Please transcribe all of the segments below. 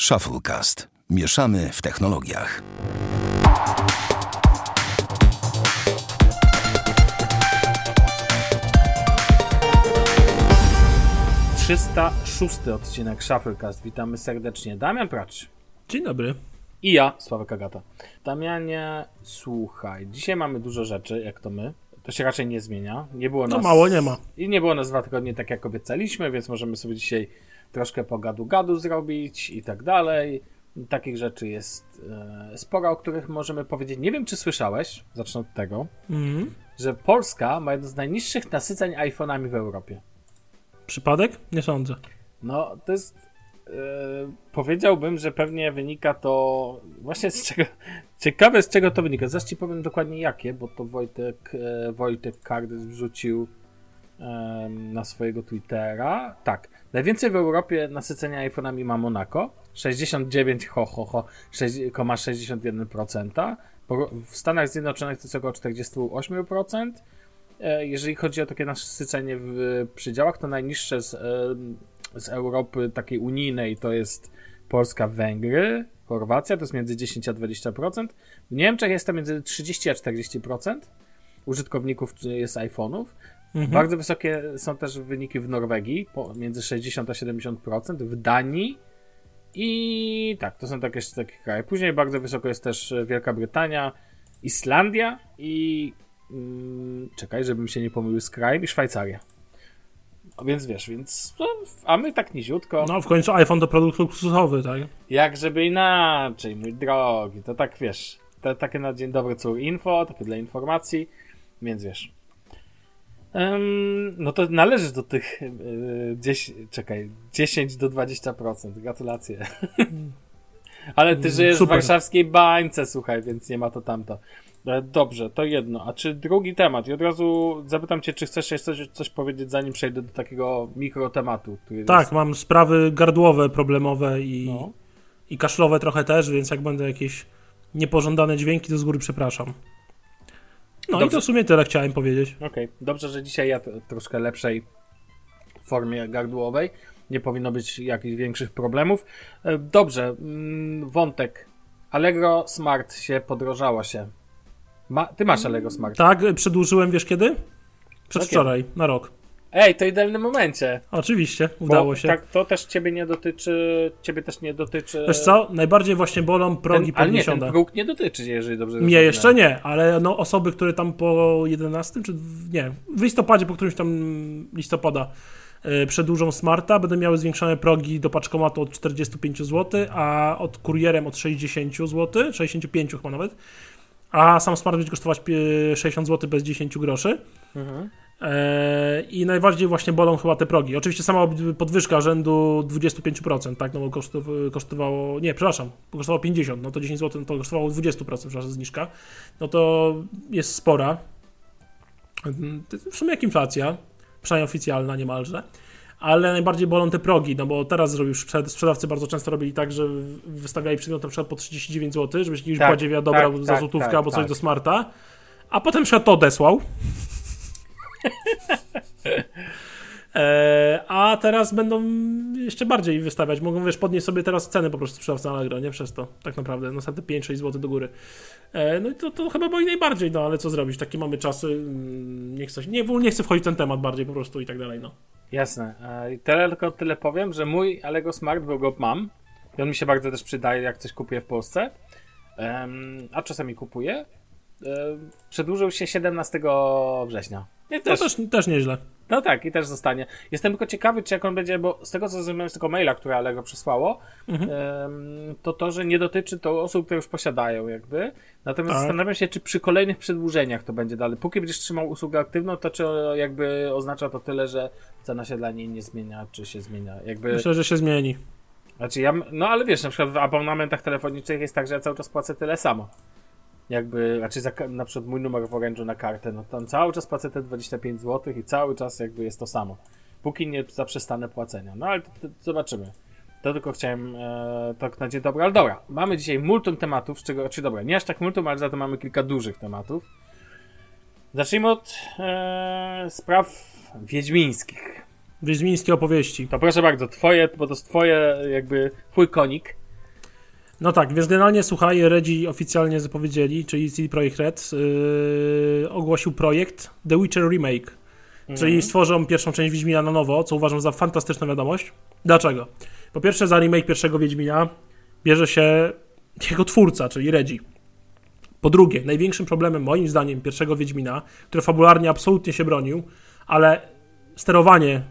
Shufflecast. Mieszamy w technologiach. Trzysta szósty odcinek Shufflecast. Witamy serdecznie. Damian Pracz. Dzień dobry. I ja, Sławek Agata. Damianie, słuchaj, dzisiaj mamy dużo rzeczy, jak to my. To się raczej nie zmienia. Nie było No nas... mało nie ma. I nie było nas dwa tygodnie tak, jak obiecaliśmy, więc możemy sobie dzisiaj troszkę pogadu-gadu zrobić i tak dalej. Takich rzeczy jest e, sporo, o których możemy powiedzieć. Nie wiem, czy słyszałeś, zacznę od tego, Mhm. że Polska ma jedno z najniższych nasyceń iPhone'ami w Europie. Przypadek? Nie sądzę. No, to jest. e, powiedziałbym, że pewnie wynika to właśnie z czego. Ciekawe z czego to wynika. Zaraz ci powiem dokładnie jakie, bo to Wojtek, e, Wojtek Kardys wrzucił na swojego Twittera. Tak. Najwięcej w Europie nasycenia iPhone'ami ma Monaco. 69 ho, ho, ho, 6,61%. Po- W Stanach Zjednoczonych to jest około 48%. E, Jeżeli chodzi o takie nasycenie w przydziałach, to najniższe z, em, z Europy takiej unijnej to jest Polska, Węgry, Chorwacja, to jest między 10 a 20%. W Niemczech jest to między 30 a 40% użytkowników czy jest iPhone'ów. Mhm. Bardzo wysokie są też wyniki w Norwegii, między 60 a 70%, w Danii i tak, to są takie, takie kraje. Później bardzo wysoko jest też Wielka Brytania, Islandia i mm, czekaj, żebym się nie pomylił z krajem i Szwajcaria. A więc wiesz, więc no, a my tak niziutko. No w końcu iPhone to produkt luksusowy, tak? Jak żeby inaczej, mój drogi, to tak wiesz, to takie na dzień dobry cór info, takie dla informacji, więc wiesz. No to należysz do tych yy, 10, czekaj, 10 do 20%, gratulacje. Ale ty żyjesz w super. warszawskiej bańce, słuchaj, więc nie ma to tamto. E, Dobrze, to jedno. A czy drugi temat? I od razu zapytam cię, czy chcesz jeszcze coś, coś powiedzieć, zanim przejdę do takiego mikrotematu, który Tak, jest... mam sprawy gardłowe, problemowe i, No. i kaszlowe trochę też, więc jak będą jakieś niepożądane dźwięki, to z góry przepraszam. No Dobrze. i to w sumie tyle chciałem powiedzieć. Okej, dobrze, że dzisiaj ja t- troszkę lepszej formie gardłowej. Nie powinno być jakichś większych problemów. E, Dobrze, mm, wątek. Allegro Smart się podrożało się. Ma, ty masz Allegro Smart. Tak, przedłużyłem, wiesz kiedy? Przedwczoraj, kiedy? na rok. Ej, to idealnym momencie. Oczywiście, Bo udało się. Tak, to też ciebie nie dotyczy. Ciebie też nie dotyczy. Wiesz co, najbardziej właśnie bolą progi ten, ale nie, ten próg nie dotyczy, jeżeli dobrze zrozumiałem. jeszcze nie, ale no osoby, które tam po 11 czy nie, w listopadzie, po którymś tam listopada yy, przedłużą smarta, będą miały zwiększone progi do paczkomatu od 45 zł, a od kurierem od 60 zł, 65 chyba nawet. A sam smart będzie kosztować pie- 60 zł bez 10 groszy. Mhm. E, I najbardziej właśnie bolą chyba te progi. Oczywiście sama podwyżka rzędu 25%, tak, no bo kosztow- kosztowało, nie, przepraszam, kosztowało 50, no to 10 zł, no to kosztowało 20%, przepraszam, zniżka. No to jest spora. W sumie jak inflacja, przynajmniej oficjalna niemalże. Ale najbardziej bolą te progi, no bo teraz zrobił sprzed- sprzedawcy bardzo często robili tak, że wystawiali przedmiot na przykład po 39 zł, żebyś kimś Tak, bardziej dobrał tak, za tak, złotówkę tak, albo coś tak. do smarta, a potem przykład to odesłał. E, a teraz będą jeszcze bardziej wystawiać. Mogą wiesz, podnieść sobie teraz ceny po prostu sprzedawcy Allegro, nie przez to, tak naprawdę, następne 5-6 zł do góry. E, no i to, to chyba boi najbardziej, no ale co zrobić, takie mamy czasy, mm, nie chcę, nie, nie chcę wchodzić w ten temat bardziej po prostu i tak dalej, no. Jasne. E, Tyle, tylko tyle powiem, że mój Allegro Smart, bo go mam i on mi się bardzo też przydaje, jak coś kupuję w Polsce, a czasami kupuję, przedłużył się 17 września. I To też, też, też nieźle. no tak, i też zostanie. Jestem tylko ciekawy, czy jak on będzie, bo z tego co zrozumiałem z tego maila, które Allegro przesłało, Mhm. to to, że nie dotyczy to osób, które już posiadają jakby. Natomiast Tak. zastanawiam się, czy przy kolejnych przedłużeniach to będzie dalej. Póki będziesz trzymał usługę aktywną, to czy jakby oznacza to tyle, że cena się dla niej nie zmienia, czy się zmienia? Jakby, Myślę, że się zmieni. znaczy ja, no ale wiesz, na przykład w abonamentach telefonicznych jest tak, że ja cały czas płacę tyle samo. Jakby, raczej za, ka- na przykład mój numer w Orange'u na kartę, no tam cały czas płacę te 25 zł i cały czas jakby jest to samo. Póki nie zaprzestanę płacenia. No ale to, to, zobaczymy. To tylko chciałem e, tak na dzień dobry, ale dobra. Mamy dzisiaj multum tematów, z czego, czy dobra, nie aż tak multum, ale za to mamy kilka dużych tematów. Zacznijmy od e, spraw wiedźmińskich. Wiedźmińskie opowieści. To proszę bardzo, twoje, bo to jest twoje, jakby, twój konik. No tak, więc generalnie słuchaj, Redzi oficjalnie zapowiedzieli, czyli CD Projekt Red yy, ogłosił projekt The Witcher Remake, Mhm. czyli stworzą pierwszą część Wiedźmina na nowo, co uważam za fantastyczną wiadomość. Dlaczego? Po pierwsze za remake pierwszego Wiedźmina bierze się jego twórca, czyli Redzi. Po drugie, największym problemem moim zdaniem pierwszego Wiedźmina, który fabularnie absolutnie się bronił, ale sterowanie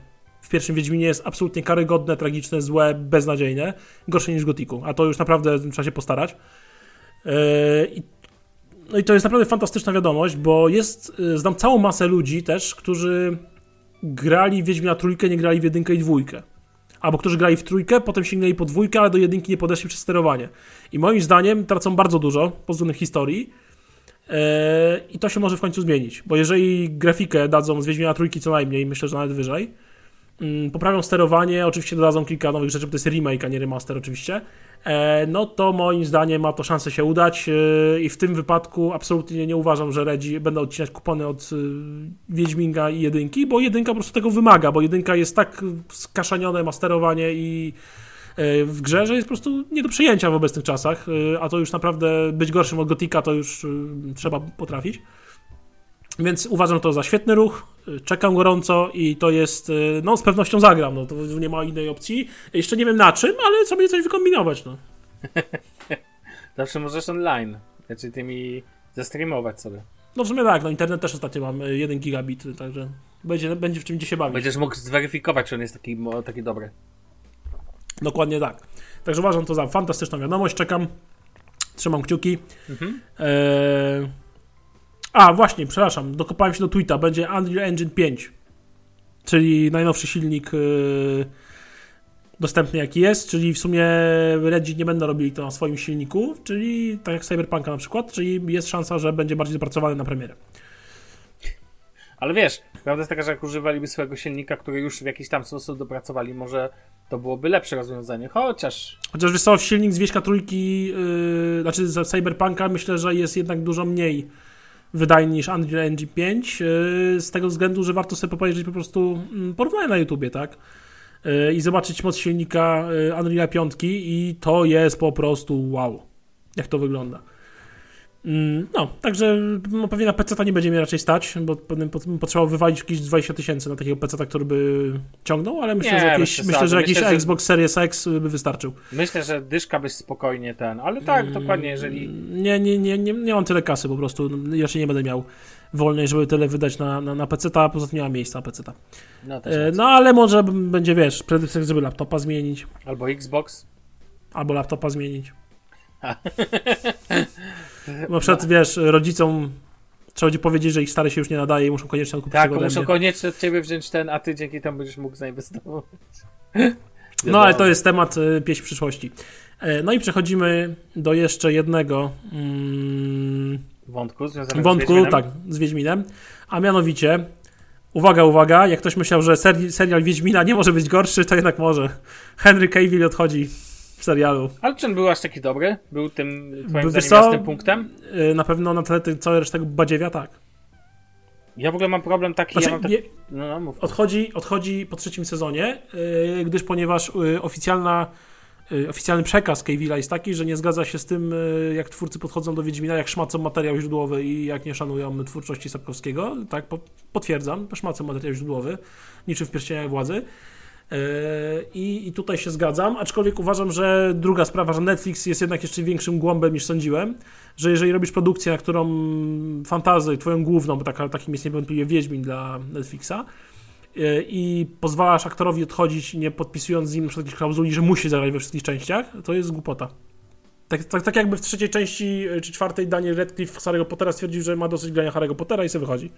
w pierwszym Wiedźminie jest absolutnie karygodne, tragiczne, złe, beznadziejne, gorsze niż Gotiku, a to już naprawdę trzeba się postarać. Yy, no i to jest naprawdę fantastyczna wiadomość, bo jest, yy, znam całą masę ludzi też, którzy grali w Wiedźmina trójkę, nie grali w jedynkę i dwójkę. Albo którzy grali w trójkę, potem sięgnęli po dwójkę, ale do jedynki nie podeszli przez sterowanie. I moim zdaniem tracą bardzo dużo pod względem historii. Yy, I to się może w końcu zmienić, bo jeżeli grafikę dadzą z Wiedźmina trójki co najmniej, myślę, że nawet wyżej, poprawią sterowanie, oczywiście dodadzą kilka nowych rzeczy, bo to jest remake, a nie remaster oczywiście, e, no to moim zdaniem ma to szansę się udać e, i w tym wypadku absolutnie nie uważam, że Redzi będą odcinać kupony od e, Wiedźminga i jedynki, bo jedynka po prostu tego wymaga, bo jedynka jest tak skaszanione, ma sterowanie i w grze, że jest po prostu nie do przyjęcia w obecnych czasach, a to już naprawdę być gorszym od Gotika to już trzeba potrafić. Więc uważam to za świetny ruch, czekam gorąco i to jest, y, no z pewnością zagram, no to nie ma innej opcji. Jeszcze nie wiem na czym, ale sobie coś wykombinować, no. Zawsze możesz online. Znaczy tymi zestreamować sobie. No w sumie tak, no internet też ostatnio mam y, 1 gigabit, y, także będzie, będzie w czym się bawić. Będziesz mógł zweryfikować, czy on jest taki, taki dobry. Dokładnie tak. Także uważam to za fantastyczną wiadomość, czekam, trzymam kciuki. Mhm. Eee... A, właśnie, przepraszam, dokopałem się do tweeta, będzie Unreal Engine 5, czyli najnowszy silnik yy, dostępny jaki jest, czyli w sumie Redzi nie będą robili to na swoim silniku, czyli tak jak Cyberpunka na przykład, czyli jest szansa, że będzie bardziej dopracowany na premierę. Ale wiesz, prawda jest taka, że jak używaliby swojego silnika, który już w jakiś tam sposób dopracowali, może to byłoby lepsze rozwiązanie. Chociaż Chociaż wiesz co, silnik z Wieśka Trójki, yy, znaczy z Cyberpunka myślę, że jest jednak dużo mniej wydajny niż Unreal Engine 5, yy, z tego względu, że warto sobie popatrzeć po prostu mm, porównania na YouTubie, tak? Yy, I zobaczyć moc silnika yy, Unreal 5 i to jest po prostu wow, jak to wygląda. Mm, No, także no, pewnie na PC nie będzie mnie raczej stać, bo potrzeba wywalić jakieś 20 tysięcy na takiego PC, który by ciągnął, ale myślę, Nie, że jakiś, przesady. myślę, że jakiś Myślę, Xbox Series X by wystarczył. myślę, że dyszka byś spokojnie ten. Ale tak, dokładnie, jeżeli. Nie, nie, nie, nie, nie mam tyle kasy po prostu. No, Raczej nie będę miał wolnej, żeby tyle wydać na, na, na PC, a poza tym nie mam miejsca na PC. No, E, no ale może będzie, wiesz, przede wszystkim, żeby laptopa zmienić, Albo Xbox. albo laptopa zmienić. Na przykład, wiesz, rodzicom trzeba będzie powiedzieć, że ich stary się już nie nadaje i muszą koniecznie kupić Tak, muszą koniecznie od ciebie wziąć ten, a ty dzięki temu będziesz mógł zainwestować. No ale to jest temat y, pieśń przyszłości. E, no i przechodzimy do jeszcze jednego mm, Wątku związanego z wątku, Wiedźminem. tak, z Wiedźminem, a mianowicie, uwaga, uwaga, jak ktoś myślał, że seri serial Wiedźmina nie może być gorszy, to jednak może. Henry Cavill odchodzi serialu. Ale czy on był aż taki dobry? Był tym, twoim Wiesz zdaniem, punktem? Y, Na pewno na tle tej całej reszty tego badziewia, tak. Ja w ogóle mam problem taki, Znaczy, ja mam tak... nie, No, no, odchodzi, odchodzi po trzecim sezonie, y, gdyż ponieważ y, oficjalna y, oficjalny przekaz Cavilla jest taki, że nie zgadza się z tym, y, jak twórcy podchodzą do Wiedźmina, jak szmacą materiał źródłowy i jak nie szanują twórczości Sapkowskiego. Tak, po, potwierdzam, szmacą materiał źródłowy, niczym w pierścieniach władzy. Y, I, I tutaj się zgadzam, aczkolwiek uważam, że druga sprawa, że Netflix jest jednak jeszcze większym głąbem niż sądziłem, że jeżeli robisz produkcję, na którą fantazję, twoją główną, bo taka, takim jest niewątpliwie Wiedźmin dla Netflixa, y, i pozwalasz aktorowi odchodzić, nie podpisując z nim jakiejś klauzuli, że musi zagrać we wszystkich częściach, to jest głupota. Tak, tak, tak jakby w trzeciej części y, czy czwartej Daniel Radcliffe z Harry'ego Pottera stwierdził, że ma dosyć grania Harry'ego Pottera i sobie wychodzi.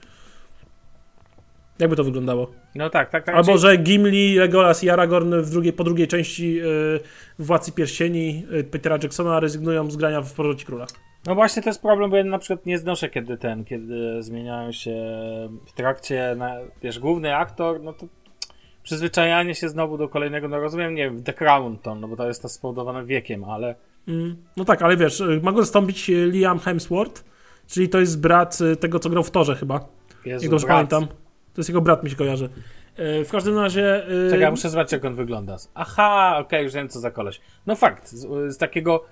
Jakby to wyglądało? No tak, tak, tak. Albo, czyli- że Gimli, Legolas i Aragorn w drugiej, po drugiej części y, Władcy Pierścieni y, Petera Jacksona rezygnują z grania w Powrocie Króla. No właśnie to jest problem, bo ja na przykład nie znoszę kiedy ten, kiedy zmieniają się w trakcie, na, wiesz, główny aktor, no to przyzwyczajanie się znowu do kolejnego, no rozumiem, nie wiem, The Crown to, no bo to jest to spowodowane wiekiem, ale Mm, No tak, ale wiesz, ma go zastąpić Liam Hemsworth, czyli to jest brat tego, co grał w Torze chyba. Jezu, Jak dobrze brat. pamiętam. To jest jego brat, mi się kojarzy. Y, W każdym razie... y, Czekaj, ja muszę zobaczyć jak on wygląda. Aha, okej, już wiem co za koleś. No fakt, z, z takiego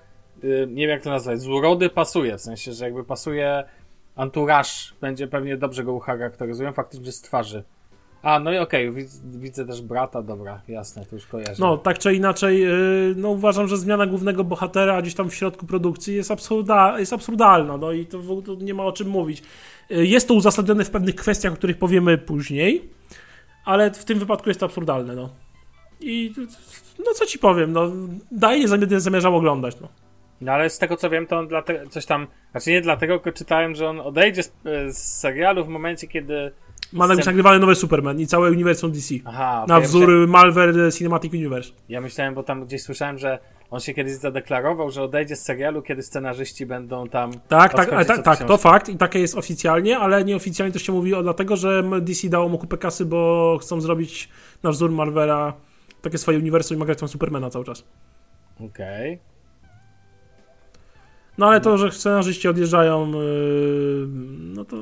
y, nie wiem jak to nazwać, z urody pasuje, w sensie, że jakby pasuje entourage, będzie pewnie dobrze go ucharakteryzują, faktycznie z twarzy. A, no i okej, widzę, widzę też brata, dobra, jasne, to już kojarzę. No, tak czy inaczej, yy, no uważam, że zmiana głównego bohatera gdzieś tam w środku produkcji jest, absurda, jest absurdalna, no i to, w- to nie ma o czym mówić. Yy, Jest to uzasadnione w pewnych kwestiach, o których powiemy później, ale w tym wypadku jest to absurdalne, no. I no co ci powiem, no daje nie zam- nie zamierzał oglądać, no. No ale z tego co wiem, to on dlatego, coś tam, znaczy nie dlatego, tylko czytałem, że on odejdzie z, z serialu w momencie, kiedy... Ma być Scen- nagrywany nowy Superman i całe uniwersum DC. Aha, Na okej, ja wzór myślałem- Malware Cinematic Universe. Ja myślałem, bo tam gdzieś słyszałem, że on się kiedyś zadeklarował, że odejdzie z serialu, kiedy scenarzyści będą tam... Tak, tak, odchodzić tak, tak, to fakt i takie jest oficjalnie, ale nieoficjalnie to się mówi o dlatego, że DC dało mu kupę kasy, bo chcą zrobić na wzór Marvela takie swoje uniwersum i ma grać tam Supermana cały czas. Okej. No ale to, że scenarzyści odjeżdżają, yy, no to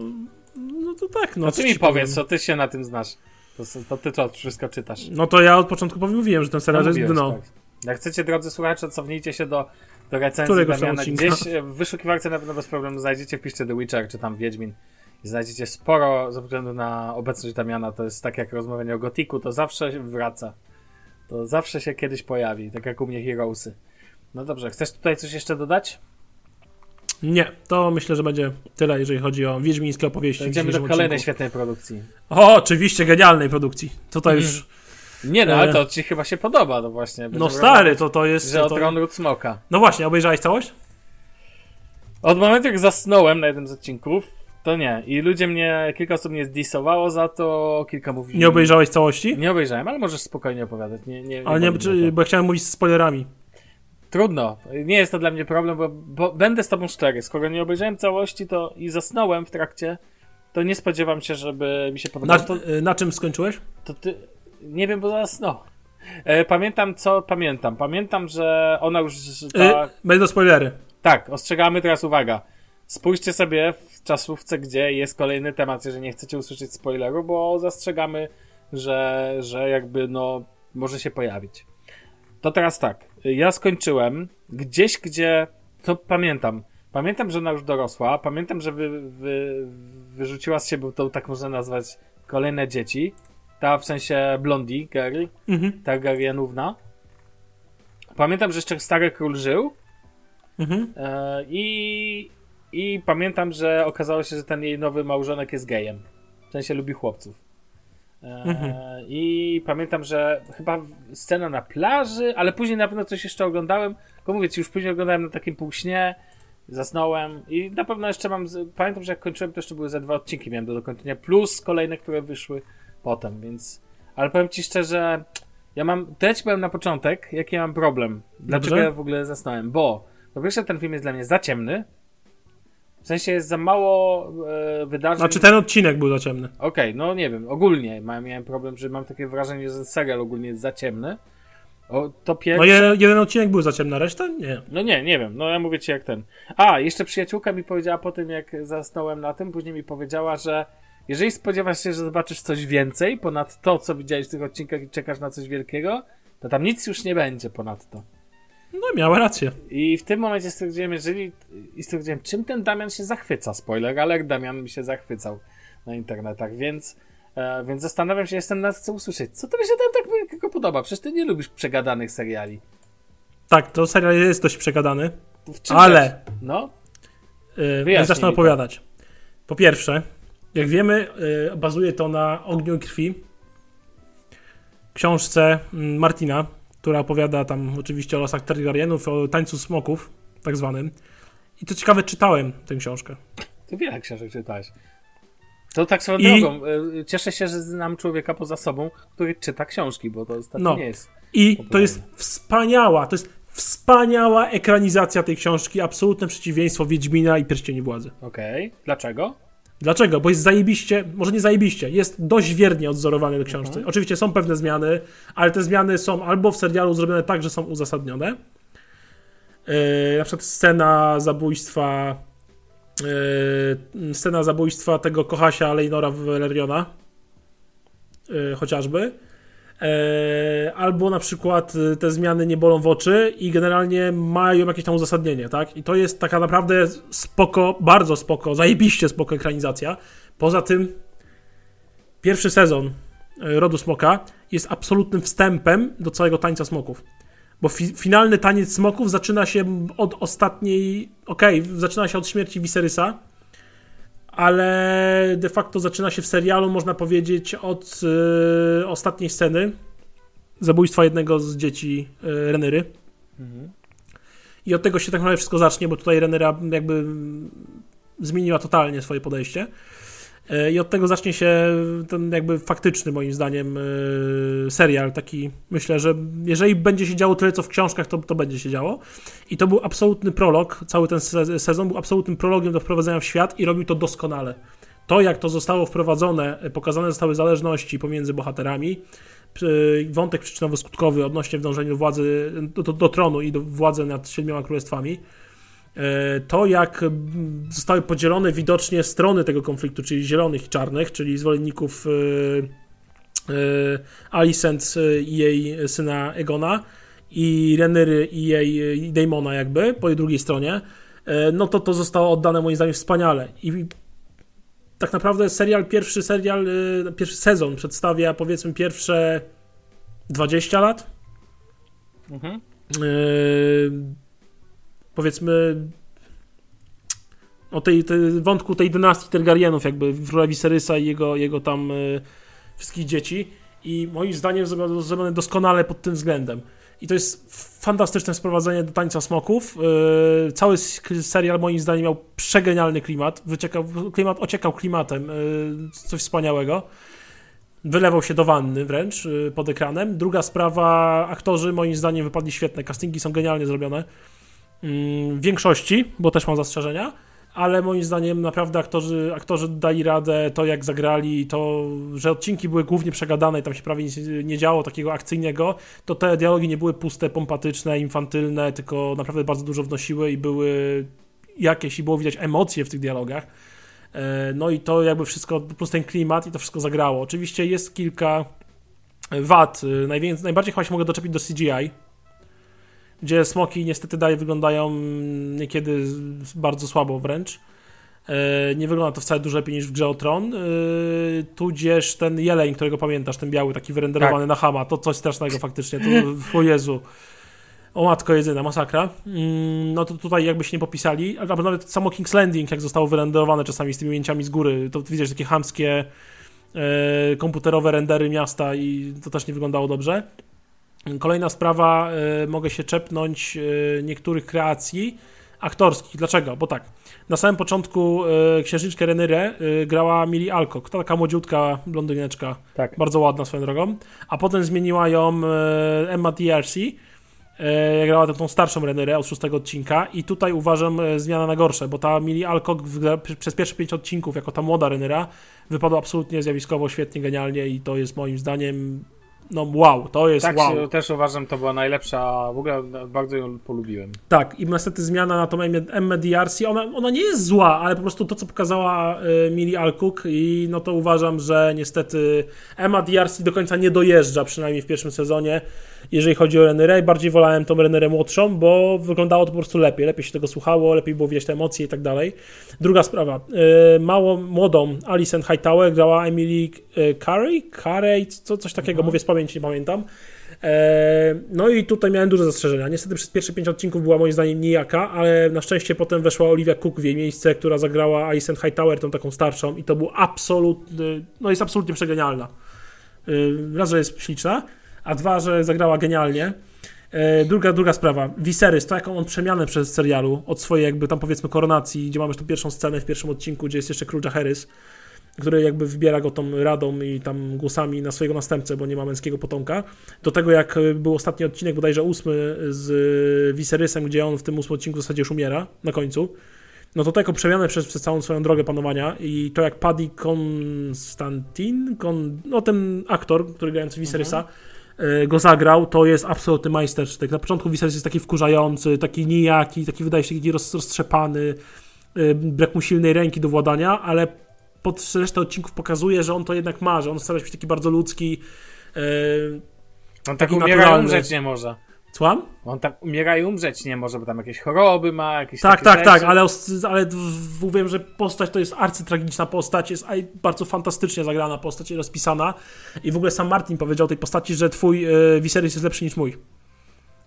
no to tak, no No co ty mi powiedz, co ty się na tym znasz. To, to ty to wszystko czytasz. No to ja od początku powiem- mówiłem, że ten serial jest mówiłeś, dno. tak. Jak chcecie, drodzy słuchacze, cofnijcie się do, do recenzji Któregoś tam Damiana. Gdzieś e, w wyszukiwarce na pewno bez problemu znajdziecie, wpiszcie The Witcher czy tam Wiedźmin i znajdziecie sporo ze względu na obecność Damiana. To jest tak jak rozmawianie o Gotiku, to zawsze się wraca. To zawsze się kiedyś pojawi, tak jak u mnie Heroesy. No dobrze, chcesz tutaj coś jeszcze dodać? Nie, to myślę, że będzie tyle, jeżeli chodzi o wiedźmińskie opowieści. To idziemy do kolejnej odcinku. świetnej produkcji. O, oczywiście, genialnej produkcji. Tutaj już, Nie no, E. ale to ci chyba się podoba, no właśnie. no stary, to, to jest... Że to, Tron Ród Smoka. no właśnie, obejrzałeś całość? Od momentu, jak zasnąłem na jednym z odcinków, to nie. I ludzie mnie, kilka osób mnie zdisowało za to, kilka mówi... Nie obejrzałeś całości? Nie obejrzałem, ale możesz spokojnie opowiadać. Nie, nie, nie Ale nie, czy, bo ja chciałem mówić z spoilerami. Trudno. Nie jest to dla mnie problem, bo, bo będę z tobą szczery. Skoro nie obejrzałem całości to i zasnąłem w trakcie, to nie spodziewam się, żeby mi się Na, podobało. To, y, na czym skończyłeś? to ty... Nie wiem, bo zasnął. E, pamiętam, co pamiętam. Pamiętam, że ona już... Ta... Y, będą spoilery. Tak, ostrzegamy teraz, uwaga. Spójrzcie sobie w czasówce, gdzie jest kolejny temat, jeżeli nie chcecie usłyszeć spoileru, bo zastrzegamy, że, że jakby no może się pojawić. To teraz tak, ja skończyłem gdzieś, gdzie, to pamiętam, pamiętam, że ona już dorosła, pamiętam, że wy, wy, wyrzuciła z siebie tą, tak można nazwać, kolejne dzieci, ta w sensie Blondie, Gary, Mhm. Targaryenówna. Pamiętam, że jeszcze Stary Król żył, Mhm. E, I, I pamiętam, że okazało się, że ten jej nowy małżonek jest gejem. W sensie lubi chłopców. E, Mhm. I pamiętam, że chyba scena na plaży, ale później na pewno coś jeszcze oglądałem. Tylko mówię ci, już później oglądałem na takim półśnie, zasnąłem i na pewno jeszcze mam. Pamiętam, że jak kończyłem, to jeszcze były ze dwa odcinki miałem do dokończenia, plus kolejne, które wyszły potem, więc. Ale powiem ci szczerze, ja mam. To ja ci powiem na początek, jaki mam problem. Dlaczego Dobrze. ja w ogóle zasnąłem? Bo po pierwsze, ten film jest dla mnie za ciemny. W sensie jest za mało e, wydarzeń. Znaczy ten odcinek był za ciemny. Okej, no nie wiem, ogólnie miałem problem, że mam takie wrażenie, że serial ogólnie jest za ciemny. O, to pierwsze. No je, jeden odcinek był za ciemny, reszta nie. No nie, nie wiem, no ja mówię ci jak ten. A, jeszcze przyjaciółka mi powiedziała po tym, jak zasnąłem na tym, później mi powiedziała, że jeżeli spodziewasz się, że zobaczysz coś więcej ponad to, co widziałeś w tych odcinkach i czekasz na coś wielkiego, to tam nic już nie będzie ponad to. No miała rację. I w tym momencie stwierdziłem, jeżeli. I stwierdziłem, czym ten Damian się zachwyca. Spoiler, ale Damian mi się zachwycał na internetach, więc. E, więc zastanawiam się, jestem na co usłyszeć. Co to mi się tam tak podoba? Przecież ty nie lubisz przegadanych seriali. Tak, to serial jest dość przegadany, ale rzecz? No, yy, zacznę opowiadać. Po pierwsze, jak wiemy, yy, bazuje to na Ogniu i Krwi, książce mm, Martina, która opowiada tam oczywiście o losach Targaryenów, o tańcu smoków, tak zwanym. I to ciekawe, czytałem tę książkę. ty wiele książek czytałeś. To tak swoją I- drogą. e, Cieszę się, że znam człowieka poza sobą, który czyta książki, bo to ostatnio No. nie jest. I to jest wspaniała, to jest wspaniała ekranizacja tej książki, absolutne przeciwieństwo Wiedźmina i Pierścieni Władzy. Okej. Dlaczego? Dlaczego? Bo jest zajebiście, może nie zajebiście, jest dość wiernie odzorowany do książki. Mhm. Oczywiście są pewne zmiany, ale te zmiany są albo w serialu zrobione tak, że są uzasadnione. Yy, na przykład scena zabójstwa yy, scena zabójstwa tego Kochasia Leinora Valeriona yy, chociażby. E, albo na przykład e, te zmiany nie bolą w oczy i generalnie mają jakieś tam uzasadnienie, tak? I to jest taka naprawdę spoko, bardzo spoko, zajebiście spoko ekranizacja. Poza tym pierwszy sezon e, Rodu Smoka jest absolutnym wstępem do całego tańca smoków. Bo fi finalny taniec smoków zaczyna się od ostatniej. Okej, okay, zaczyna się od śmierci Viserysa, ale de facto zaczyna się w serialu, można powiedzieć, od y, ostatniej sceny zabójstwa jednego z dzieci y, Renery. Mhm. I od tego się tak naprawdę wszystko zacznie, bo tutaj Renera jakby zmieniła totalnie swoje podejście. E, I od tego zacznie się ten jakby faktyczny, moim zdaniem, e, serial. Taki myślę, że jeżeli będzie się działo tyle, co w książkach, to, to będzie się działo. I to był absolutny prolog, cały ten sezon był absolutnym prologiem do wprowadzenia w świat i robił to doskonale. To, jak to zostało wprowadzone, pokazane zostały zależności pomiędzy bohaterami, wątek przyczynowo-skutkowy odnośnie w dążeniu władzy, do, do, do tronu i do władzy nad siedmioma królestwami E, to, jak zostały podzielone widocznie strony tego konfliktu, czyli zielonych i czarnych, czyli zwolenników e, e, Alicent i jej syna Egona i Renery i jej i Daemona jakby, po jej drugiej stronie, no to to zostało oddane moim zdaniem wspaniale. I tak naprawdę serial, pierwszy serial, pierwszy sezon przedstawia powiedzmy pierwsze 20 lat. Mhm powiedzmy o tej, tej wątku tej dynastii Targaryenów, jakby roli Viserysa i jego, jego tam y, wszystkich dzieci i moim zdaniem zrobione doskonale pod tym względem. I to jest fantastyczne sprowadzenie do tańca smoków. Yy, cały serial moim zdaniem miał przegenialny klimat. Wyciekał, klimat ociekał klimatem, yy, coś wspaniałego. Wylewał się do wanny wręcz yy, pod ekranem. Druga sprawa, aktorzy moim zdaniem wypadli świetne. Castingi są genialnie zrobione. Mm, w większości, bo też mam zastrzeżenia, ale moim zdaniem naprawdę aktorzy, aktorzy dali radę, to jak zagrali, to, że odcinki były głównie przegadane i tam się prawie nic nie działo takiego akcyjnego, to te dialogi nie były puste, pompatyczne, infantylne, tylko naprawdę bardzo dużo wnosiły i były jakieś i było widać emocje w tych dialogach. E, no i to jakby wszystko, plus ten klimat i to wszystko zagrało. Oczywiście jest kilka wad. Najwięcej, najbardziej chyba się mogę doczepić do CGI, gdzie smoki niestety dalej wyglądają niekiedy bardzo słabo wręcz. E, nie wygląda to wcale dużo lepiej niż w grze o Tron. E, tudzież ten jeleń, którego pamiętasz, ten biały, taki wyrenderowany tak. na hama, to coś strasznego faktycznie. To, o Jezu. O matko jedyna, masakra. Mm, no to tutaj jakby się nie popisali, albo nawet samo King's Landing, jak zostało wyrenderowane czasami z tymi ujęciami z góry, to widzisz takie hamskie e, komputerowe rendery miasta i to też nie wyglądało dobrze. Kolejna sprawa, y, mogę się czepnąć y, niektórych kreacji aktorskich. Dlaczego? Bo tak, na samym początku y, księżniczkę Renyrę grała Mili Alcock, taka młodziutka blondyneczka, tak. bardzo ładna swoją drogą, a potem zmieniła ją Emma D'Arcy, grała tą starszą Renyrę od szóstego odcinka i tutaj uważam zmiana na gorsze, bo ta Mili Alcock przez pierwsze pięć odcinków jako ta młoda Renyra wypadła absolutnie zjawiskowo, świetnie, genialnie i to jest moim zdaniem no wow, to jest tak, wow. też uważam, to była najlepsza, w ogóle bardzo ją polubiłem. Tak, i niestety zmiana na tą Emmę D'Arcy, ona, ona nie jest zła, ale po prostu to, co pokazała y, Mili Alcook i no to uważam, że niestety Emma D'Arcy do końca nie dojeżdża, przynajmniej w pierwszym sezonie jeżeli chodzi o Rennerę. Bardziej wolałem tą Rennerę młodszą, bo wyglądało to po prostu lepiej. Lepiej się tego słuchało, lepiej było widać te emocje i tak dalej. Druga sprawa. E, mało młodą Alison Hightower grała Emily e, Carey? Carey? Co, coś takiego, mhm. mówię z pamięci, nie pamiętam. E, no i tutaj miałem duże zastrzeżenia. Niestety przez pierwsze pięć odcinków była moim zdaniem nijaka, ale na szczęście potem weszła Olivia Cook w jej miejsce, która zagrała Alison Hightower, tą taką starszą i to był absolutny, no jest absolutnie przegenialna. Raz, że jest śliczna, a dwa, że zagrała genialnie. E, druga, druga sprawa, Viserys, to jaką on przemianę przez serialu od swojej jakby tam powiedzmy koronacji, gdzie mamy tą pierwszą scenę w pierwszym odcinku, gdzie jest jeszcze król Jaehaerys, który jakby wybiera go tą radą i tam głosami na swojego następcę, bo nie ma męskiego potomka. Do tego jak był ostatni odcinek, bodajże ósmy z Viserysem, gdzie on w tym ósmym odcinku w zasadzie już umiera na końcu. No to taką przemianę przez, przez całą swoją drogę panowania i to jak Paddy Konstantin, Kon, no ten aktor, który grający Viserysa, mhm E, go zagrał, to jest absolutny majstersztyk. Na początku Viserys jest taki wkurzający, taki nijaki, taki wydaje się taki roztrzepany, e, brak mu silnej ręki do władania, ale pod resztę odcinków pokazuje, że on to jednak ma, że on stara się być taki bardzo ludzki, On tak taki umiera i naturalny. umrzeć nie może. Słucham? On tak umiera i umrzeć nie może, bo tam jakieś choroby ma, jakieś Tak, takie tak, rzeczy. tak, ale, ale w- mówiłem, że postać to jest arcytragiczna postać, jest bardzo fantastycznie zagrana postać i rozpisana. I w ogóle sam Martin powiedział tej postaci, że twój y, Viserys jest lepszy niż mój.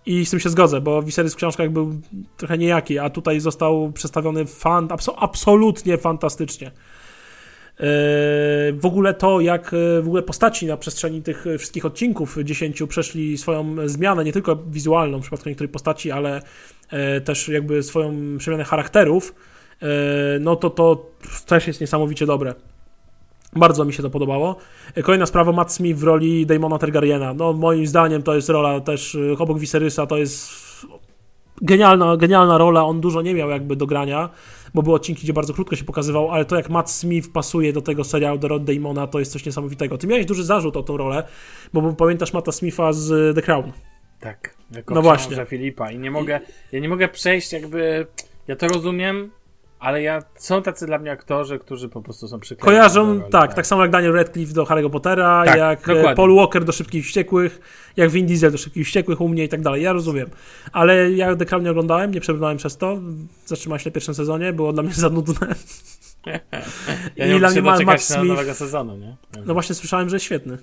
I z tym się zgodzę, bo Viserys w książkach był trochę niejaki, a tutaj został przedstawiony fan, abso- absolutnie fantastycznie. Yy, W ogóle to, jak yy, w ogóle postaci na przestrzeni tych yy, wszystkich odcinków 10 przeszli swoją zmianę, nie tylko wizualną w przypadku niektórych postaci, ale też jakby swoją przemianę charakterów, no to to też jest niesamowicie dobre. Bardzo mi się to podobało. Kolejna sprawa, Matt Smith w roli Daemona Targaryena. No moim zdaniem to jest rola też obok Viserysa, to jest genialna, genialna rola. On dużo nie miał jakby do grania, bo były odcinki, gdzie bardzo krótko się pokazywał, ale to jak Matt Smith pasuje do tego serialu, do Rod Damona, to jest coś niesamowitego. Ty miałeś duży zarzut o tą rolę, bo, bo pamiętasz Matta Smitha z The Crown. Tak, jako No właśnie. właśnie. Filipa i nie mogę, ja nie mogę przejść jakby, ja to rozumiem, ale ja, są tacy dla mnie aktorzy, którzy po prostu są przyklejeni. Kojarzą, roli, tak, tak samo jak Daniel Radcliffe do Harry'ego Pottera, Tak, jak e, dokładnie. Paul Walker do Szybkich i Wściekłych, jak Vin Diesel do Szybkich i Wściekłych u mnie i tak dalej. Ja rozumiem. Ale ja The Crown nie oglądałem, nie przebrnąłem przez to. Zatrzymałem się na pierwszym sezonie, było dla mnie za nudne. Ja I nie dla mogę mnie Matt na Smith, nowego sezonu, nie? no właśnie słyszałem, że jest świetny.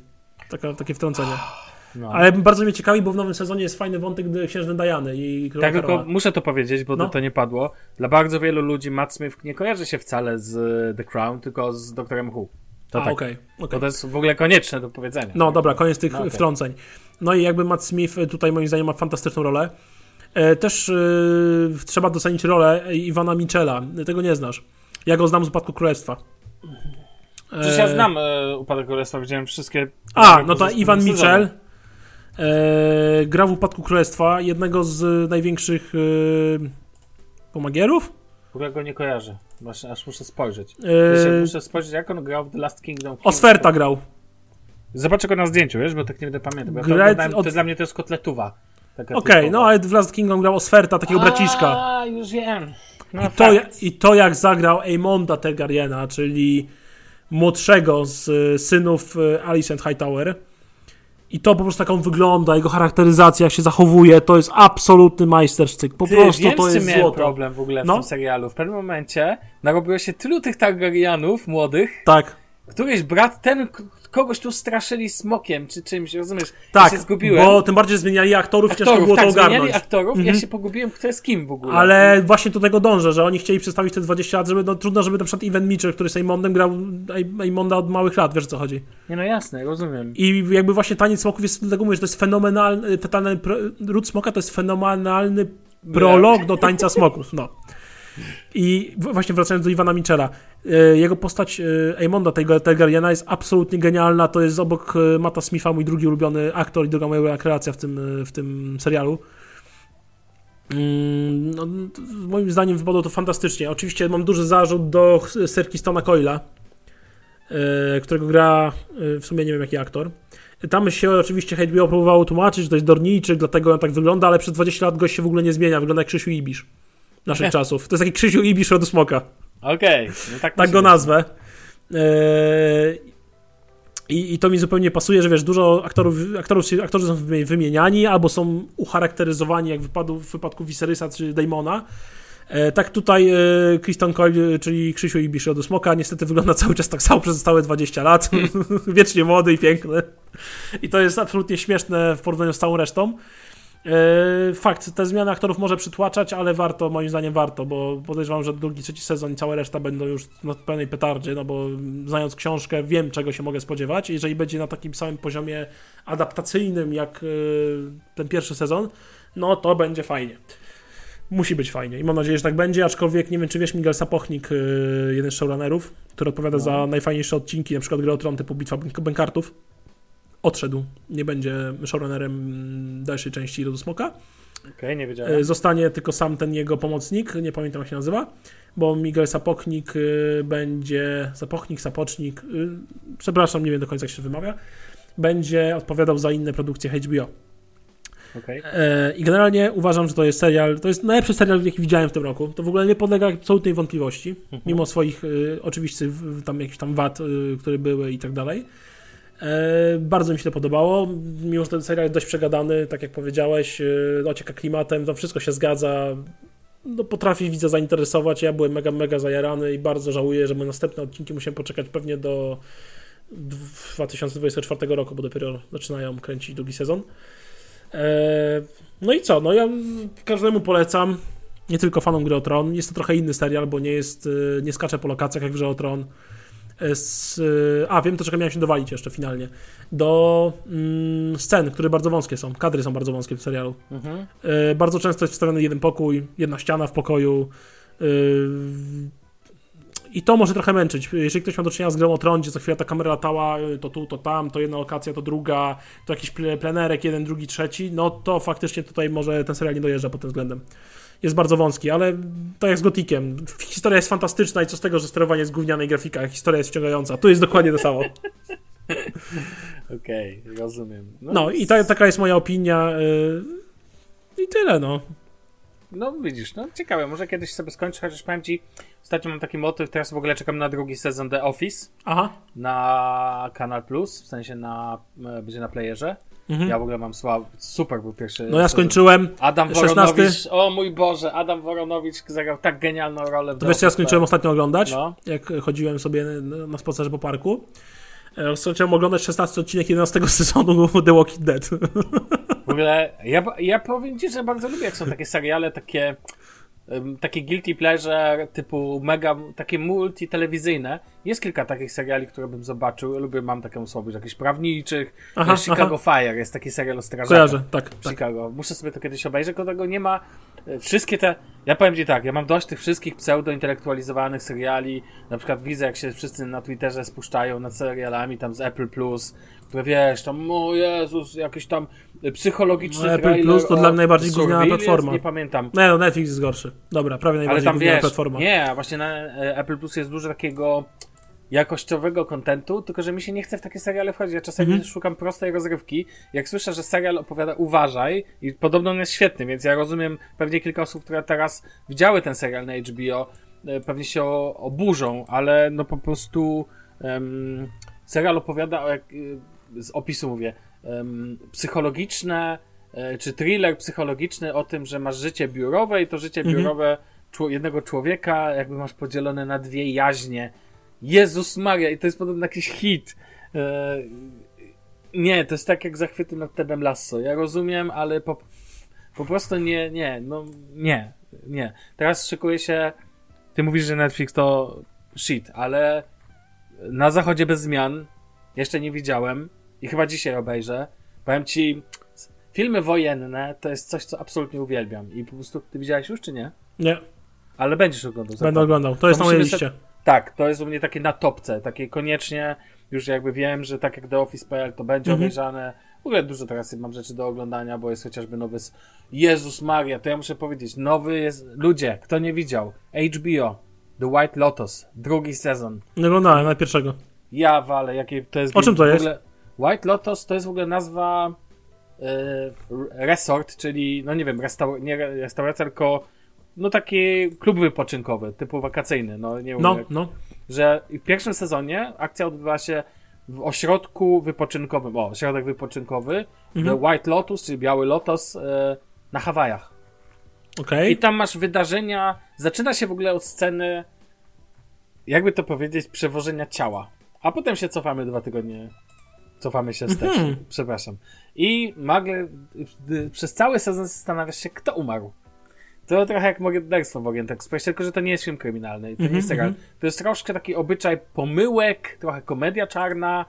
Taka, takie wtrącenie. No. Ale bardzo mnie ciekawi, bo w nowym sezonie jest fajny wątek gdy księżny Diany i Króla Tak, tylko muszę to powiedzieć, bo No. to, nie padło. Dla bardzo wielu ludzi Matt Smith nie kojarzy się wcale z The Crown, tylko z Doktorem Who. To A, tak. okej, okej. To, jest w ogóle konieczne do powiedzenia. No dobra, koniec tych No, okej. wtrąceń. No i jakby Matt Smith tutaj moim zdaniem ma fantastyczną rolę. E, Też e, trzeba docenić rolę Iwana Michela. Tego nie znasz. Ja go znam z Upadku Królestwa. Przecież E, ja znam e, Upadek Królestwa, widziałem wszystkie... A, no to Iwan sezonu. E, gra w Upadku Królestwa, jednego z największych e, pomagierów. W ogóle go nie kojarzę. Aż muszę spojrzeć. E, muszę spojrzeć, jak on grał w The Last Kingdom. Osferta grał. Zobaczę go na zdjęciu, wiesz, bo tak nie będę pamiętał. Bo ja to oglądałem, to od- dla mnie to jest kotletuwa. Okej, typowa. no ale w Last Kingdom grał Osferta, takiego braciszka. A, już wiem. No, I to. I to jak zagrał Aemonda Targaryena, czyli młodszego z y, synów y, Alicent Hightower. I to po prostu tak on wygląda, jego charakteryzacja, jak się zachowuje, to jest absolutny majstersztyk. Po Ty, prostu wiem, to jest miałem złoto. problem w ogóle w No. tym serialu. W pewnym momencie narobiło się tylu tych Targaryenów młodych, Tak, któryś brat, ten kogoś tu straszyli smokiem czy czymś, rozumiesz? ja tak, się zgubiłem. bo tym bardziej zmieniali aktorów, ciężko aktorów, było tak, to zmieniali ogarnąć. aktorów Mhm. ja się pogubiłem, kto jest kim w ogóle. Ale właśnie do tego dążę, że oni chcieli przedstawić te 20 lat, żeby no, trudno, żeby na przykład Iwan Mitchell, który z Aemondem grał Aemonda od małych lat, wiesz o co chodzi. Nie no jasne, rozumiem. I jakby właśnie taniec smoków jest, dlatego mówię, że to jest fenomenalny, fetalny, pro, ród smoka to jest fenomenalny prolog do tańca smoków, no. I właśnie wracając do Iwana Michela, e, jego postać e, Aemonda tego Targaryena jest absolutnie genialna, to jest obok e, Mata Smitha mój drugi ulubiony aktor i druga moja kreacja w tym, e, w tym serialu. Mm, No, moim zdaniem wypadło to fantastycznie. Oczywiście mam duży zarzut do Serkistona Coila, e, którego gra e, w sumie nie wiem jaki aktor. Tam się oczywiście HBO próbowało tłumaczyć, że to jest Dorniczyk, dlatego on tak wygląda, ale przez 20 lat gość się w ogóle nie zmienia, wygląda jak Krzysiu Ibisz naszych czasów. To jest taki Krzysiu Ibisz rodu Smoka, Okej, no tak, tak go nazwę. Eee, I, I to mi zupełnie pasuje, że wiesz, dużo aktorów, aktorów aktorzy są wymi- wymieniani, albo są ucharakteryzowani, jak w wypadku, w wypadku Viserysa czy Damona. E, tak tutaj e, Kristen Cole, czyli Krzysiu Ibisz rodu Smoka, niestety wygląda cały czas tak samo przez całe 20 lat. Wiecznie młody i piękny. I to jest absolutnie śmieszne w porównaniu z całą resztą. E, Fakt, te zmiany aktorów może przytłaczać, ale warto, moim zdaniem warto, bo podejrzewam, że drugi, trzeci sezon i cała reszta będą już na pełnej petardzie, no bo znając książkę wiem, czego się mogę spodziewać. Jeżeli będzie na takim samym poziomie adaptacyjnym jak e, ten pierwszy sezon, no to będzie fajnie. Musi być fajnie i mam nadzieję, że tak będzie, aczkolwiek nie wiem, czy wiesz, Miguel Sapochnik, e, jeden z showrunnerów, który odpowiada za najfajniejsze odcinki, na przykład Gry o Tron typu Bitwa Bękartów, odszedł, nie będzie showrunnerem dalszej części Rodu Smoka. Okej, nie wiedziałem. E, Zostanie tylko sam ten jego pomocnik, nie pamiętam jak się nazywa, bo Miguel Sapochnik y, będzie, Sapochnik, Sapocznik, y, przepraszam, nie wiem do końca jak się wymawia, będzie odpowiadał za inne produkcje HBO. E, I generalnie uważam, że to jest serial, to jest najlepszy serial, jaki widziałem w tym roku. To w ogóle nie podlega absolutnej wątpliwości, mimo swoich y, oczywistych w- tam jakichś tam wad, y, które były i tak dalej. E, bardzo mi się to podobało, mimo że ten serial jest dość przegadany, tak jak powiedziałeś, e, ocieka klimatem, to wszystko się zgadza, no, potrafi widza zainteresować, ja byłem mega, mega zajarany i bardzo żałuję, że moje następne odcinki musiałem poczekać pewnie do 2024 roku, bo dopiero zaczynają kręcić drugi sezon. E, no i co, no ja każdemu polecam, nie tylko fanom Gry o Tron, jest to trochę inny serial, bo nie jest, nie skacze po lokacjach jak w Grze o Tron, z, a wiem, to czego miałem się dowalić jeszcze finalnie, do mm, scen, które bardzo wąskie są, kadry są bardzo wąskie w serialu. Mhm. Y, bardzo często jest wstawiony jeden pokój, jedna ściana w pokoju. I to może trochę męczyć. Jeżeli ktoś ma do czynienia z grą o tron, gdzie co chwila ta kamera latała, to tu, to tam, to jedna lokacja, to druga, to jakiś plenerek, jeden, drugi, trzeci, no to faktycznie tutaj może ten serial nie dojeżdża pod tym względem jest bardzo wąski, ale tak jak z Gotikiem, historia jest fantastyczna i co z tego, że sterowanie jest gówniane i grafika, historia jest wciągająca. Tu jest dokładnie to samo. Okej, okay, rozumiem. No, no i ta, taka jest moja opinia yy, i tyle, no. No widzisz, no ciekawe, może kiedyś sobie skończę, chociaż powiem ci, ostatnio mam taki motyw, teraz w ogóle czekam na drugi sezon The Office Aha. na Kanal Plus, w sensie na, e, będzie na playerze. Mhm. Ja w ogóle mam słab... Super był pierwszy. No ja skończyłem. Adam 16. Woronowicz. O mój Boże, Adam Woronowicz zagrał tak genialną rolę. W to wiesz, ja skończyłem ostatnio oglądać, no. jak chodziłem sobie na spacerze po parku. E, skończyłem oglądać 16 odcinek 11 sezonu The Walking Dead. W ogóle ja, ja powiem ci, że bardzo lubię, jak są takie seriale, takie takie guilty pleasure typu mega, takie multitelewizyjne. Jest kilka takich seriali, które bym zobaczył. Lubię, mam taką słabość jakichś prawniczych. Aha, Chicago aha. Fire jest taki serial o strażakach. Kojarzę, tak. Chicago. Tak. Muszę sobie to kiedyś obejrzeć, bo tego nie ma. E, wszystkie te, ja powiem ci tak, ja mam dość tych wszystkich pseudo-intelektualizowanych seriali. Na przykład widzę, jak się wszyscy na Twitterze spuszczają nad serialami tam z Apple Plus, które wiesz, tam, o Jezus, jakiś tam psychologiczny no, Apple Plus to dla mnie najbardziej gówniana platforma. Nie pamiętam. Nie, no Netflix jest gorszy. Dobra, prawie najbardziej Ale tam, platforma. Nie, właśnie na e, Apple Plus jest dużo takiego jakościowego kontentu, tylko że mi się nie chce w takie seriale wchodzić. Ja czasami mhm. szukam prostej rozrywki. Jak słyszę, że serial opowiada Uważaj i podobno on jest świetny, więc ja rozumiem pewnie kilka osób, które teraz widziały ten serial na HBO, e, pewnie się oburzą, ale no po prostu um, serial opowiada o, jak, e, z opisu mówię, psychologiczne, e, czy thriller psychologiczny o tym, że masz życie biurowe i to życie mhm. biurowe jednego człowieka jakby masz podzielone na dwie jaźnie. Jezus Maria, i to jest podobno jakiś hit. E, nie, to jest tak jak zachwyty nad Tedem Lasso. Ja rozumiem, ale po, po prostu nie, nie, no nie, nie. Teraz szykuje się, ty mówisz, że Netflix to shit, ale na zachodzie bez zmian jeszcze nie widziałem i chyba dzisiaj obejrzę. Powiem ci, filmy wojenne to jest coś, co absolutnie uwielbiam. I po prostu, ty widziałeś już, czy nie? Nie. Ale będziesz oglądał. Będę oglądał. To jest to na mojej liście. Tak, to jest u mnie takie na topce. Takie koniecznie, już jakby wiem, że tak jak The Office.pl to będzie mhm. obejrzane. W ogóle dużo teraz mam rzeczy do oglądania, bo jest chociażby nowy. Jezus Maria, to ja muszę powiedzieć. Nowy jest. Ludzie, kto nie widział? HBO. The White Lotus. Drugi sezon. Nie oglądałem, na pierwszego. Ja wale, jakie to jest. O czym to jest? White Lotus to jest w ogóle nazwa yy, resort, czyli, no nie wiem, restaur nie restauracja, tylko no taki klub wypoczynkowy, typu wakacyjny, no nie no, jak, no. Że w pierwszym sezonie akcja odbywa się w ośrodku wypoczynkowym, o, ośrodek wypoczynkowy, mhm. White Lotus, czyli Biały Lotos yy, na Hawajach. Okay. I tam masz wydarzenia, zaczyna się w ogóle od sceny, jakby to powiedzieć, przewożenia ciała. A potem się cofamy dwa tygodnie Cofamy się wstecz. Mm -hmm. Przepraszam. I nagle przez cały sezon zastanawiasz się, kto umarł. To trochę jak morderstwo w Orient Express, tylko że to nie jest film kryminalny. To mm -hmm, nie jest serial. Mm -hmm. To jest troszkę taki obyczaj pomyłek, trochę komedia czarna.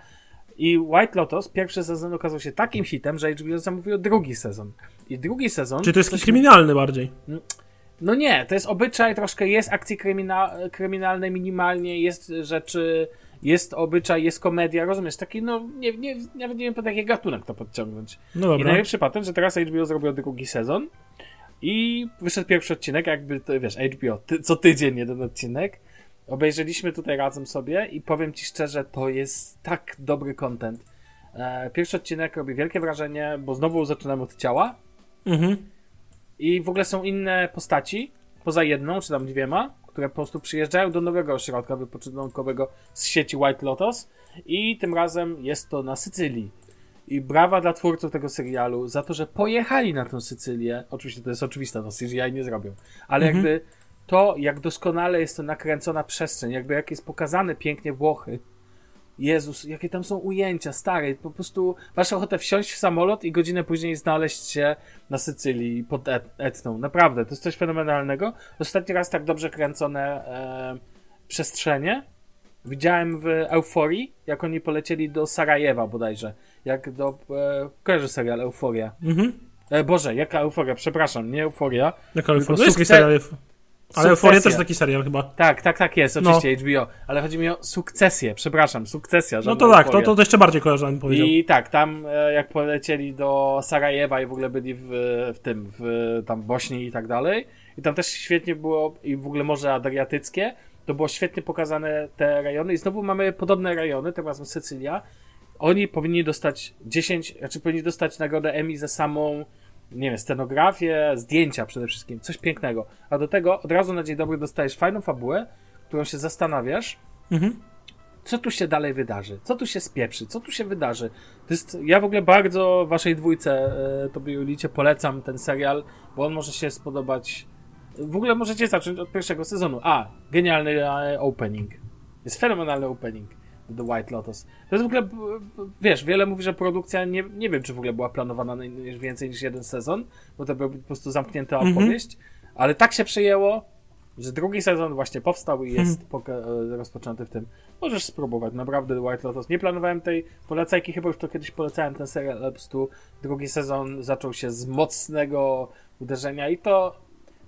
I White Lotus, pierwszy sezon okazał się takim hitem, że HBO zamówiło drugi sezon. I drugi sezon... Czy to jest kryminalny bardziej? No nie, to jest obyczaj, troszkę jest akcji krymina kryminalnej minimalnie, jest rzeczy jest obyczaj, jest komedia, rozumiesz, taki, no, nie, nie, nawet nie wiem, po jaki gatunek to podciągnąć. No dobra. I najlepszy patent, że teraz HBO zrobił drugi sezon i wyszedł pierwszy odcinek, jakby, to, wiesz, HBO, ty, co tydzień jeden odcinek. Obejrzeliśmy tutaj razem sobie i powiem ci szczerze, to jest tak dobry content. E, pierwszy odcinek robi wielkie wrażenie, bo znowu zaczynamy od ciała. Mhm. I w ogóle są inne postaci, poza jedną czy tam dwiema, które po prostu przyjeżdżają do nowego ośrodka wypoczynkowego z sieci White Lotus i tym razem jest to na Sycylii. I brawa dla twórców tego serialu za to, że pojechali na tę Sycylię. Oczywiście to jest oczywiste, no CGI nie zrobią. Ale Mhm. jakby to, jak doskonale jest to nakręcona przestrzeń, jakby jak jest pokazane pięknie Włochy. Jezus, jakie tam są ujęcia, stare. Po prostu masz ochotę wsiąść w samolot i godzinę później znaleźć się na Sycylii pod Et- Etną. Naprawdę, to jest coś fenomenalnego. Ostatni raz tak dobrze kręcone e, przestrzenie widziałem w Euforii, jak oni polecieli do Sarajewa bodajże. Jak do... E, kojarzy serial Euforia. Mhm. E, Boże, jaka Euforia? Przepraszam, nie Euforia. Jaka euforia? Sukces- serial. Ale euforia też taki serial chyba. Tak, tak, tak jest, No. oczywiście HBO. Ale chodzi mi o sukcesję, przepraszam, sukcesja. No to tak, to, to jeszcze bardziej kojarzę, powiedział. I tak, tam e, jak polecieli do Sarajewa i w ogóle byli w, w tym, w tam Bośni i tak dalej. I tam też świetnie było, i w ogóle Morze Adriatyckie, to było świetnie pokazane te rejony. I znowu mamy podobne rejony, tym razem Sycylia. Oni powinni dostać 10, znaczy powinni dostać nagrodę Emmy za samą, nie wiem, scenografię, zdjęcia przede wszystkim, coś pięknego. A do tego od razu na dzień dobry dostajesz fajną fabułę, którą się zastanawiasz, Mhm. co tu się dalej wydarzy? Co tu się spieprzy? Co tu się wydarzy? To jest, ja w ogóle bardzo waszej dwójce, e, tobie Julicie, polecam ten serial, bo on może się spodobać. W ogóle możecie zacząć od pierwszego sezonu. A, genialny e, opening. Jest fenomenalny opening The White Lotus. To jest w ogóle, wiesz, wiele mówi, że produkcja, nie, nie wiem, czy w ogóle była planowana na na więcej niż jeden sezon, bo to była po prostu zamknięta Mhm. opowieść, ale tak się przyjęło, że drugi sezon właśnie powstał i jest e, rozpoczęty w tym. Możesz spróbować, naprawdę The White Lotus. Nie planowałem tej polecajki, chyba już to kiedyś polecałem ten serial, ale po prostu drugi sezon zaczął się z mocnego uderzenia i to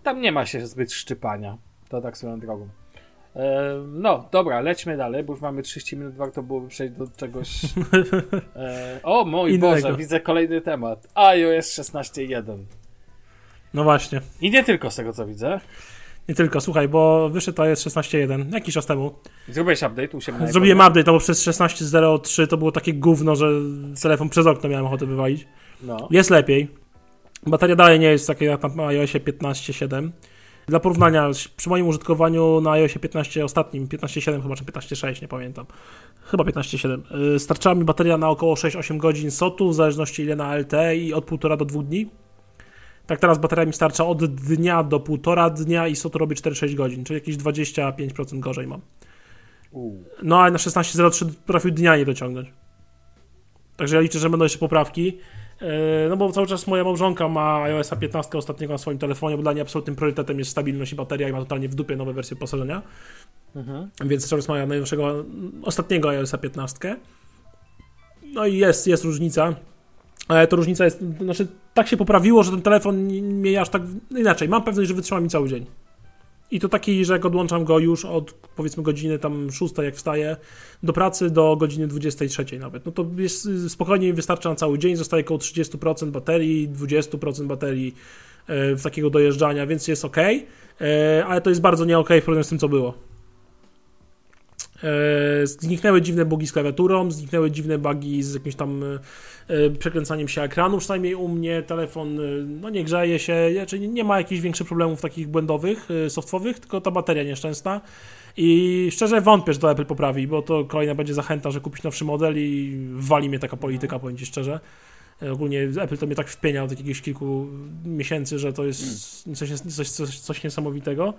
tam nie ma się zbyt szczypania. To tak swoją drogą. E, no, dobra, lećmy dalej, bo już mamy 30 minut, warto byłoby przejść do czegoś... E, o mój Innego. Boże, widzę kolejny temat. iOS 16.1. No właśnie. I nie tylko z tego, co widzę. Nie tylko, słuchaj, bo wyszedł jest 16.1 jakiś czas temu. Zrobiłeś update, u siebie Zrobiłem update, no bo przez 16.03 to było takie gówno, że telefon przez okno miałem ochotę wywalić. No. Jest lepiej. Bateria dalej nie jest taka jak na iOSie 15.7. Dla porównania, przy moim użytkowaniu na iOSie 15 ostatnim, 15.7 chyba, czy 15.6, nie pamiętam. Chyba 15.7. Yy, Starczała mi bateria na około 6-8 godzin SOT-u, w zależności ile na LTE i od 1,5 do 2 dni. Tak teraz bateria mi starcza od dnia do 1,5 dnia i SOT robi 4-6 godzin, czyli jakieś 25% gorzej mam. No ale na 16.03 potrafił dnia nie dociągnąć. Także ja liczę, że będą jeszcze poprawki. Yy, No bo cały czas moja małżonka ma iOS 15 ostatniego na swoim telefonie, bo dla niej absolutnym priorytetem jest stabilność i bateria i ma totalnie w dupie nowe wersje wyposażenia. Mhm. Więc cały czas ma najnowszego, ostatniego iOS 15. No i jest, jest różnica. Ale to różnica jest, znaczy tak się poprawiło, że ten telefon nie- mnie aż tak, inaczej, mam pewność, że wytrzyma mi cały dzień. I to taki, że jak odłączam go już od powiedzmy godziny tam 6, jak wstaję, do pracy do godziny 23 nawet. No to jest spokojnie wystarcza na cały dzień, zostaje około 30% baterii, 20% baterii e, w takiego dojeżdżania, więc jest ok, ale to jest bardzo nie ok w porównaniu z tym, co było. E, Zniknęły dziwne bugi z klawiaturą, zniknęły dziwne bugi z jakimś tam e, przekręcaniem się ekranu, przynajmniej u mnie telefon e, no nie grzeje się, znaczy nie ma jakichś większych problemów takich błędowych, softwowych, tylko ta bateria nieszczęsna. I szczerze wątpię, że to Apple poprawi, bo to kolejna będzie zachęta, że kupić nowszy model i wali mnie taka polityka, powiem Ci szczerze. Ogólnie Apple to mnie tak wpienia od jakiegoś kilku miesięcy, że to jest coś, coś, coś, coś niesamowitego.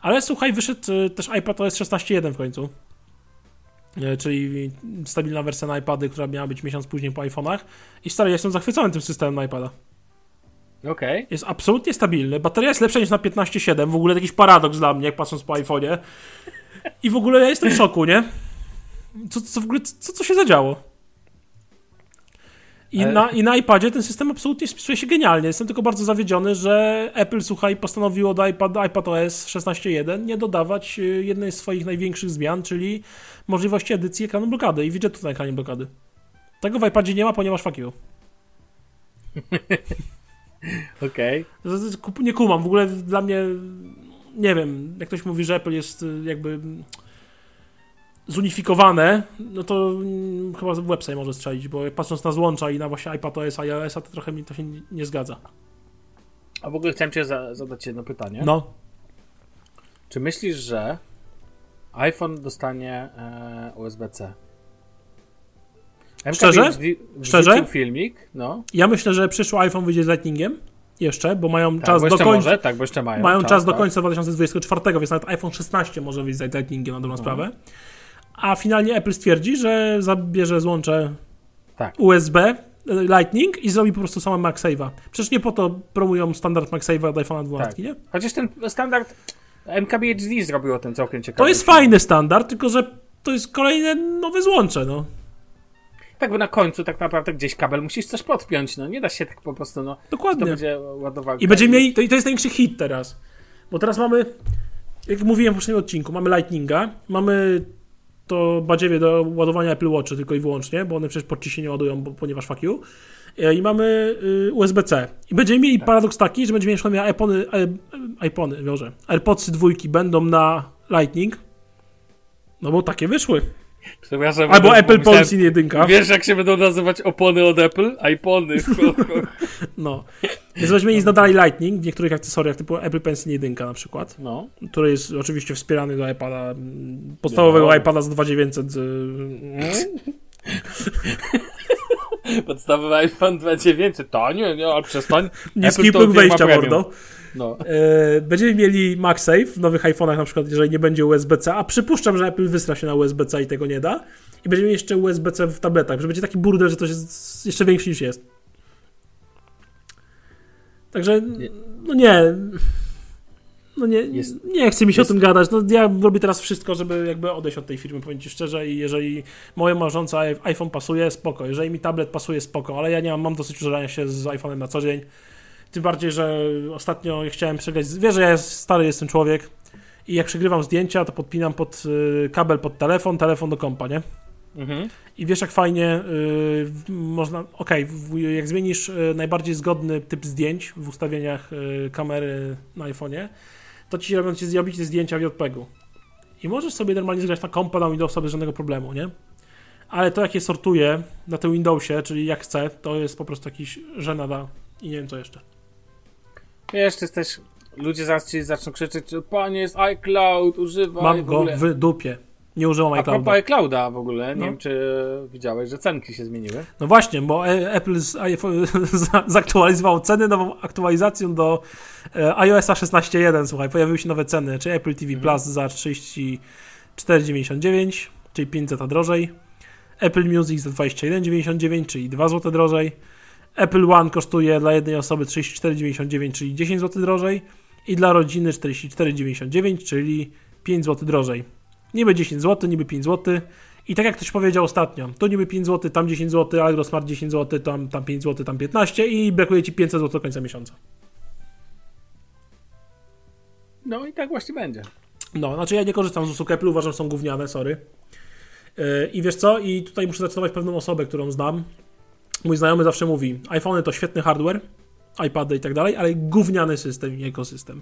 Ale słuchaj, wyszedł też iPad OS 16.1 w końcu. E, Czyli stabilna wersja na iPady, która miała być miesiąc później po iPhone'ach. I stary, ja jestem zachwycony tym systemem na iPada. Okej. Jest absolutnie stabilny. Bateria jest lepsza niż na 15.7. W ogóle jakiś paradoks dla mnie, jak patrząc po iPhone'ie. I w ogóle ja jestem w szoku, nie? Co, co w ogóle, co, co się zadziało? I, na, I na iPadzie ten system absolutnie spisuje się genialnie. Jestem tylko bardzo zawiedziony, że Apple, słuchaj, postanowiło do iPad, iPad OS 16.1 nie dodawać y, jednej z swoich największych zmian, czyli możliwości edycji ekranu blokady i widgetów na ekranie blokady. Tego w iPadzie nie ma, ponieważ fuck you. Okej. Kup- Nie kumam, w ogóle dla mnie, nie wiem, jak ktoś mówi, że Apple jest y, jakby zunifikowane, no to mm, chyba website może strzelić, bo patrząc na złącza i na właśnie iPad OS, iOS, to trochę mi to się nie- nie zgadza. A w ogóle chciałem cię za, zadać jedno pytanie. No, Czy myślisz, że iPhone dostanie e, USB-C? Szczerze? MKBHD Szczerze? wrzucił filmik, no. Ja myślę, że przyszły iPhone wyjdzie z Lightningiem jeszcze, bo mają Tak, czas bo do końca. może, tak, bo jeszcze mają. Mają czas do tak. końca 2024, więc nawet iPhone 16 może wyjść z Lightningiem na dobrą Mhm. sprawę. A finalnie Apple stwierdzi, że zabierze złącze Tak. USB e, Lightning i zrobi po prostu same MagSave'a. Przecież nie po to promują standard MagSave'a od iPhone'a 12, Tak. nie? Chociaż ten standard MKBHD zrobił o tym całkiem ciekawy. To jest fajny standard, tylko że to jest kolejne nowe złącze, no. Tak, bo na końcu tak naprawdę gdzieś kabel musisz coś podpiąć, no nie da się tak po prostu, no. To Dokładnie. będzie ładowarka. I będziemy mieli, to, i to jest największy hit teraz. Bo teraz mamy, jak mówiłem w poprzednim odcinku, mamy Lightninga, mamy to badziewie do ładowania Apple Watchy tylko i wyłącznie, bo one przecież pod ci się nie ładują, bo, ponieważ fuck you. E, I mamy y, USB-C. I będziemy mieli paradoks taki, że będziemy mieli iPony, e, e, iPony, może, AirPodsy dwójki będą na Lightning, no bo takie wyszły. Przepraszam, Albo bo Apple Pencil jedynka. Wiesz, jak się będą nazywać opony od Apple? iPony. No. Więc będziemy mieli nadal Lightning w niektórych akcesoriach, typu Apple Pencil 1 na przykład. No. który jest oczywiście wspierany do iPada, podstawowego No. iPada za 2900 z... Podstawowy iPhone 2900. To nie, nie, ale przestań. Niski próg wejścia, mordo. No. E, będziemy mieli MagSafe w nowych iPhone'ach na przykład, jeżeli nie będzie USB-C, a przypuszczam, że Apple wysra się na USB-C i tego nie da. I będziemy mieli jeszcze USB-C w tabletach, że będzie taki burdel, że to jest jeszcze większy niż jest. Także, no nie... No nie, Jest- nie chce mi się jest- o tym gadać. No, ja robię teraz wszystko, żeby jakby odejść od tej firmy, powiem Ci szczerze. I jeżeli moje marzące iPhone pasuje, spoko. Jeżeli mi tablet pasuje, spoko. Ale ja nie mam, mam dosyć użerania się z iPhone'em na co dzień. Tym bardziej, że ostatnio chciałem przegrać. Wiesz, że ja stary jestem człowiek. I jak przegrywam zdjęcia, to podpinam pod y, kabel pod telefon, telefon do kompa, nie? Mhm. I wiesz, jak fajnie y, można. Okej, w- jak zmienisz y, najbardziej zgodny typ zdjęć w ustawieniach y, kamery na iPhone'ie, to ci robią ci zrobić te zdjęcia w JPEG-u. I możesz sobie normalnie zgrać na kompa na Windowsa bez żadnego problemu, nie? Ale to, jak je sortuję na tym Windowsie, czyli jak chcę, to jest po prostu jakiś żenada i nie wiem co jeszcze. Wiesz, to jest też... Ludzie zaraz ci zaczną krzyczeć, panie jest iCloud, używaj Mam go w dupie. Nie używam A iClouda. propos iClouda w ogóle, nie No. wiem czy widziałeś, że cenki się zmieniły. No właśnie, bo e- Apple z, zaktualizował ceny nową aktualizacją do e, iOSa 16.1. Słuchaj, pojawiły się nowe ceny, czyli Apple TV Mhm. Plus za 34,99, czyli 5 zł drożej. Apple Music za 21,99, czyli 2 zł drożej. Apple One kosztuje dla jednej osoby 34,99, czyli 10 zł drożej. I dla rodziny 44,99, czyli 5 zł drożej. Niby 10 zł, niby 5 zł. I tak jak ktoś powiedział ostatnio, to niby 5 zł, tam 10 zł, Agrosmart 10 zł, tam, tam 5 zł, tam 15 i brakuje ci 500 zł do końca miesiąca. No i tak właśnie będzie. No, znaczy ja nie korzystam z usług Apple, uważam, że są gówniane, sorry. Yy, I wiesz co? I tutaj muszę zacytować pewną osobę, którą znam. Mój znajomy zawsze mówi, iPhony to świetny hardware, iPady i tak dalej, ale gówniany system i ekosystem.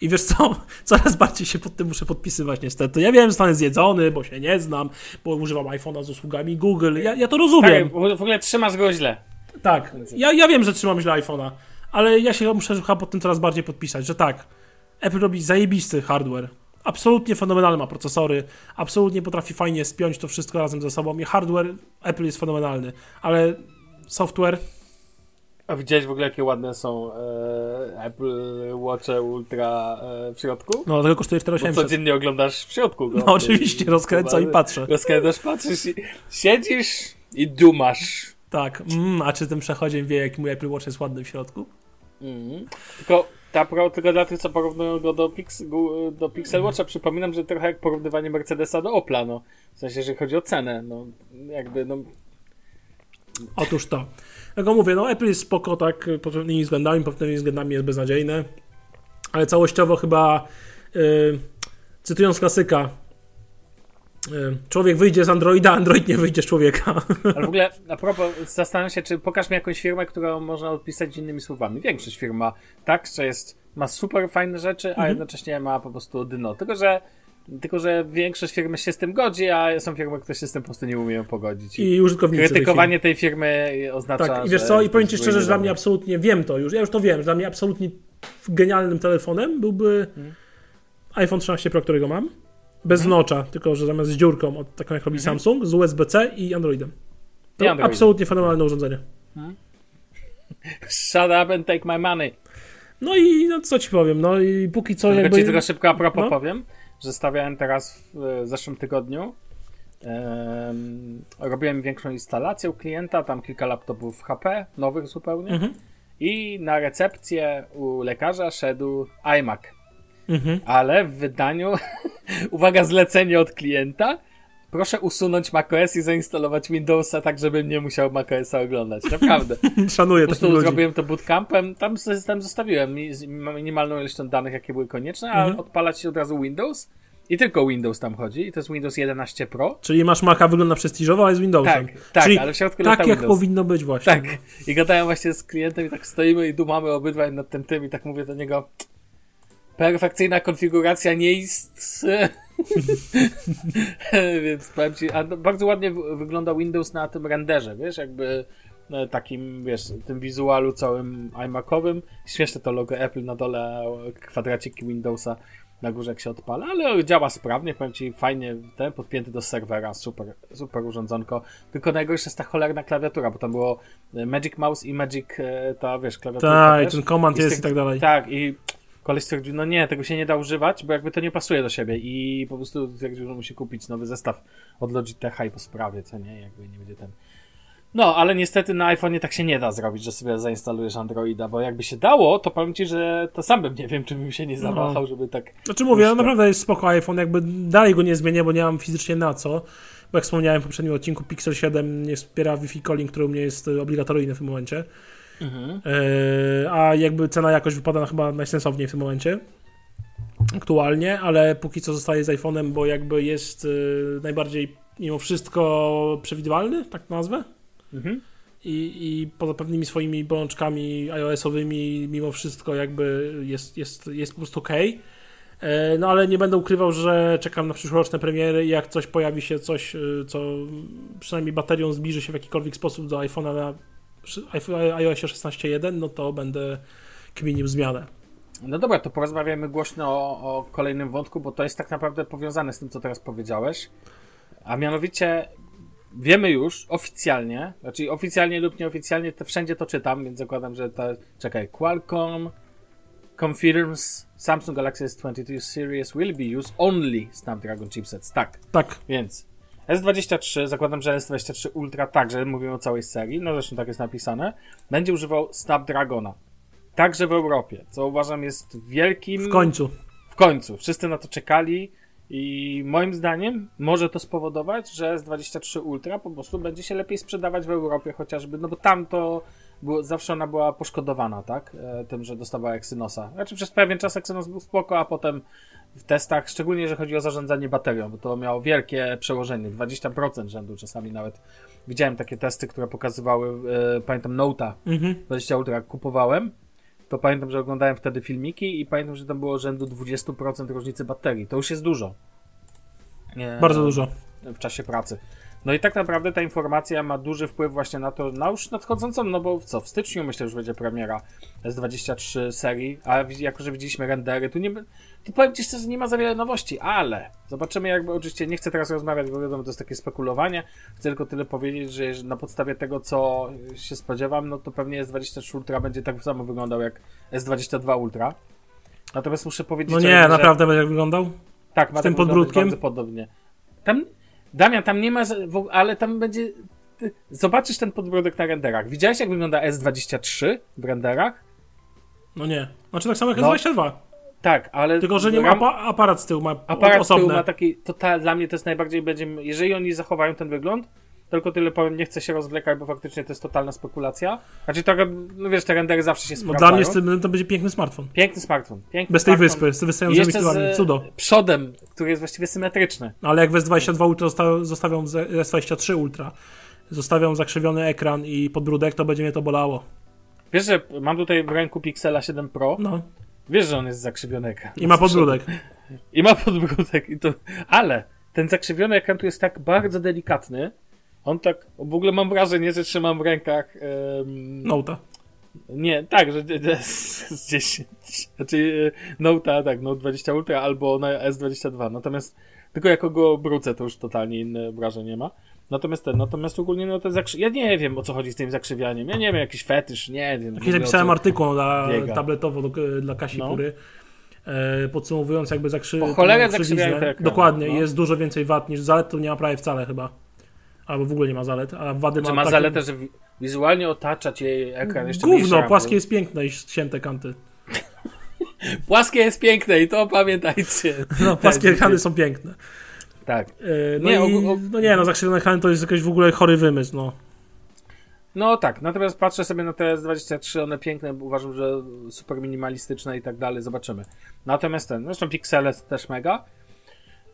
I wiesz co? Coraz bardziej się pod tym muszę podpisywać niestety. Ja wiem, że zostanę zjedzony, bo się nie znam, bo używam iPhone'a z usługami Google. Ja, ja to rozumiem. Tak, w w ogóle trzymasz go źle. Tak, ja, ja wiem, że trzymam źle iPhone'a, ale ja się muszę chyba pod tym coraz bardziej podpisać, że tak, Apple robi zajebisty hardware. Absolutnie fenomenalny ma procesory, absolutnie potrafi fajnie spiąć to wszystko razem ze sobą i hardware Apple jest fenomenalny, ale software, A widziałeś w ogóle jakie ładne są e, Apple Watche Ultra e, w środku? no tego kosztuje Bo 4800. codziennie oglądasz w środku go. No oczywiście, rozkręcam i patrzę. Rozkręcasz, patrzysz i siedzisz i dumasz. Tak, mm, a czy tym przechodziem wie, jaki mój Apple Watch jest ładny w środku? Mhm. Tylko ta pro, tylko dla tych, co porównują go do, Pix, do Pixel Watcha, przypominam, że trochę jak porównywanie Mercedesa do Opla, no. W sensie, jeżeli chodzi o cenę, no. Jakby, no. Otóż to. Jak mówię, no Apple jest spoko, tak, pod pewnymi względami, pod pewnymi względami jest beznadziejne, ale całościowo chyba, yy, cytując klasyka, yy, człowiek wyjdzie z Androida, Android nie wyjdzie z człowieka. Ale w ogóle, a propos, zastanawiam się, czy pokaż mi jakąś firmę, którą można odpisać innymi słowami. Większość firm ma tak, że jest, ma super fajne rzeczy, a Mhm. jednocześnie ma po prostu dno. Tylko, że tylko, że większość firmy się z tym godzi, a są firmy, które się z tym po prostu nie umieją pogodzić. I użytkownicy. tej Krytykowanie tej firmy oznacza, Tak, i wiesz co, i powiem ci szczerze, że dla mnie absolutnie, wiem to już, ja już to wiem, że dla mnie absolutnie genialnym telefonem byłby iPhone 13 Pro, którego mam, bez Mhm. nocza, tylko że zamiast z dziurką, od, taką jak robi Samsung, z USB-C i Androidem. To I Androidem. absolutnie fenomenalne urządzenie. Shut up and take my money. No i no, co ci powiem, no i póki co Tylko jakby... ci tylko szybko a propos no. powiem, że stawiałem teraz w zeszłym tygodniu. em, robiłem większą instalację u klienta, tam kilka laptopów HP, nowych zupełnie. Mhm. I na recepcję u lekarza szedł iMac. Mhm. Ale w wydaniu, uwaga, zlecenie od klienta. Proszę usunąć macOS i zainstalować Windowsa tak, żebym nie musiał macOSa oglądać. Naprawdę. Szanuję Po prostu zrobiłem to bootcampem, tam system zostawiłem minimalną ilością danych, jakie były konieczne, a Mhm. odpalać się od razu Windows i tylko Windows tam chodzi i to jest Windows 11 Pro. Czyli masz Maca, wygląda prestiżowo, ale z Windowsem. Tak, tak, Czyli ale w środku tak jak powinno być właśnie. Tak. I gadałem właśnie z klientem i tak stoimy i dumamy obydwaj nad tym tym i tak mówię do niego perfekcyjna konfiguracja nie ist. Więc powiem ci, a no, bardzo ładnie wygląda Windows na tym renderze, wiesz, jakby no, takim, wiesz, tym wizualu całym iMacowym. Śmieszne to logo Apple na dole, a kwadraciki Windowsa na górze jak się odpala, ale działa sprawnie, powiem ci, fajnie ten podpięty do serwera, super, super urządzonko. Tylko najgorsze jest ta cholerna klawiatura, bo tam było e, Magic Mouse i Magic, e, ta wiesz, klawiatura. Tak, ten z jest i tak dalej. Tak, i koleś stwierdził, no nie, tego się nie da używać, bo jakby to nie pasuje do siebie i po prostu stwierdził, że musi kupić nowy zestaw od Logitecha i po sprawie, co nie, jakby nie będzie ten... No, ale niestety na iPhone'ie tak się nie da zrobić, że sobie zainstalujesz Androida, bo jakby się dało, to powiem ci, że to sam bym nie wiem, czy bym się nie zawahał, żeby tak... Znaczy mówię, no naprawdę jest spoko iPhone, jakby dalej go nie zmienię, bo nie mam fizycznie na co. Bo jak wspomniałem w poprzednim odcinku, Pixel 7 nie wspiera Wi-Fi calling, który u mnie jest obligatoryjny w tym momencie. Mhm. E, a jakby cena jakoś wypada na chyba najsensowniej w tym momencie. Aktualnie, ale póki co zostaje z iPhone'em, bo jakby jest e, najbardziej mimo wszystko przewidywalny, tak nazwę. Mhm. I, I poza pewnymi swoimi bolączkami iOS-owymi, mimo wszystko jakby jest, jest, jest po prostu ok. E, No ale nie będę ukrywał, że czekam na przyszłoroczne premiery i jak coś pojawi się, coś, co przynajmniej baterią zbliży się w jakikolwiek sposób do iPhone'a na iOSie 16.1, no to będę kminił zmianę. No dobra, to porozmawiamy głośno o, o kolejnym wątku, bo to jest tak naprawdę powiązane z tym, co teraz powiedziałeś. A mianowicie wiemy już oficjalnie, znaczy oficjalnie lub nieoficjalnie, to wszędzie to czytam, więc zakładam, że to. Czekaj, Qualcomm confirms Samsung Galaxy S22 series will be used only Snapdragon chipsets. Tak, Tak, więc S23, zakładam, że S23 Ultra także, mówimy o całej serii, no zresztą tak jest napisane, będzie używał Snapdragona. Także w Europie, co uważam jest wielkim... w końcu. W końcu. Wszyscy na to czekali i moim zdaniem może to spowodować, że S23 Ultra po prostu będzie się lepiej sprzedawać w Europie chociażby, no bo tam to było, zawsze ona była poszkodowana, tak? E, tym, że dostawała Exynosa. Znaczy przez pewien czas Exynos był spoko, a potem w testach, szczególnie jeżeli chodzi o zarządzanie baterią, bo to miało wielkie przełożenie, 20% rzędu czasami nawet. Widziałem takie testy, które pokazywały, e, pamiętam Note'a Mhm. 20 Ultra jak kupowałem, to pamiętam, że oglądałem wtedy filmiki i pamiętam, że tam było rzędu 20% różnicy baterii. To już jest dużo. E, Bardzo dużo. W czasie pracy. No i tak naprawdę ta informacja ma duży wpływ właśnie na to, na już nadchodzącą, no bo w co, w styczniu myślę, że będzie premiera S23 serii, a jako, że widzieliśmy rendery, tu nie, to powiem Ci szczerze, nie ma za wiele nowości, ale zobaczymy jakby, oczywiście nie chcę teraz rozmawiać, bo wiadomo, to jest takie spekulowanie, chcę tylko tyle powiedzieć, że na podstawie tego, co się spodziewam, no to pewnie S23 Ultra będzie tak samo wyglądał jak S22 Ultra. Natomiast muszę powiedzieć, No nie, że... naprawdę będzie jak wyglądał? Tak, ma Z tym tak wyglądać podbródkiem? Bardzo podobnie. Tam, Damian, tam nie ma, ale tam będzie, zobaczysz ten podbródek na renderach. Widziałeś jak wygląda S23 w renderach? No nie. Znaczy tak samo jak No. S22. Tak, ale... Tylko, że nie ma ram- aparat z tyłu, ma Aparat z tyłu osobne. ma taki, to ta, dla mnie to jest najbardziej będzie, jeżeli oni zachowają ten wygląd, tylko tyle powiem, nie chcę się rozwlekać, bo faktycznie to jest totalna spekulacja. Znaczy to, no wiesz, te rendery zawsze się No sprawdzają. dla mnie to będzie piękny smartfon. Piękny smartfon. Piękny Bez tej smartfon. wyspy, z wystającymi tyłami. Cudo. przodem, który jest właściwie symetryczny. No, ale jak w S22 Ultra zosta- zostawią z S23 Ultra, zostawią zakrzywiony ekran i podbródek, to będzie mnie to bolało. Wiesz, że mam tutaj w ręku Pixela 7 Pro. No. Wiesz, że on jest zakrzywiony ekran. I ma podbródek. I ma podbródek. I to... Ale ten zakrzywiony ekran tu jest tak bardzo delikatny. On tak, w ogóle mam wrażenie, że trzymam w rękach em, Nota. Nie, tak, że z 10. Znaczy Note, tak, Note 20 Ultra albo na S22. Natomiast tylko jako go obrócę, to już totalnie inne wrażenie ma. Natomiast ten, natomiast ogólnie no to zakrzy... Ja nie wiem o co chodzi z tym zakrzywianiem. Ja nie wiem, jakiś fetysz, nie wiem. Jakiś napisałem artykuł dla, tabletowo do, dla Kasi no. Pury. E, podsumowując jakby zakrzy... Po cholerę zakrzywiają. Dokładnie, no. jest dużo więcej wad niż zalet, to nie ma prawie wcale chyba. Albo w ogóle nie ma zalet, a wady znaczy, ma... ma takie... zaletę, że wizualnie otacza cię ekran jeszcze Gówno, płaskie jest piękne i ścięte kanty. Płaskie jest piękne i to pamiętajcie. No, płaskie ekrany są piękne. Tak. E, no, nie, i, o, o... no nie, no zakrzywione ekrany to jest jakiś w ogóle chory wymysł, no. No tak, natomiast patrzę sobie na te S23, one piękne, uważam, że super minimalistyczne i tak dalej, zobaczymy. Natomiast ten, zresztą Pixele też mega.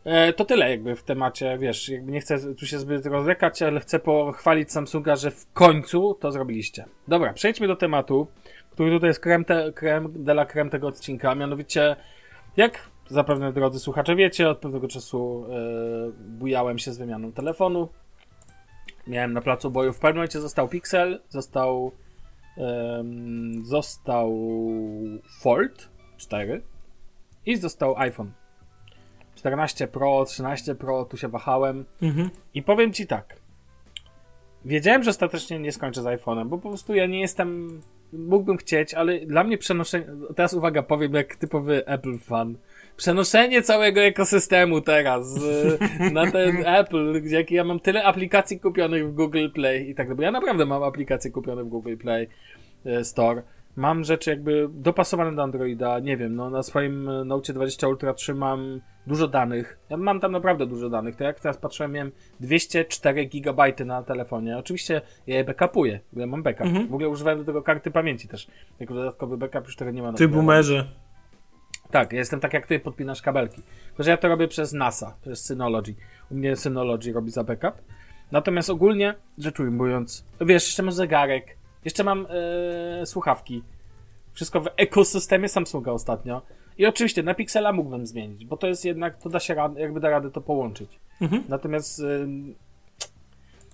E, to tyle jakby w temacie, wiesz, jakby nie chcę tu się zbyt rozlekać, ale chcę pochwalić Samsunga, że w końcu to zrobiliście. Dobra, przejdźmy do tematu, który tutaj jest krem, te, krem de la creme tego odcinka, mianowicie jak zapewne drodzy słuchacze wiecie, od pewnego czasu e, bujałem się z wymianą telefonu. Miałem na placu boju. W pewnym momencie został Pixel, został został Fold 4 i został iPhone. 14 Pro, 13 Pro, tu się wahałem. Mhm. I powiem ci tak. Wiedziałem, że ostatecznie nie skończę z iPhone'em, bo po prostu ja nie jestem. Mógłbym chcieć, ale dla mnie przenoszenie. Teraz uwaga, powiem jak typowy Apple fan przenoszenie całego ekosystemu teraz na ten Apple, gdzie ja mam tyle aplikacji kupionych w Google Play i tak dalej. Ja naprawdę mam aplikacje kupione w Google Play e, Store. Mam rzeczy jakby dopasowane do Androida, nie wiem, no na swoim Note 20 Ultra trzymam dużo danych. Ja mam tam naprawdę dużo danych. To jak teraz patrzyłem, miałem 204 GB na telefonie. Oczywiście ja je backupuję, bo ja mam backup. Mhm. W ogóle używałem do tego karty pamięci też. Jako dodatkowy backup już tego nie ma. Ty boomerze. Tak, ja jestem tak jak ty, podpinasz kabelki. Tylko, że ja to robię przez NASA, przez Synology. U mnie Synology robi za backup. Natomiast ogólnie, rzecz ujmując, wiesz, jeszcze mam zegarek, jeszcze mam yy, słuchawki. Wszystko w ekosystemie Samsunga ostatnio. I oczywiście na Pixela mógłbym zmienić, bo to jest jednak, to da się jakby da radę to połączyć. Mhm. Natomiast yy,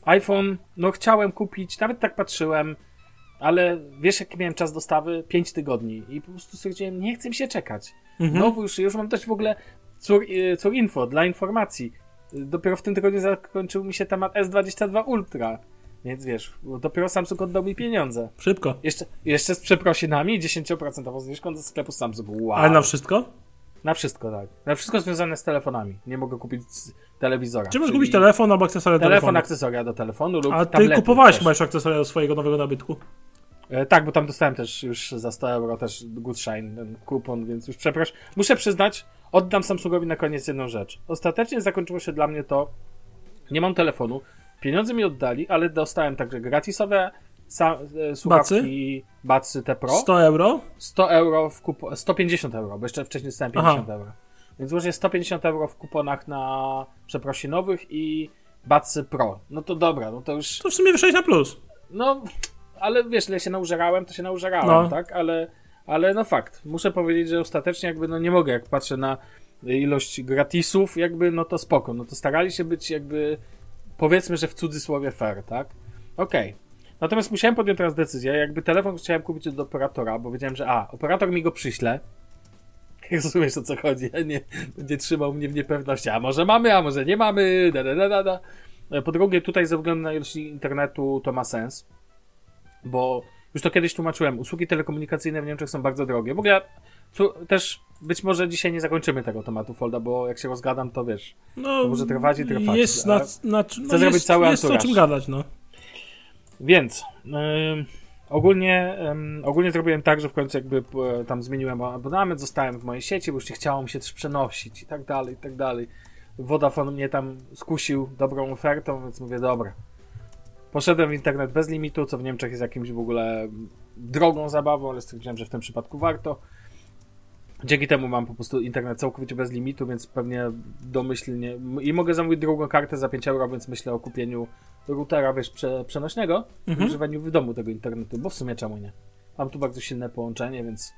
iPhone, no chciałem kupić, nawet tak patrzyłem, ale wiesz, jaki miałem czas dostawy? 5 tygodni. I po prostu stwierdziłem, nie chcę mi się czekać. Mhm. No już, już mam też w ogóle cór, y, cór info dla informacji. Dopiero w tym tygodniu zakończył mi się temat S22 Ultra. Więc wiesz, dopiero Samsung oddał mi pieniądze. Szybko. Jeszcze, jeszcze z przeprosinami 10% zniżką do sklepu Samsung. Wow. Ale na wszystko? Na wszystko, tak. Na wszystko związane z telefonami. Nie mogę kupić telewizora. Czy możesz kupić telefon albo akcesoria do telefonu? Telefon, akcesoria do telefonu lub A ty kupowałeś chyba już akcesoria do swojego nowego nabytku? E, tak, bo tam dostałem też już za 100 euro też Goodshine, ten kupon, więc już przepraszam. Muszę przyznać, oddam Samsungowi na koniec jedną rzecz. Ostatecznie zakończyło się dla mnie to, nie mam telefonu, pieniądze mi oddali, ale dostałem także gratisowe sa, e, słuchawki Batsy T Pro. 100 euro? 100 euro w kupo 150 euro, bo jeszcze wcześniej dostałem 50 Aha. euro. Więc łącznie 150 euro w kuponach na przeprosinowych i Batsy Pro. No to dobra, no to już... To w sumie wyszedłeś na plus. No, ale wiesz, ile się naużerałem, to się naużerałem, no. tak? Ale, ale no fakt. Muszę powiedzieć, że ostatecznie jakby no nie mogę, jak patrzę na ilość gratisów, jakby no to spoko. No to starali się być jakby powiedzmy, że w cudzysłowie fair, tak? Okej. Okay. Natomiast musiałem podjąć teraz decyzję, jakby telefon chciałem kupić od operatora, bo wiedziałem, że a, operator mi go przyśle, rozumiesz o co chodzi, nie będzie trzymał mnie w niepewności, a może mamy, a może nie mamy, da, da, da, da. Po drugie, tutaj ze względu na ilość internetu to ma sens, bo już to kiedyś tłumaczyłem, usługi telekomunikacyjne w Niemczech są bardzo drogie. W ogóle też być może dzisiaj nie zakończymy tego tematu Folda, bo jak się rozgadam, to wiesz, no, to może trwać i trwać. Jest, na, na, Chcę no zrobić jest, cały jest o czym gadać, no. Więc yy, ogólnie, yy, ogólnie zrobiłem tak, że w końcu jakby yy, tam zmieniłem abonament, zostałem w mojej sieci, bo już nie chciało mi się też przenosić i tak dalej, i tak dalej. Vodafone mnie tam skusił dobrą ofertą, więc mówię, dobra, Poszedłem w internet bez limitu, co w Niemczech jest jakimś w ogóle drogą zabawą, ale stwierdziłem, że w tym przypadku warto. Dzięki temu mam po prostu internet całkowicie bez limitu, więc pewnie domyślnie. I mogę zamówić drugą kartę za 5 euro, więc myślę o kupieniu routera, wiesz, prze, przenośnego, mhm. używaniu w domu tego internetu, bo w sumie czemu nie? Mam tu bardzo silne połączenie, więc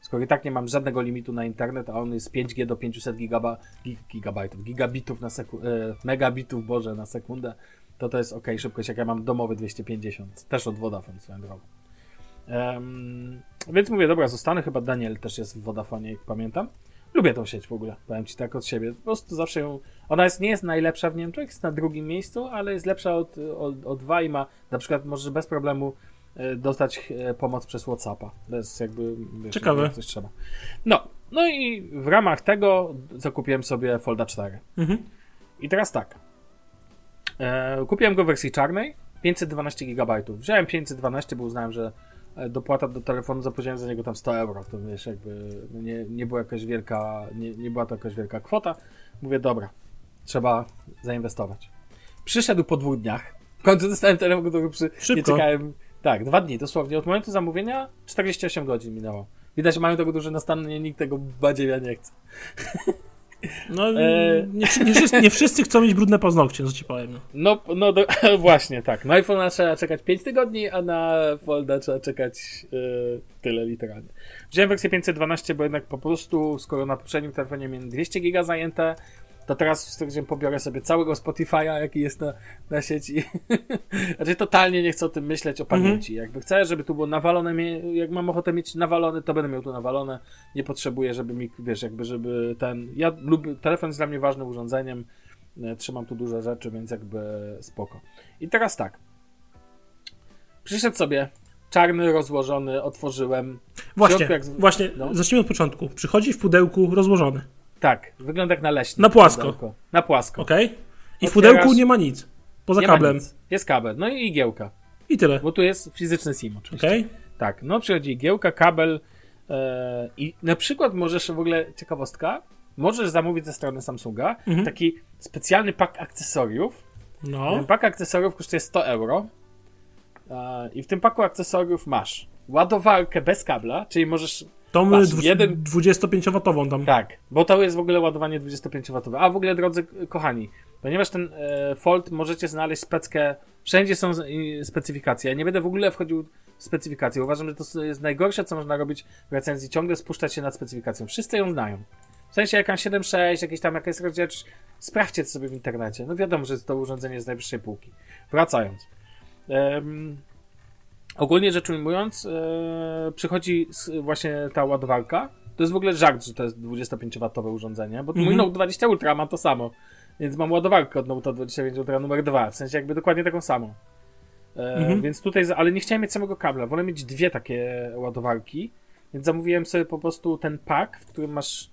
skoro i tak nie mam żadnego limitu na internet, a on jest 5G do 500 gigaba, gigabajtów, gigabitów na sekundę, megabitów, boże, na sekundę, to to jest ok, szybkość, jak ja mam domowy 250, też od Vodafone swoją drogą. Um, więc mówię, dobra, zostanę, chyba Daniel też jest w Vodafone, jak pamiętam. Lubię tą sieć w ogóle, powiem ci tak od siebie. Po prostu zawsze ją. Ona jest, nie jest najlepsza w Niemczech, jest na drugim miejscu, ale jest lepsza od, od, od dwa i ma na przykład możesz bez problemu e, dostać e, pomoc przez Whatsappa. Bez jakby. Wiesz, Ciekawe. coś trzeba. No, no i w ramach tego zakupiłem sobie Folda 4. Mhm. I teraz tak. E, kupiłem go w wersji czarnej, 512 GB. Wziąłem 512, bo uznałem, że dopłata do telefonu zapłaciłem za niego tam 100 euro. To wiesz, jakby nie, nie była jakaś wielka, nie, nie była to jakaś wielka kwota. Mówię, dobra, trzeba zainwestować. Przyszedł po dwóch dniach. W końcu dostałem telefon, który przy, nie czekałem. Tak, dwa dni dosłownie. Od momentu zamówienia 48 godzin minęło. Widać, że mają tego duże nastawienie, nikt tego badziewia nie chce. No, E. nie, nie, wszyscy, nie wszyscy chcą mieć brudne paznokcie, co ci powiem. No. No, no do, właśnie, tak. Na iPhone'a trzeba czekać 5 tygodni, a na Folda trzeba czekać yy, tyle literalnie. Wziąłem wersję 512, bo jednak po prostu, skoro na poprzednim telefonie miałem 200 giga zajęte, to teraz stwierdziłem, pobiorę sobie całego Spotify'a, jaki jest na, na sieci. znaczy, totalnie nie chcę o tym myśleć, o pamięci. Jakby chcę, żeby tu było nawalone, jak mam ochotę mieć nawalone, to będę miał tu nawalone. Nie potrzebuję, żeby mi, wiesz, jakby, żeby ten... Ja lubię, telefon jest dla mnie ważnym urządzeniem, E, Trzymam tu dużo rzeczy, więc jakby spoko. I teraz tak. Przyszedł sobie czarny, rozłożony, otworzyłem. W Właśnie, środku jak z- właśnie, no. zacznijmy od początku. Przychodzi w pudełku rozłożony, Tak, wygląda jak naleśnik. Na płasko. pudełko. Na płasko. ok? I w Otwierasz- pudełku nie ma nic, poza Nie kablem. nic. Jest kabel, no i igiełka. I tyle, Bo tu jest fizyczny SIM oczywiście. ok? Tak, no przychodzi igiełka, kabel e, i na przykład możesz w ogóle, ciekawostka, możesz zamówić ze strony Samsunga Mhm. taki specjalny pak akcesoriów, No, Ten pak akcesoriów kosztuje 100 euro. E, I w tym paku akcesoriów masz ładowarkę bez kabla, czyli możesz. Tą dwu- jeden- 25-watową tam. Tak, bo to jest w ogóle ładowanie 25W. A w ogóle, drodzy kochani, ponieważ ten e, Fold możecie znaleźć speckę. Wszędzie są specyfikacje. Ja nie będę w ogóle wchodził w specyfikacje. Uważam, że to jest najgorsze, co można robić w recenzji. Ciągle spuszczać się nad specyfikacją. Wszyscy ją znają. W sensie jakaś 7.6, jakieś tam jakaś rozdzielczość. Sprawdźcie to sobie w internecie. No wiadomo, że to urządzenie z najwyższej półki. Wracając. Em, ogólnie rzecz ujmując, e, przychodzi właśnie ta ładowarka. To jest w ogóle żart, że to jest 25W urządzenie, bo mój Mhm. Note 20 Ultra ma to samo. Więc mam ładowarkę od Note 25 Ultra numer 2, w sensie jakby dokładnie taką samą. Mhm. Więc tutaj, ale nie chciałem mieć samego kabla, wolę mieć dwie takie ładowarki, więc zamówiłem sobie po prostu ten pak, w którym masz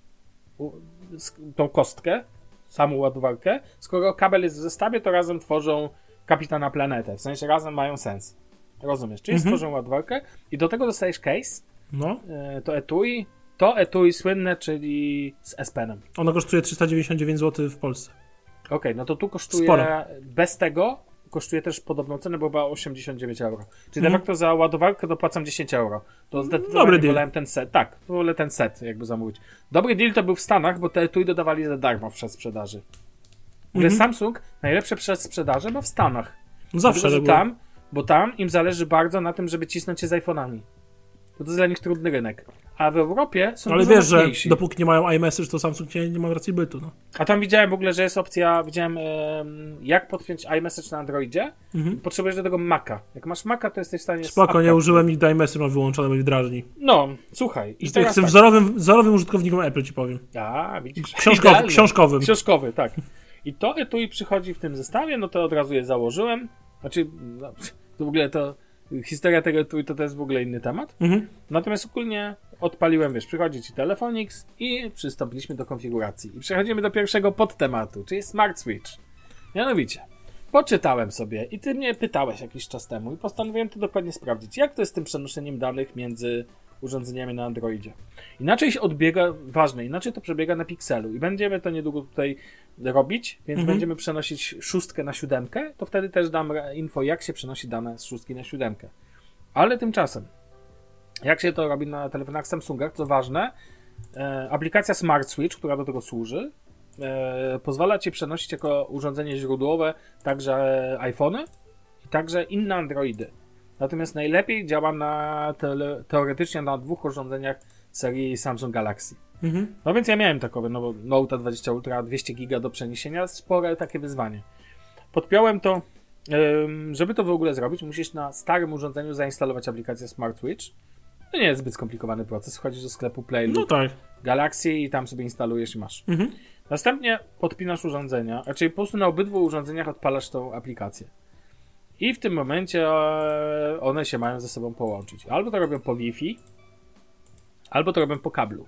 tą kostkę, samą ładowarkę. Skoro kabel jest w zestawie, to razem tworzą kapitana planetę, w sensie razem mają sens. Rozumiesz? Czyli Mhm. stworzą ładowarkę i do tego dostajesz case, No, e, to etui, to etui słynne, czyli z S-Penem. ono kosztuje 399 zł w Polsce. Okej, no to tu kosztuje Sporo. bez tego kosztuje też podobną cenę, bo chyba 89 euro. Czyli Mhm. de facto za ładowarkę dopłacam 10 euro. To zdecydowanie Dobry deal. wolałem ten set. Tak, wolę ten set jakby zamówić. Dobry deal to był w Stanach, bo te etui dodawali za darmo przed sprzedaży. Ogóle Mhm. Samsung najlepsze przed sprzedaży ma w Stanach. No zawsze Dlatego, że reguła. tam, bo tam im zależy bardzo na tym, żeby cisnąć się z iPhone'ami. To jest dla nich trudny rynek. A w Europie są Ale wiesz, że mocniejsi. dopóki nie mają iMessage, to Samsung nie, nie ma racji bytu. No. A tam widziałem w ogóle, że jest opcja, widziałem em, jak podpiąć iMessage na Androidzie. Mhm. Potrzebujesz do tego Maca. Jak masz Maca, to jesteś w stanie... Spoko, nie użyłem nigdy iMessage, mam wyłączone, mi drażni. No, słuchaj. I Jestem, teraz jestem tak. wzorowym, wzorowym użytkownikiem Apple, ci powiem. A, widzisz. Książkowy, książkowym. Książkowy, tak. I to etui przychodzi w tym zestawie, no to od razu je założyłem. Znaczy, no, to w ogóle to... Historia tego to, to jest w ogóle inny temat. Mhm. Natomiast ogólnie odpaliłem, wiesz, przychodzi ci Telefonix i przystąpiliśmy do konfiguracji. I przechodzimy do pierwszego podtematu, czyli Smart Switch. Mianowicie, poczytałem sobie i ty mnie pytałeś jakiś czas temu i postanowiłem to dokładnie sprawdzić, jak to jest z tym przenoszeniem danych między urządzeniami na Androidzie. Inaczej się odbiega, ważne, inaczej to przebiega na Pixelu i będziemy to niedługo tutaj robić, więc Mhm. będziemy przenosić szóstkę na siódemkę, to wtedy też dam info, jak się przenosi dane z szóstki na siódemkę. Ale tymczasem, jak się to robi na telefonach Samsunga, co ważne, e, aplikacja Smart Switch, która do tego służy, e, pozwala ci przenosić jako urządzenie źródłowe także iPhony i także inne Androidy. Natomiast najlepiej działa na tele, teoretycznie na dwóch urządzeniach serii Samsung Galaxy. Mhm. No więc ja miałem takowe, no bo Note 20 Ultra 200 giga do przeniesienia, spore takie wyzwanie. Podpiąłem to żeby to w ogóle zrobić, musisz na starym urządzeniu zainstalować aplikację Smart Switch. To nie jest zbyt skomplikowany proces. Wchodzisz do sklepu Play No tak. Galaxy i tam sobie instalujesz i masz. Mhm. Następnie podpinasz urządzenia, raczej po prostu na obydwu urządzeniach odpalasz tą aplikację. I w tym momencie e, one się mają ze sobą połączyć. Albo to robią po Wi-Fi, albo to robią po kablu.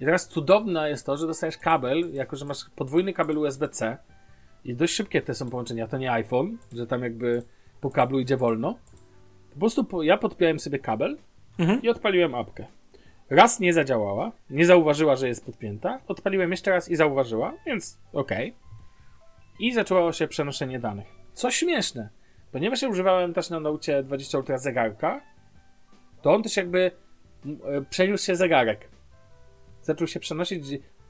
I teraz cudowne jest to, że dostajesz kabel, jako że masz podwójny kabel USB-C i dość szybkie te są połączenia. To nie iPhone, że tam jakby po kablu idzie wolno. Po prostu po, ja podpiąłem sobie kabel Mhm. i odpaliłem apkę. Raz nie zadziałała, nie zauważyła, że jest podpięta. Odpaliłem jeszcze raz i zauważyła, więc okej. I zaczęło się przenoszenie danych. Co śmieszne, ponieważ ja używałem też na Note 20 Ultra zegarka, to on też jakby e, przeniósł się zegarek. Zaczął się przenosić.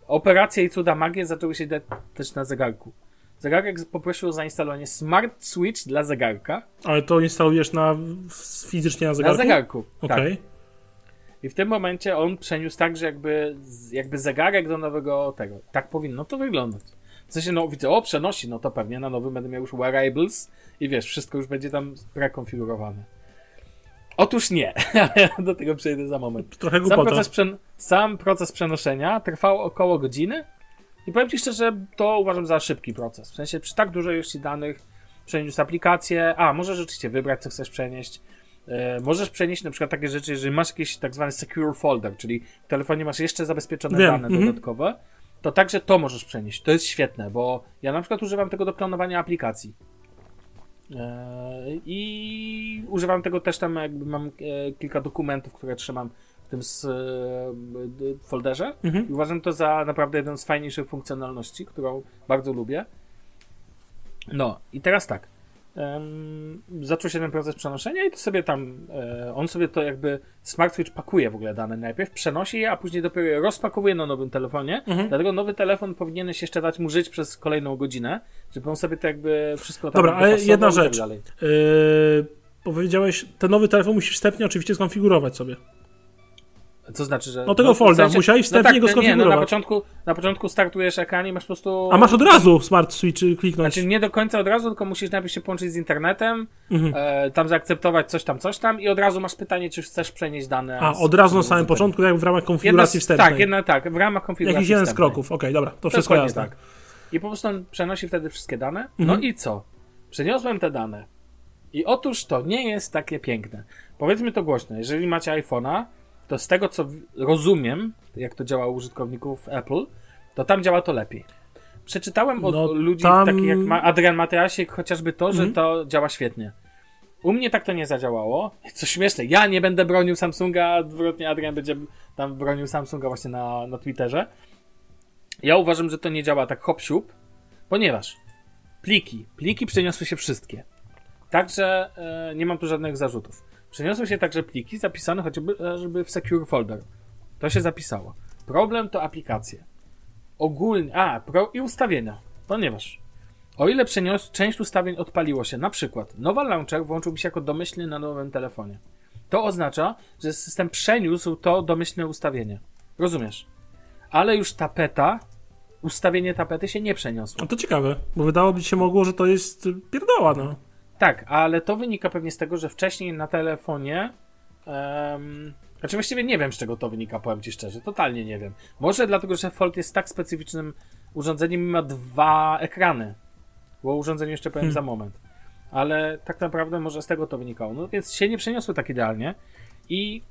Operacje i cuda magie zaczęły się też na zegarku. Zegarek poprosił o zainstalowanie Smart Switch dla zegarka. Ale to instalujesz na, fizycznie na zegarku? Na zegarku. Okej. Tak. I w tym momencie on przeniósł tak, że jakby, jakby zegarek do nowego tego. Tak powinno to wyglądać. W sensie, no widzę, o, przenosi, no to pewnie na nowym będę miał już wearables i wiesz, wszystko już będzie tam prekonfigurowane. Otóż nie, do tego przejdę za moment. Trochę Sam głupota. proces, przen- sam proces przenoszenia trwał około godziny i powiem Ci szczerze, to uważam za szybki proces. W sensie przy tak dużej ilości danych przeniósł aplikację, a możesz rzeczywiście wybrać, co chcesz przenieść. E, możesz przenieść na przykład takie rzeczy, jeżeli masz jakiś tak zwany secure folder, czyli w telefonie masz jeszcze zabezpieczone Wiem, dane mhm. dodatkowe, to także to możesz przenieść. To jest świetne, bo ja na przykład używam tego do klonowania aplikacji. E, I używam tego też tam, jakby mam e, kilka dokumentów, które trzymam w tym e, folderze. Mhm. I uważam to za naprawdę jedną z fajniejszych funkcjonalności, którą bardzo lubię. No, i teraz tak. Zaczął się ten proces przenoszenia i to sobie tam, e, on sobie to jakby Smart Switch pakuje w ogóle dane najpierw, przenosi je, a później dopiero je rozpakowuje na nowym telefonie. Mhm. Dlatego nowy telefon powinieneś jeszcze dać mu żyć przez kolejną godzinę, żeby on sobie to jakby wszystko tam Dobra, ale jedna tak rzecz. dalej. Yy, powiedziałeś, ten nowy telefon musisz wstępnie oczywiście skonfigurować sobie. Co znaczy, że. No tego folda, musiałeś wstępnie tak, go Nie, no skonfigurować. na początku, na początku startujesz ekran i masz po prostu. A masz od razu Smart Switch kliknąć. Znaczy nie do końca od razu, tylko musisz najpierw się połączyć z internetem, Mhm. e, tam zaakceptować coś tam, coś tam i od razu masz pytanie, czy chcesz przenieść dane. A, od razu na samym początku, jak w ramach Jedna konfiguracji z, wstępnej. tak, jedna, tak, w ramach konfiguracji Jakiś jeden z kroków. Okej, dobra, to wszystko Dokładnie jasne. tak. I po prostu on przenosi wtedy wszystkie dane. No Mhm. i co? Przeniosłem te dane. I otóż to nie jest takie piękne. Powiedzmy to głośno. Jeżeli macie iPhone'a, to z tego co rozumiem, jak to działa u użytkowników Apple, to tam działa to lepiej. Przeczytałem od No, ludzi tam- takich jak Adrian Mateasik chociażby to, że Mhm. to działa świetnie. U mnie tak to nie zadziałało. Co śmieszne, ja nie będę bronił Samsunga, a odwrotnie Adrian będzie tam bronił Samsunga właśnie na, na Twitterze. Ja uważam, że to nie działa tak hop siup, ponieważ pliki, pliki przeniosły się wszystkie. Także e, nie mam tu żadnych zarzutów. Przeniosły się także pliki zapisane chociażby e, w secure folder. To się zapisało. Problem to aplikacje. Ogólnie, a, pro i ustawienia. Ponieważ o ile przenios, część ustawień odpaliło się, na przykład nowa launcher włączył mi się jako domyślny na nowym telefonie. To oznacza, że system przeniósł to domyślne ustawienie. Rozumiesz? Ale już tapeta, ustawienie tapety się nie przeniosło. No to ciekawe, bo wydałoby się mogło, że to jest pierdoła, no. Tak, ale to wynika pewnie z tego, że wcześniej na telefonie. Um, znaczy właściwie nie wiem, z czego to wynika, powiem ci szczerze. Totalnie nie wiem. Może dlatego, że Fold jest tak specyficznym urządzeniem i ma dwa ekrany. Bo o urządzeniu jeszcze powiem Hmm. za moment. Ale tak naprawdę może z tego to wynikało. No więc się nie przeniosło tak idealnie. I.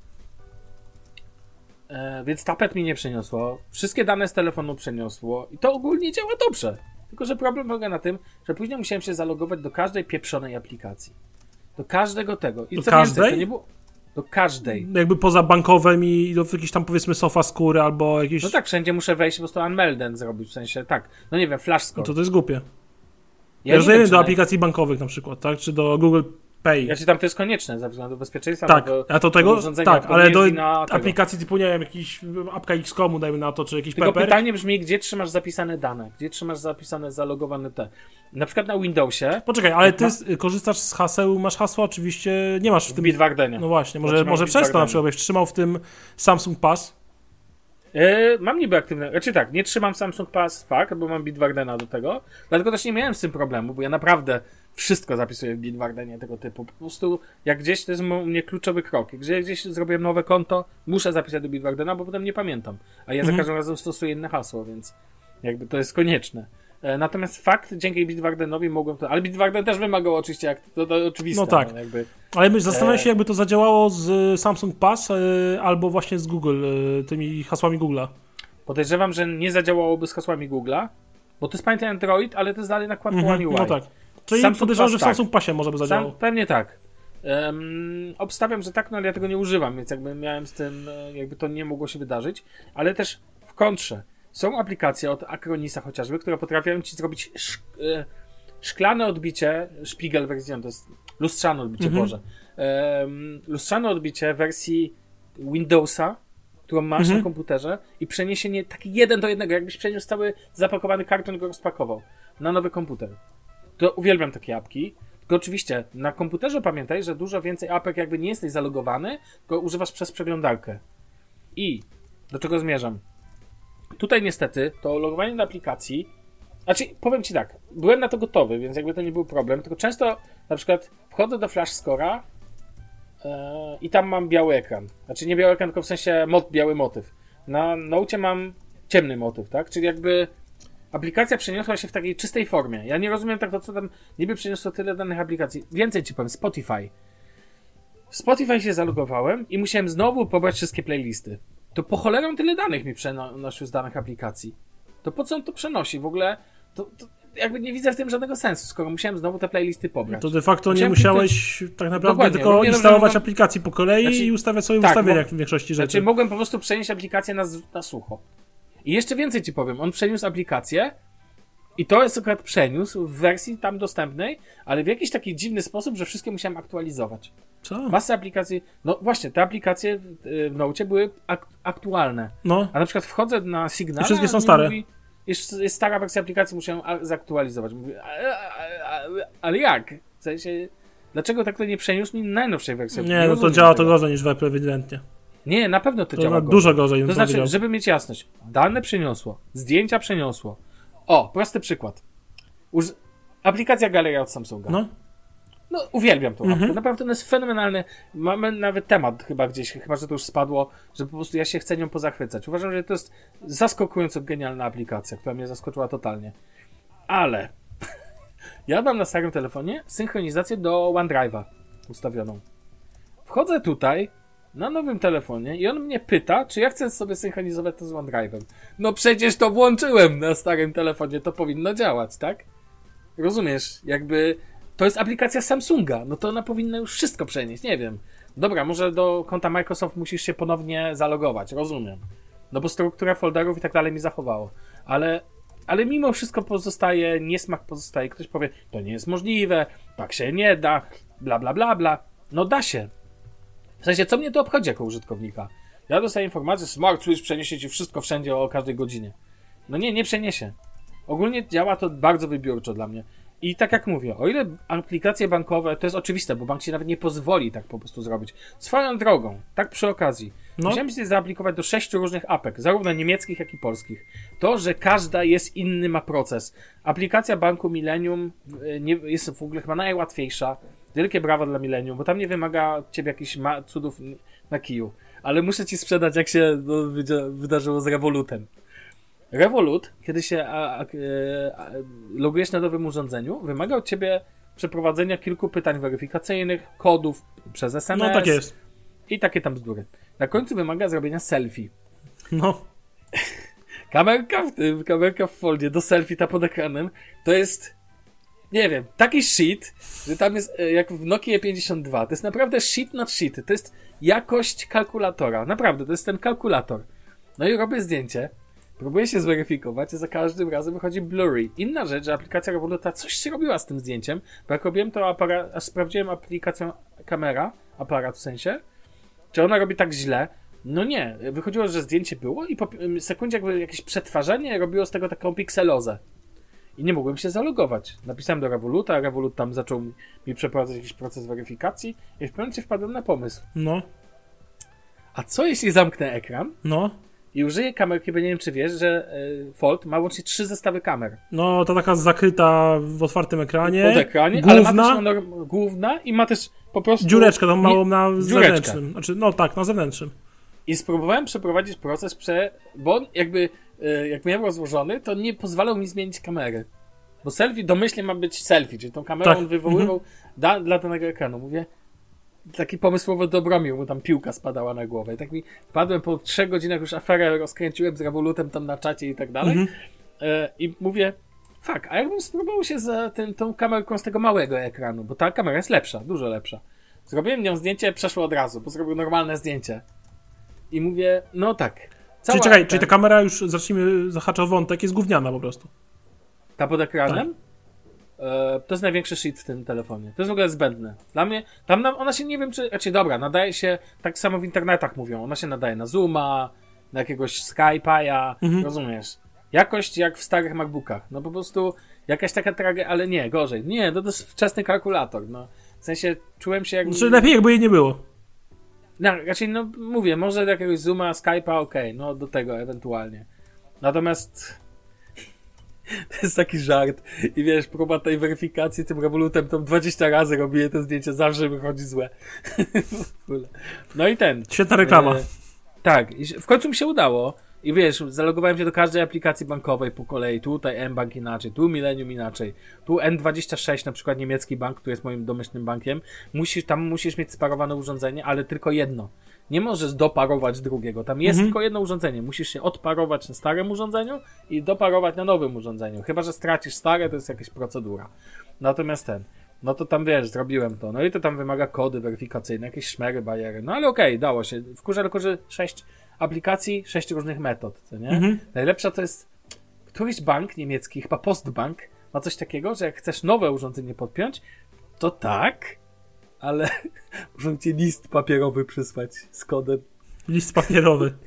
E, więc tapet mi nie przeniosło. Wszystkie dane z telefonu przeniosło. I to ogólnie działa dobrze. Tylko, że problem polega na tym, że później musiałem się zalogować do każdej pieprzonej aplikacji. Do każdego tego. I Do co każdej? Więcej, to nie było... Do każdej. Jakby poza bankowym i do jakiejś tam powiedzmy sofa skóry albo jakieś... No tak, wszędzie muszę wejść po prostu unmelden zrobić, w sensie tak. No nie wiem, flash No score. to to jest głupie. Ja, nie rozumiem do aplikacji bankowych na przykład, tak? Czy do Google Pay. Ja czy tam to jest konieczne ze względu bezpieczeństwa. tak, to, a to tego, urządzenia, tak, ale do tego. aplikacji typu, nie wiem, jakiś apka X.comu dajmy na to, czy jakiś Tylko Pepper. pytanie brzmi, gdzie trzymasz zapisane dane? Gdzie trzymasz zapisane, zalogowane te? Na przykład na Windowsie, Poczekaj, ale ty ma- korzystasz z haseł, masz hasło, oczywiście nie masz w w tym... Bitwardenie. No właśnie, może, Zatrzymam może w przez to na przykład byś trzymał w tym Samsung Pass. Yy, mam niby aktywne, znaczy tak, nie trzymam Samsung Pass, fakt, bo mam Bitwardena do tego, dlatego też nie miałem z tym problemu, bo ja naprawdę wszystko zapisuję w Bitwardenie tego typu. Po prostu jak gdzieś to jest u mnie kluczowy krok. Jak gdzieś zrobię nowe konto, muszę zapisać do Bitwardena, bo potem nie pamiętam. A ja Mhm. za każdym razem stosuję inne hasło, więc jakby to jest konieczne. E, Natomiast fakt, dzięki Bitwardenowi mogłem to. Ale Bitwarden też wymagał oczywiście, jak to, to oczywiste. No tak. jakby. Ale my zastanawiam się, E. jakby to zadziałało z y, Samsung Pass y, albo właśnie z Google, y, tymi hasłami Google'a. Podejrzewam, że nie zadziałałoby z hasłami Google'a, bo to jest pamiętaj Android, ale to jest dalej nakładką Mhm, One UI. No tak. Czyli Samsung podejrzewam, że w tak. Samsung Passie może by Sam, zadziałało. pewnie tak. Um, obstawiam, że tak, no ale ja tego nie używam, więc jakby miałem z tym, e, jakby to nie mogło się wydarzyć. Ale też w kontrze są aplikacje od Acronisa chociażby, które potrafią ci zrobić szk e, szklane odbicie, szpigel wersji, to jest lustrzane odbicie, Mhm. Boże. Um, lustrzane odbicie wersji Windowsa, którą masz Mhm. na komputerze i przeniesienie taki jeden do jednego, jakbyś przeniósł cały zapakowany karton i go rozpakował na nowy komputer. To uwielbiam takie apki. Tylko oczywiście na komputerze pamiętaj, że dużo więcej apek jakby nie jesteś zalogowany, tylko używasz przez przeglądarkę. I do czego zmierzam? Tutaj niestety to logowanie do aplikacji. Znaczy, powiem ci tak, byłem na to gotowy, więc jakby to nie był problem, tylko często na przykład wchodzę do Flash Score'a e, i tam mam biały ekran. Znaczy nie biały ekran, tylko w sensie mot, biały motyw. Na Note mam ciemny motyw, tak? Czyli jakby aplikacja przeniosła się w takiej czystej formie. Ja nie rozumiem tak to, co tam niby przeniosło tyle danych aplikacji. Więcej ci powiem, Spotify. W Spotify się zalogowałem i musiałem znowu pobrać wszystkie playlisty. To po cholerą tyle danych mi przenosił z danych aplikacji. To po co on to przenosi? W ogóle to, to jakby nie widzę w tym żadnego sensu, skoro musiałem znowu te playlisty pobrać. To de facto nie Musiałem musiałeś tak naprawdę Dokładnie, tylko instalować mogłem- aplikacji po kolei Znaczy- i ustawiać sobie tak, ustawieniach mo- w większości rzeczy. Znaczy, mogłem po prostu przenieść aplikację na, na sucho. I jeszcze więcej ci powiem. On przeniósł aplikację i to jest akurat przeniósł w wersji tam dostępnej, ale w jakiś taki dziwny sposób, że wszystkie musiałem aktualizować. Co? Masę aplikacji. No właśnie, te aplikacje w, y, w Nocie były ak- aktualne. No, A na przykład wchodzę na Signal. I wszystkie są stare. jest, jest stara wersja aplikacji, muszę ją zaktualizować. Mówię, ale, ale, ale jak? W sensie, dlaczego tak to nie przeniósł mi najnowszej wersji? nie, no to działa to tego. gorzej niż w Apple ewidentnie. Nie, na pewno to, To działa gorzej. dużo gorzej To znaczy, powiedział. żeby mieć jasność, dane przeniosło, zdjęcia przeniosło. O, prosty przykład. Uż... Aplikacja Galeria od Samsunga. No, No, uwielbiam tą Mhm. Naprawdę ona jest fenomenalny. Mamy nawet temat chyba gdzieś, chyba że to już spadło, że po prostu ja się chcę nią pozachwycać. Uważam, że to jest zaskakująco genialna aplikacja, która mnie zaskoczyła totalnie. Ale ja mam na starym telefonie synchronizację do OneDrive'a ustawioną. Wchodzę tutaj na nowym telefonie i on mnie pyta, czy ja chcę sobie synchronizować to z OneDrive'em. No przecież to włączyłem na starym telefonie, to powinno działać, tak? Rozumiesz? Jakby to jest aplikacja Samsunga, no to ona powinna już wszystko przenieść, nie wiem. Dobra, może do konta Microsoft musisz się ponownie zalogować, rozumiem. No bo struktura folderów i tak dalej mi zachowało. Ale, ale mimo wszystko pozostaje, niesmak pozostaje. Ktoś powie, to nie jest możliwe, tak się nie da, bla bla bla bla. No da się. W sensie, co mnie to obchodzi jako użytkownika? Ja dostaję informację, Smart Switch przeniesie ci wszystko wszędzie o każdej godzinie. No nie, nie przeniesie. Ogólnie działa to bardzo wybiórczo dla mnie. I tak jak mówię, o ile aplikacje bankowe, to jest oczywiste, bo bank ci nawet nie pozwoli tak po prostu zrobić. Swoją drogą, tak przy okazji, No. musiałem się zaaplikować do sześciu różnych apek, zarówno niemieckich, jak i polskich. To, że każda jest inny, ma proces. Aplikacja banku Millennium jest w ogóle chyba najłatwiejsza. Wielkie brawo dla Millennium, bo tam nie wymaga od ciebie jakichś cudów na kiju. Ale muszę ci sprzedać, jak się no, wydarzyło z Revolutem. Revolut, kiedy się a, a, e, a, logujesz na nowym urządzeniu, wymaga od ciebie przeprowadzenia kilku pytań weryfikacyjnych, kodów przez SMS no tak jest. i takie tam bzdury. Na końcu wymaga zrobienia selfie. No, Kamerka w tym, kamerka w foldzie do selfie ta pod ekranem, to jest, nie wiem, taki shit, że tam jest e, jak w Nokia 52. To jest naprawdę shit nad shit. To jest jakość kalkulatora. Naprawdę, to jest ten kalkulator. No i robię zdjęcie, próbuję się zweryfikować, a za każdym razem wychodzi blurry. Inna rzecz, że aplikacja Revoluta coś się robiła z tym zdjęciem, bo jak robiłem to aparat, aż sprawdziłem aplikację kamera, aparat w sensie, czy ona robi tak źle? No nie. Wychodziło, że zdjęcie było i po sekundzie jakby jakieś przetwarzanie robiło z tego taką pikselozę. I nie mogłem się zalogować. Napisałem do Revoluta, Revolut tam zaczął mi- mi przeprowadzać jakiś proces weryfikacji i w pewnym momencie wpadłem na pomysł. no, A co jeśli zamknę ekran no. i użyję kamerki, bo nie wiem czy wiesz, że y, Fold ma łącznie trzy zestawy kamer. No, to taka zakryta w otwartym ekranie. Pod ekranie, ale ma główna, też główna i ma też po prostu... dziureczkę tą małą na dziureczkę. zewnętrznym. Znaczy, no tak, na zewnętrznym. I spróbowałem przeprowadzić proces, prze... bo on jakby, jak miałem rozłożony, to nie pozwalał mi zmienić kamery. Bo selfie domyślnie ma być selfie, czyli tą kamerą Tak, on wywoływał da, dla danego ekranu. Mówię, taki pomysłowo Dobromił, mu tam piłka spadała na głowę. I tak mi wpadłem po trzech godzinach już aferę rozkręciłem z Revolutem tam na czacie i tak dalej. Mhm. E, I mówię, fuck, a jakbym spróbował się za ten, tą kamerką z tego małego ekranu, bo ta kamera jest lepsza, dużo lepsza. Zrobiłem nią zdjęcie, przeszło od razu, bo zrobił normalne zdjęcie. I mówię, no tak. Cała Czyli czekaj, ten- czyli ta kamera już, zacznijmy zahaczać o wątek, jest gówniana po prostu. Ta pod ekranem? Tak. E, to jest największy shit w tym telefonie. To jest w ogóle zbędne. Dla mnie, tam na, ona się nie wiem czy, znaczy dobra, nadaje się, tak samo w internetach mówią, ona się nadaje na Zooma, na jakiegoś Skype'a, Mhm. rozumiesz? Jakość jak w starych MacBookach. No po prostu jakaś taka tragedia, ale nie, gorzej. Nie, to, to jest wczesny kalkulator, no. W sensie czułem się jak... Znaczy lepiej jakby jej nie było. No, raczej, no mówię, może do jakiegoś Zooma, Skype'a, okej, no do tego ewentualnie. Natomiast to jest taki żart. I wiesz, próba tej weryfikacji tym rewolutem tam 20 razy robię te zdjęcie, zawsze wychodzi złe. W ogóle. no i ten. Świetna reklama. E, tak, w końcu mi się udało. I wiesz, zalogowałem się do każdej aplikacji bankowej po kolei. Tutaj mBank inaczej, tu Millennium inaczej. Tu N26, na przykład niemiecki bank, który jest moim domyślnym bankiem. Musisz, tam musisz mieć sparowane urządzenie, ale tylko jedno. Nie możesz doparować drugiego. Tam jest Mhm. tylko jedno urządzenie. Musisz się odparować na starym urządzeniu i doparować na nowym urządzeniu. Chyba, że stracisz stare, to jest jakaś procedura. Natomiast ten. No to tam wiesz, zrobiłem to. No i to tam wymaga kody weryfikacyjne, jakieś szmery, bariery. No ale okej, dało się. W kurze tylko, że sześć aplikacji, sześć różnych metod, co nie? Mhm. Najlepsza to jest któryś bank niemiecki, chyba Postbank, ma coś takiego, że jak chcesz nowe urządzenie podpiąć, to tak, ale muszą ci list papierowy przysłać z kodem. List papierowy.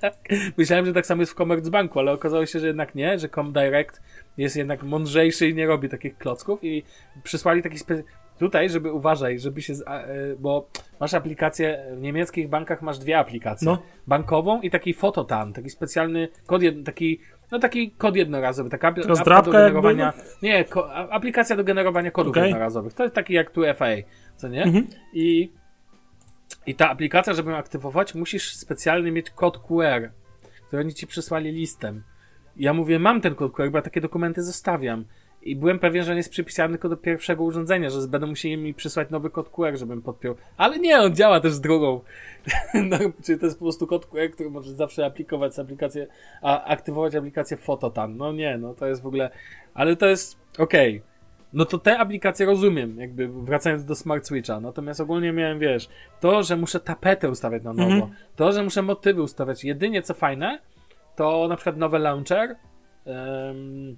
Tak. Myślałem, że tak samo jest w Commerzbanku, ale okazało się, że jednak nie, że Comdirect jest jednak mądrzejszy i nie robi takich klocków i przysłali taki spe... tutaj, żeby uważaj, żeby się, e, bo masz aplikację, w niemieckich bankach masz dwie aplikacje. No. Bankową i taki fototan, taki specjalny kod, taki, no taki kod jednorazowy, taka apka do Rozdrabka jakby, generowania, nie, ko... aplikacja do generowania kodów Okej. jednorazowych. To jest taki jak tu FA, co nie? Mhm. I i ta aplikacja, żeby ją aktywować, musisz specjalnie mieć kod QR, który oni ci przysłali listem. Ja mówię, mam ten kod QR, bo ja takie dokumenty zostawiam. I byłem pewien, że on jest przypisany tylko do pierwszego urządzenia, że będą musieli mi przysłać nowy kod QR, żebym podpiął. Ale nie, on działa też z drugą. no, czyli to jest po prostu kod QR, który możesz zawsze aplikować z aplikację, a aktywować aplikację Fototan. No nie, no to jest w ogóle... Ale to jest... Okej. No to te aplikacje rozumiem, jakby wracając do Smart Switcha. Natomiast ogólnie miałem, wiesz, to, że muszę tapetę ustawiać na nowo, Mhm. to, że muszę motywy ustawiać. Jedynie co fajne, to na przykład nowy launcher. em,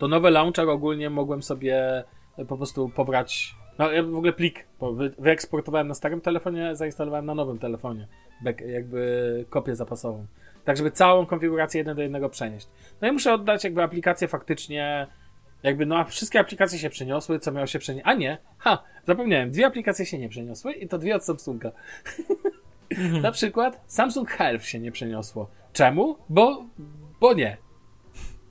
to nowy launcher ogólnie mogłem sobie po prostu pobrać. No, ja w ogóle plik wy, wyeksportowałem na starym telefonie, zainstalowałem na nowym telefonie. Back, jakby kopię zapasową. Tak, żeby całą konfigurację jeden do jednego przenieść. No i muszę oddać jakby aplikację faktycznie. Jakby no, a wszystkie aplikacje się przeniosły, co miało się przenieść. A nie, ha, zapomniałem, dwie aplikacje się nie przeniosły i to dwie od Samsunga. Na przykład Samsung Health się nie przeniosło. Czemu? Bo, bo nie.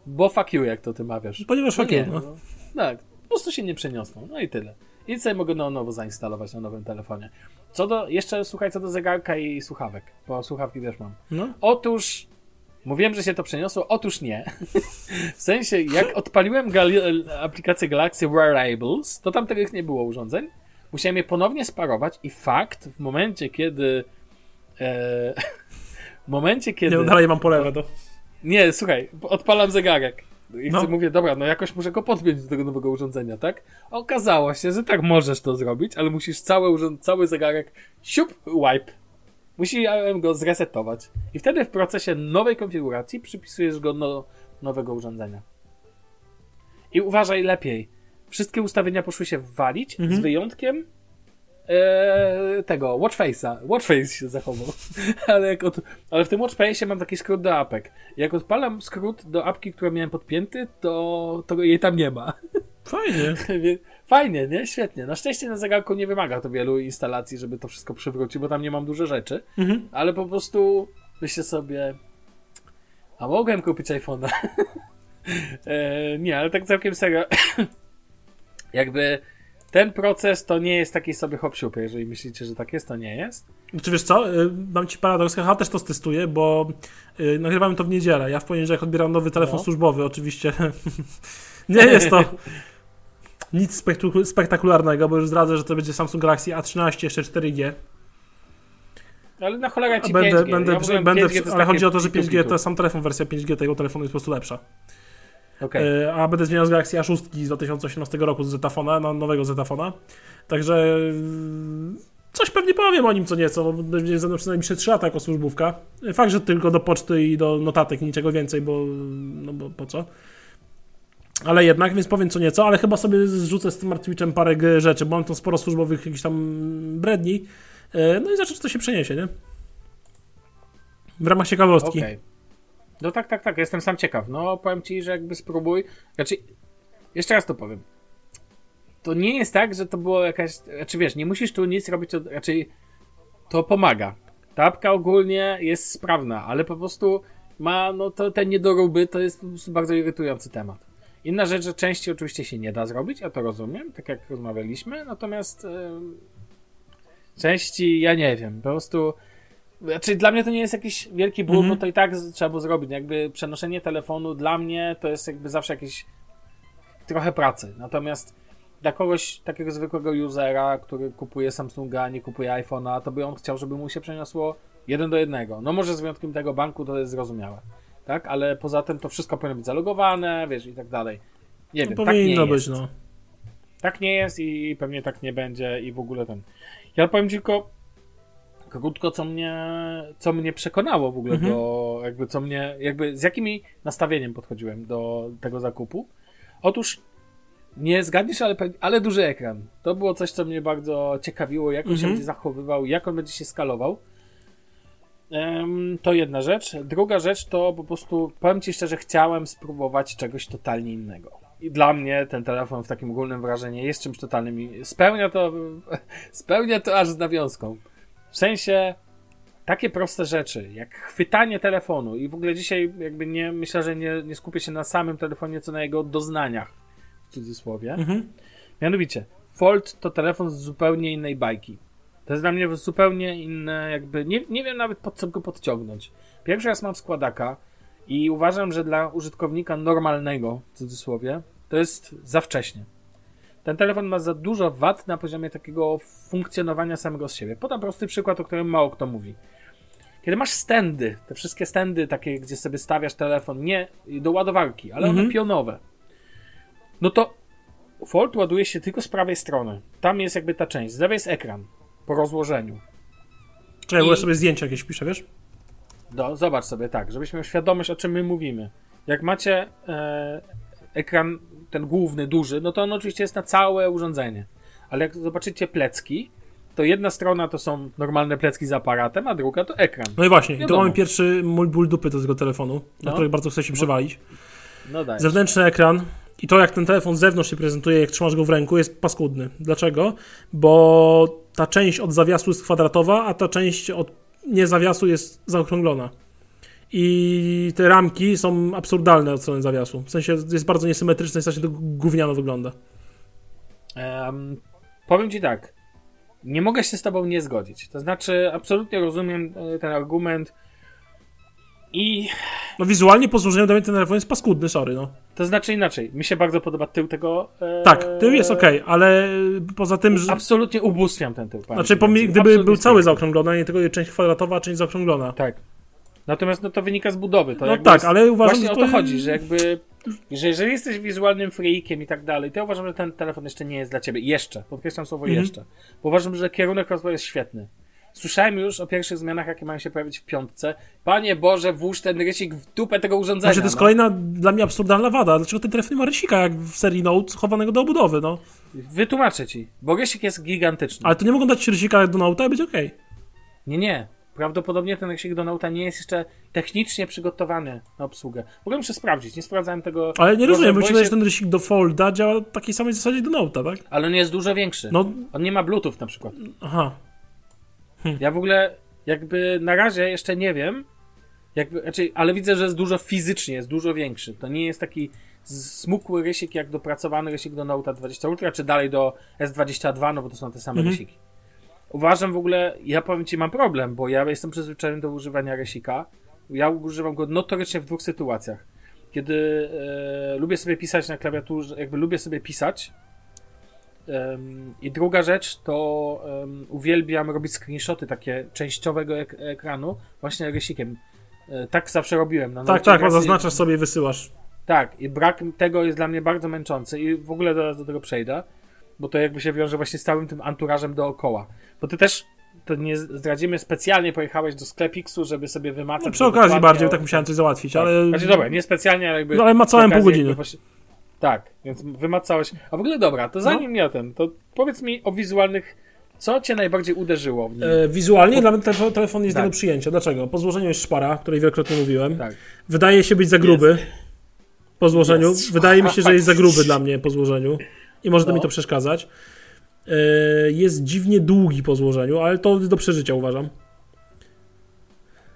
Bo fuck you, jak to ty mawiasz. Ponieważ No fuck nie, you, no. no. Tak, po prostu się nie przeniosło. No i tyle. I sobie mogę na nowo zainstalować na nowym telefonie. Co do, jeszcze słuchaj, co do zegarka i słuchawek, bo słuchawki też mam. no. Otóż, mówiłem, że się to przeniosło, otóż nie. w sensie, jak odpaliłem gali- aplikację Galaxy Wearables, to tam tych nie było urządzeń. Musiałem je ponownie sparować i fakt, w momencie, kiedy e, w momencie, kiedy... Nie, dalej mam polewę to. Nie, słuchaj, odpalam zegarek. I No. chcę, mówię, dobra, no jakoś muszę go podpiąć do tego nowego urządzenia, tak? Okazało się, że tak możesz to zrobić, ale musisz cały, urząd, cały zegarek siup, wipe. Musiałem go zresetować. I wtedy w procesie nowej konfiguracji przypisujesz go do nowego urządzenia. I uważaj lepiej. Wszystkie ustawienia poszły się walić, z Mhm. wyjątkiem e, tego, Watchface'a. Watchface się zachował. ale, jak od, ale w tym Watchface'ie mam taki skrót do apek. Jak odpalam skrót do apki, którą miałem podpięty, to, to jej tam nie ma. Fajnie. Fajnie, nie? Świetnie. Na szczęście na zegarku nie wymaga to wielu instalacji, żeby to wszystko przywrócić, bo tam nie mam dużo rzeczy. Mhm. Ale po prostu myślę sobie, A mogłem kupić iPhone'a. e, nie, ale tak całkiem serio. Jakby ten proces to nie jest taki sobie hop Jeżeli myślicie, że tak jest, to nie jest. Czy wiesz co, y, mam ci paradoks, ja też to testuję, bo y, nagrywamy to w niedzielę. Ja w poniedziałek odbieram nowy telefon no. służbowy, oczywiście. nie jest to nic spektakularnego, bo już zdradzę, że to będzie Samsung Galaxy A13 jeszcze 4G. Ale na cholerę ci będę, 5G. Będę, ja będę, 5G ale chodzi o to, że 5G to sam telefon, wersja 5G tego telefonu jest po prostu lepsza. Okay. A będę zmieniał z Galaxy A6 z 2018 roku z Zetafona na nowego Zetafona. Także mm, coś pewnie powiem o nim co nieco, bo będzie ze mną przynajmniej 3 lata jako służbówka. Fakt, że tylko do poczty i do notatek, niczego więcej, bo, no bo po co. Ale jednak, więc powiem co nieco, ale chyba sobie zrzucę z tym Martwitchem parę rzeczy, bo mam tam sporo służbowych jakichś tam bredni. E, no i zobaczę, czy to się przeniesie, nie? W ramach ciekawostki. Okay. No tak, tak, tak, jestem sam ciekaw. No powiem ci, że jakby spróbuj. Znaczy, jeszcze raz to powiem. To nie jest tak, że to było jakaś. Znaczy wiesz, nie musisz tu nic robić, od... raczej to pomaga. Ta ogólnie jest sprawna, ale po prostu ma, no to te niedoróby to jest po prostu bardzo irytujący temat. Inna rzecz, że części oczywiście się nie da zrobić, ja to rozumiem, tak jak rozmawialiśmy, natomiast yy, części ja nie wiem, po prostu znaczy, dla mnie to nie jest jakiś wielki ból, mm -hmm. bo to i tak trzeba było zrobić. Jakby przenoszenie telefonu dla mnie to jest jakby zawsze jakiś trochę pracy. Natomiast dla kogoś takiego zwykłego usera, który kupuje Samsunga, nie kupuje iPhone'a, to by on chciał, żeby mu się przeniosło jeden do jednego. No może z wyjątkiem tego banku to jest zrozumiałe. Tak? Ale poza tym to wszystko powinno być zalogowane, wiesz, i tak dalej. Nie no wiem, tak nie być, jest. no. Tak nie jest i pewnie tak nie będzie i w ogóle ten. Ja powiem tylko, krótko, co mnie, co mnie przekonało w ogóle mhm. do, jakby co mnie, jakby z jakimi nastawieniem podchodziłem do tego zakupu. Otóż nie zgadniesz, ale, ale duży ekran. To było coś, co mnie bardzo ciekawiło, jak on mhm. się będzie zachowywał, jak on będzie się skalował. Um, to jedna rzecz. Druga rzecz to po prostu, powiem Ci szczerze, chciałem spróbować czegoś totalnie innego. I dla mnie ten telefon w takim ogólnym wrażeniu jest czymś totalnym. Spełnia to, spełnia to aż z nawiązką. W sensie takie proste rzeczy, jak chwytanie telefonu i w ogóle dzisiaj jakby nie, myślę, że nie, nie skupię się na samym telefonie, co na jego doznaniach, w cudzysłowie. Mhm. Mianowicie, Fold to telefon z zupełnie innej bajki. To jest dla mnie zupełnie inne, jakby, nie, nie wiem nawet pod co go podciągnąć. Pierwszy raz mam składaka i uważam, że dla użytkownika normalnego, w cudzysłowie, to jest za wcześnie. Ten telefon ma za dużo wad na poziomie takiego funkcjonowania samego z siebie. Podam prosty przykład, o którym mało kto mówi. Kiedy masz stędy, te wszystkie stędy takie, gdzie sobie stawiasz telefon, nie do ładowarki, ale one mhm. pionowe, no to Fold ładuje się tylko z prawej strony. Tam jest jakby ta część. Z lewej jest ekran po rozłożeniu. Czekaj, I... sobie zdjęcia jakieś piszę, wiesz? Do, zobacz sobie tak, żebyśmy miał świadomość, o czym my mówimy. Jak macie e, ekran ten główny, duży, no to on oczywiście jest na całe urządzenie. Ale jak zobaczycie plecki, to jedna strona to są normalne plecki z aparatem, a druga to ekran. No i właśnie, i to mamy pierwszy mój ból dupy do tego telefonu, no. na który bardzo chcę się przywalić. No. Zewnętrzny ekran i to jak ten telefon z zewnątrz się prezentuje, jak trzymasz go w ręku, jest paskudny. Dlaczego? Bo ta część od zawiasu jest kwadratowa, a ta część od nie zawiasu jest zaokrąglona i te ramki są absurdalne od strony zawiasu. W sensie jest bardzo niesymetryczne i strasznie to gówniano wygląda. Um, powiem ci tak. Nie mogę się z tobą nie zgodzić. To znaczy, absolutnie rozumiem e, ten argument i... No wizualnie po złożeniu do ten telefon jest paskudny, sorry, no. To znaczy inaczej. Mi się bardzo podoba tył tego... E... Tak, tył jest ok, ale poza tym, że... Absolutnie ubóstwiam ten tył. Znaczy, gdyby był cały zaokrąglony, a nie tylko część kwadratowa, a część zaokrąglona. Tak. Natomiast no, to wynika z budowy. To no tak, ale uważam, właśnie że to... o to chodzi, że jakby że jeżeli jesteś wizualnym freakiem i tak dalej, to ja uważam, że ten telefon jeszcze nie jest dla ciebie. Jeszcze. Podkreślam słowo mm -hmm. jeszcze. Bo uważam, że kierunek rozwoju jest świetny. Słyszałem już o pierwszych zmianach, jakie mają się pojawić w piątce. Panie Boże, włóż ten rysik w dupę tego urządzenia. Znaczy, to jest no. kolejna dla mnie absurdalna wada. Dlaczego ten telefon nie ma rysika, jak w serii Note, chowanego do obudowy, no? Wytłumaczę ci, bo rysik jest gigantyczny. Ale to nie mogą dać rysika do Note i być okej. Okay. Nie, nie. Prawdopodobnie ten rysik do Note'a nie jest jeszcze technicznie przygotowany na obsługę. Ogóle muszę sprawdzić, nie sprawdzałem tego. Ale nie rozumiem, bo się... że ten rysik do Folda działa w takiej samej zasadzie do Note'a, tak? Ale on jest dużo większy. No... On nie ma Bluetooth na przykład. Aha. Hm. Ja w ogóle jakby na razie jeszcze nie wiem, jakby, znaczy, ale widzę, że jest dużo fizycznie, jest dużo większy. To nie jest taki smukły rysik jak dopracowany rysik do Note 20 Ultra, czy dalej do S22, no bo to są te same mhm. rysiki. Uważam w ogóle, ja powiem Ci, mam problem, bo ja jestem przyzwyczajony do używania rysika. Ja używam go notorycznie w dwóch sytuacjach. Kiedy e, lubię sobie pisać na klawiaturze, jakby lubię sobie pisać, i druga rzecz to um, uwielbiam robić screenshoty takie częściowego ek ekranu właśnie rysikiem. E, tak zawsze robiłem. Na tak, tak, zaznaczasz sobie i wysyłasz. Tak, i brak tego jest dla mnie bardzo męczący i w ogóle zaraz do tego przejdę, bo to jakby się wiąże właśnie z całym tym anturażem dookoła. Bo ty też, to nie zdradzimy, specjalnie pojechałeś do sklepiksu, żeby sobie wymacać. No przy okazji bardziej, tak musiałem coś załatwić, tak. ale... Znaczy dobra, nie specjalnie, ale jakby... No ale macałem pół godziny. Tak, więc wymacałeś. A w ogóle dobra, to zanim no. ja ten, to powiedz mi o wizualnych. Co cię najbardziej uderzyło w nim? E, wizualnie tak. dla mnie telefon, telefon jest tak. do przyjęcia. Dlaczego? Po złożeniu jest szpara, której wielokrotnie mówiłem. Tak. Wydaje się być za gruby. Jest. Po złożeniu. Jest. Wydaje mi się, że jest za gruby dla mnie po złożeniu. I może no. to mi to przeszkadzać. E, jest dziwnie długi po złożeniu, ale to do przeżycia uważam.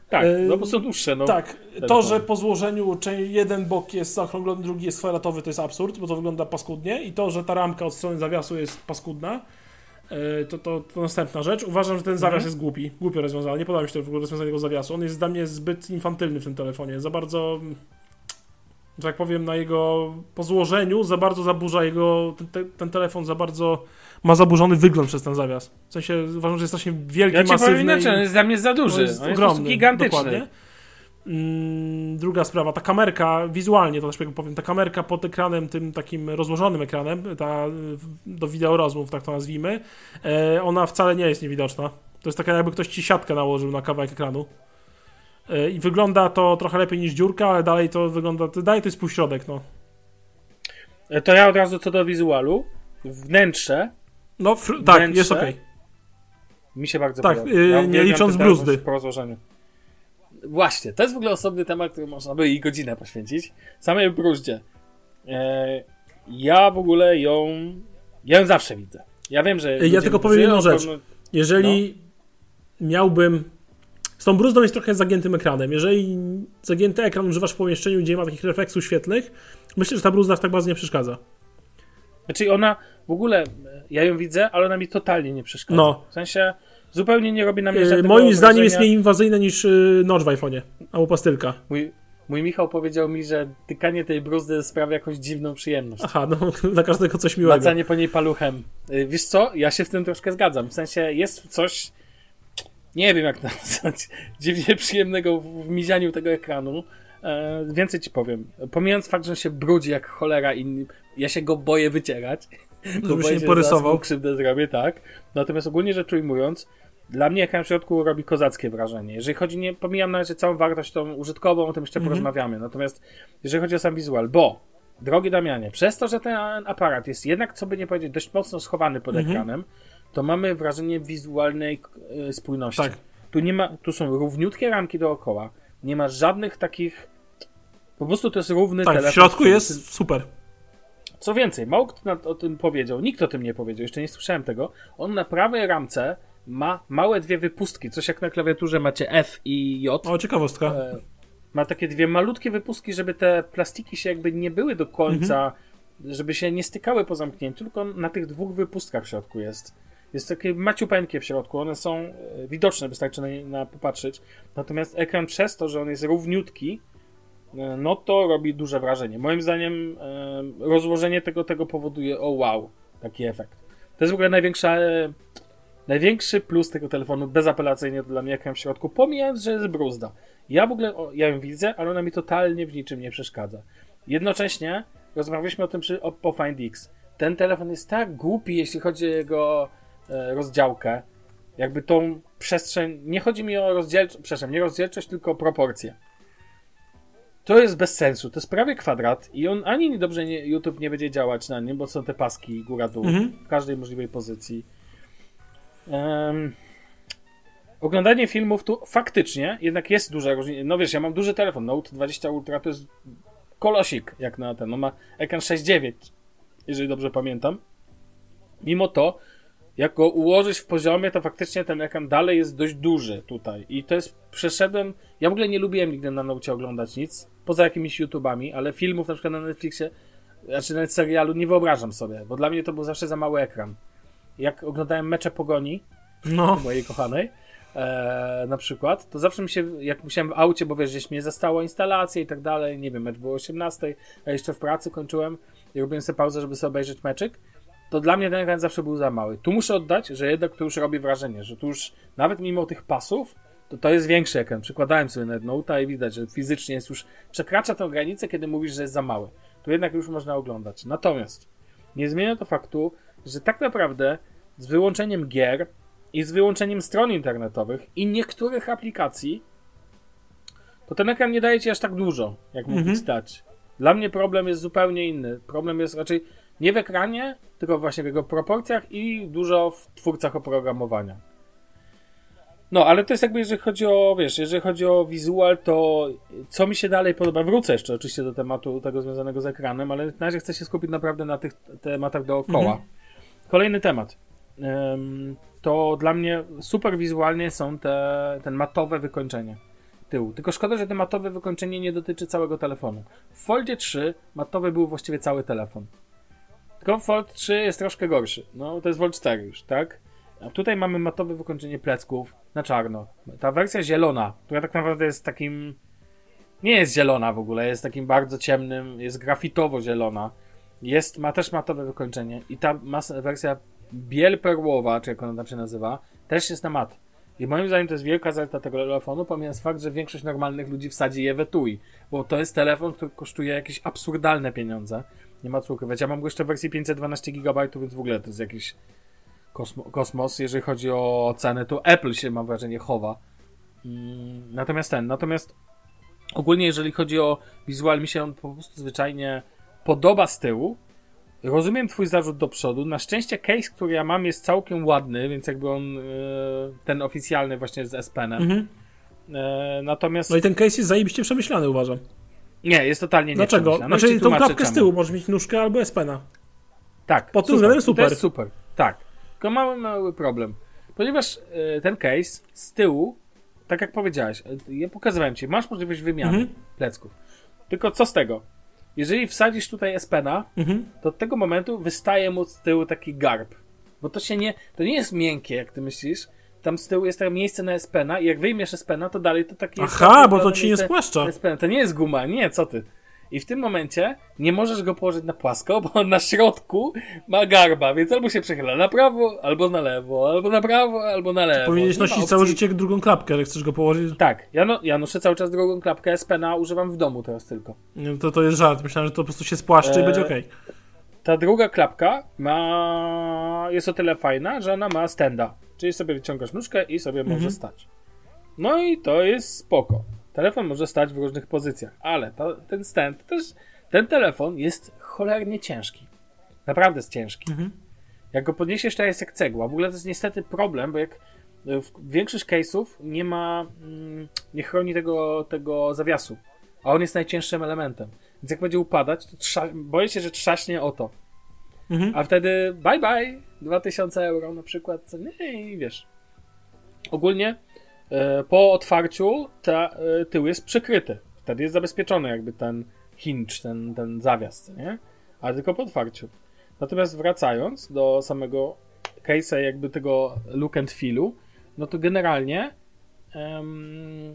Tak, no bo są dłuższe. No. Tak, to, że po złożeniu jeden bok jest zaokrąglony, drugi jest kwadratowy, to jest absurd, bo to wygląda paskudnie i to, że ta ramka od strony zawiasu jest paskudna, e, to, to, to następna rzecz. Uważam, że ten zawias mhm. jest głupi, głupio rozwiązany. Nie podoba mi się to w ogóle rozwiązanie tego zawiasu. On jest dla mnie zbyt infantylny w tym telefonie. Za bardzo, że tak powiem, na jego po złożeniu za bardzo zaburza jego, ten, ten telefon za bardzo ma zaburzony wygląd przez ten zawias. W sensie uważam, że jest strasznie wielki, ja masywny. Inaczej, on jest dla mnie za duży. No jest on ogromny, jest gigantyczny. Dokładnie. Mm, druga sprawa, ta kamerka, wizualnie to też powiem, ta kamerka pod ekranem, tym takim rozłożonym ekranem, ta do wideo rozmów, tak to nazwijmy, e, ona wcale nie jest niewidoczna. To jest taka jakby ktoś ci siatkę nałożył na kawałek ekranu. E, I wygląda to trochę lepiej niż dziurka, ale dalej to wygląda, dalej to jest półśrodek, no. E, to ja od razu co do wizualu. Wnętrze no, fr- tak, jest ok. Mi się bardzo tak, podoba. Ja nie licząc bruzdy. Po rozłożeniu. Właśnie, to jest w ogóle osobny temat, który można by i godzinę poświęcić. Samej bruździe. E, ja w ogóle ją. Ja ją zawsze widzę. Ja wiem, że. Ja tylko powiem jedną rzecz. Jeżeli no. miałbym. Z tą bruzdą jest trochę zagiętym ekranem. Jeżeli zagięty ekran używasz w pomieszczeniu, gdzie nie ma takich refleksów świetlnych, myślę, że ta bruzda tak bardzo nie przeszkadza. Znaczy ona w ogóle, ja ją widzę, ale ona mi totalnie nie przeszkadza. No. W sensie zupełnie nie robi na mnie yy, żadnego Moim zdaniem jest mniej inwazyjne niż yy, notch w iPhone'ie albo pastylka. Mój, mój Michał powiedział mi, że tykanie tej bruzdy sprawia jakąś dziwną przyjemność. Aha, no dla każdego coś miłego. Macanie po niej paluchem. Yy, wiesz co? Ja się w tym troszkę zgadzam. W sensie jest coś, nie wiem jak nazwać, dziwnie przyjemnego w mizianiu tego ekranu. E, więcej ci powiem. Pomijając fakt, że się brudzi jak cholera i ja się go boję wycierać. Żeby się nie porysował. krzywdę zrobię, tak. Natomiast ogólnie rzecz ujmując, dla mnie ekran w środku robi kozackie wrażenie. Jeżeli chodzi, nie pomijam na razie całą wartość tą użytkową, o tym jeszcze -hmm. porozmawiamy. Natomiast jeżeli chodzi o sam wizual, bo drogi Damianie, przez to, że ten aparat jest jednak, co by nie powiedzieć, dość mocno schowany pod -hmm. ekranem, to mamy wrażenie wizualnej e, spójności. Tak. Tu nie ma, tu są równiutkie ramki dookoła, nie ma żadnych takich po prostu to jest równy tak, telefon. w środku jest super. Co więcej, mało kto o tym powiedział, nikt o tym nie powiedział, jeszcze nie słyszałem tego. On na prawej ramce ma małe dwie wypustki, coś jak na klawiaturze macie F i J. O, ciekawostka. E, ma takie dwie malutkie wypustki, żeby te plastiki się jakby nie były do końca, mhm. żeby się nie stykały po zamknięciu, tylko na tych dwóch wypustkach w środku jest. Jest takie maciupeńkie w środku, one są e, widoczne, wystarczy na, na popatrzeć. Natomiast ekran przez to, że on jest równiutki, E, no to robi duże wrażenie. Moim zdaniem e, rozłożenie tego, tego powoduje, o wow, taki efekt. To jest w ogóle największa, największy plus tego telefonu, bezapelacyjnie dla mnie ekran w środku, pomijając, że jest bruzda. Ja w ogóle, o, ja ją widzę, ale ona mi totalnie w niczym nie przeszkadza. Jednocześnie rozmawialiśmy o tym przy Oppo Find X. Ten telefon jest tak głupi, jeśli chodzi o jego rozdziałkę, jakby tą przestrzeń, nie chodzi mi o rozdzielczość, przepraszam, nie rozdzielczość, tylko o proporcje to jest bez sensu. To jest prawie kwadrat i on ani dobrze nie, YouTube nie będzie działać na nim, bo są te paski góra-dół mhm. w każdej możliwej pozycji. Um, oglądanie filmów tu faktycznie jednak jest duża różnica. No wiesz, ja mam duży telefon, Note 20 Ultra to jest kolosik, jak na ten. On ma ekran 6.9, jeżeli dobrze pamiętam. Mimo to jak go ułożyć w poziomie, to faktycznie ten ekran dalej jest dość duży tutaj. I to jest, przeszedłem, ja w ogóle nie lubiłem nigdy na naucie oglądać nic, poza jakimiś YouTubami, ale filmów na przykład na Netflixie, znaczy nawet serialu nie wyobrażam sobie, bo dla mnie to był zawsze za mały ekran. Jak oglądałem mecze Pogoni, No, mojej kochanej, e, na przykład, to zawsze mi się, jak musiałem w aucie, bo wiesz, gdzieś mnie zastało instalację i tak dalej, nie wiem, mecz było o 18, a jeszcze w pracy kończyłem i robiłem sobie pauzę, żeby sobie obejrzeć meczyk, to dla mnie ten ekran zawsze był za mały. Tu muszę oddać, że jednak to już robi wrażenie, że tu już nawet mimo tych pasów, to to jest większy ekran. Przykładałem sobie na Note'a i widać, że fizycznie jest już, przekracza tę granicę, kiedy mówisz, że jest za mały. Tu jednak już można oglądać. Natomiast nie zmienia to faktu, że tak naprawdę z wyłączeniem gier i z wyłączeniem stron internetowych i niektórych aplikacji, to ten ekran nie daje ci aż tak dużo, jak mógł być dać. Dla mnie problem jest zupełnie inny. Problem jest raczej nie w ekranie, tylko właśnie w jego proporcjach i dużo w twórcach oprogramowania. No, ale to jest jakby, jeżeli chodzi o, wiesz, jeżeli chodzi o wizual, to co mi się dalej podoba, wrócę jeszcze oczywiście do tematu tego związanego z ekranem, ale na razie chcę się skupić naprawdę na tych tematach dookoła. Mhm. Kolejny temat. To dla mnie super wizualnie są te, ten matowe wykończenie tyłu. Tylko szkoda, że to matowe wykończenie nie dotyczy całego telefonu. W Foldzie 3 matowy był właściwie cały telefon. Tylko Fold 3 jest troszkę gorszy. No, to jest Fold 4 już, tak? A tutaj mamy matowe wykończenie plecków na czarno. Ta wersja zielona, która tak naprawdę jest takim... Nie jest zielona w ogóle, jest takim bardzo ciemnym, jest grafitowo zielona. Jest, ma też matowe wykończenie. I ta mas- wersja biel perłowa, czy jak ona tam się nazywa, też jest na mat. I moim zdaniem to jest wielka zaleta tego telefonu, pomijając fakt, że większość normalnych ludzi wsadzi je w etui. Bo to jest telefon, który kosztuje jakieś absurdalne pieniądze. Nie ma co ukrywać. Ja mam go jeszcze w wersji 512 GB, więc w ogóle to jest jakiś kosmo- kosmos. Jeżeli chodzi o cenę, to Apple się, mam wrażenie, chowa. Mm, Natomiast ten, natomiast ogólnie jeżeli chodzi o wizual, mi się on po prostu zwyczajnie podoba z tyłu. Rozumiem twój zarzut do przodu. Na szczęście case, który ja mam jest całkiem ładny, więc jakby on, e, ten oficjalny właśnie z S-Penem. Mhm. E, Natomiast no i ten case jest zajebiście przemyślany, uważam. Nie, jest totalnie Dlaczego? nieprzemyślany. Znaczy Już ci tą klapkę z czemu. tyłu możesz mieć nóżkę albo S-Pena. Tak. Pod tym względem super. To jest super. Tak. Tylko mamy mały problem. Ponieważ e, ten case z tyłu, tak jak powiedziałeś, e, ja pokazywałem ci, masz możliwość wymiany Mhm. plecków. Tylko co z tego? Jeżeli wsadzisz tutaj S-Pena, Mhm. to od tego momentu wystaje mu z tyłu taki garb. Bo to się nie, to nie jest miękkie, jak ty myślisz. Tam z tyłu jest to miejsce na S-Pena i jak wyjmiesz S-Pena, to dalej to takie Aha, takie bo to ci nie spłaszcza. S-Pena. To nie jest guma, nie, co ty. I w tym momencie nie możesz go położyć na płasko, bo on na środku ma garba, więc albo się przechyla na prawo, albo na lewo, albo na prawo, albo na lewo. Powinieneś nosić całe życie drugą klapkę, jak chcesz go położyć. Tak, ja, no, ja noszę cały czas drugą klapkę S-Pena, używam w domu teraz tylko. Nie, To, to jest żart. Myślałem, że to po prostu się spłaszczy i Eee, będzie okej. Ta druga klapka ma... jest o tyle fajna, że ona ma stenda. Czyli sobie wyciągasz nóżkę i sobie może stać. No i to jest spoko. Telefon może stać w różnych pozycjach, ale to, ten stand też, ten telefon jest cholernie ciężki. Naprawdę jest ciężki. Jak go podniesiesz, to jest jak cegła. W ogóle to jest niestety problem, bo jak e, w większość case'ów nie ma, mm, nie chroni tego, tego zawiasu, a on jest najcięższym elementem. Więc jak będzie upadać, to trza- boję się, że trzaśnie o to. Mhm. A wtedy bye bye, 2000 euro na przykład, nie, i wiesz. Ogólnie e, po otwarciu ta, e, tył jest przykryty. Wtedy jest zabezpieczony jakby ten hinge, ten, ten zawias, nie? Ale tylko po otwarciu. Natomiast wracając do samego case'a jakby tego look and feelu, no to generalnie em,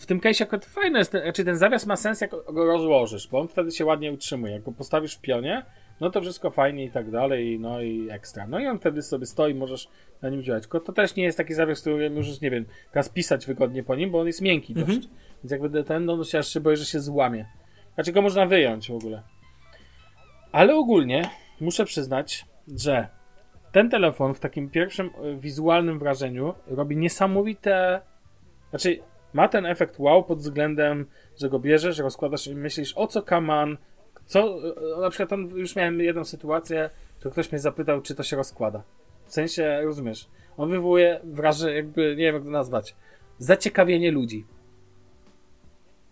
w tym case akurat fajne jest, ten, znaczy ten zawias ma sens jak go rozłożysz, bo on wtedy się ładnie utrzymuje. Jak go postawisz w pionie, no to wszystko fajnie i tak dalej, no i ekstra. No i on wtedy sobie stoi, możesz na nim działać. Tylko to też nie jest taki zawias, który możesz, nie wiem, teraz pisać wygodnie po nim, bo on jest miękki dość. Mhm. Więc jak będę ten, no to się aż się boję, że się złamie. Znaczy go można wyjąć w ogóle. Ale ogólnie muszę przyznać, że ten telefon w takim pierwszym e, wizualnym wrażeniu robi niesamowite. Znaczy, ma ten efekt wow pod względem, że go bierzesz, rozkładasz i myślisz, o co kaman, co. e, Na przykład on, już miałem jedną sytuację, że ktoś mnie zapytał, czy to się rozkłada. W sensie, rozumiesz, on wywołuje wrażenie, jakby, nie wiem jak to nazwać, zaciekawienie ludzi.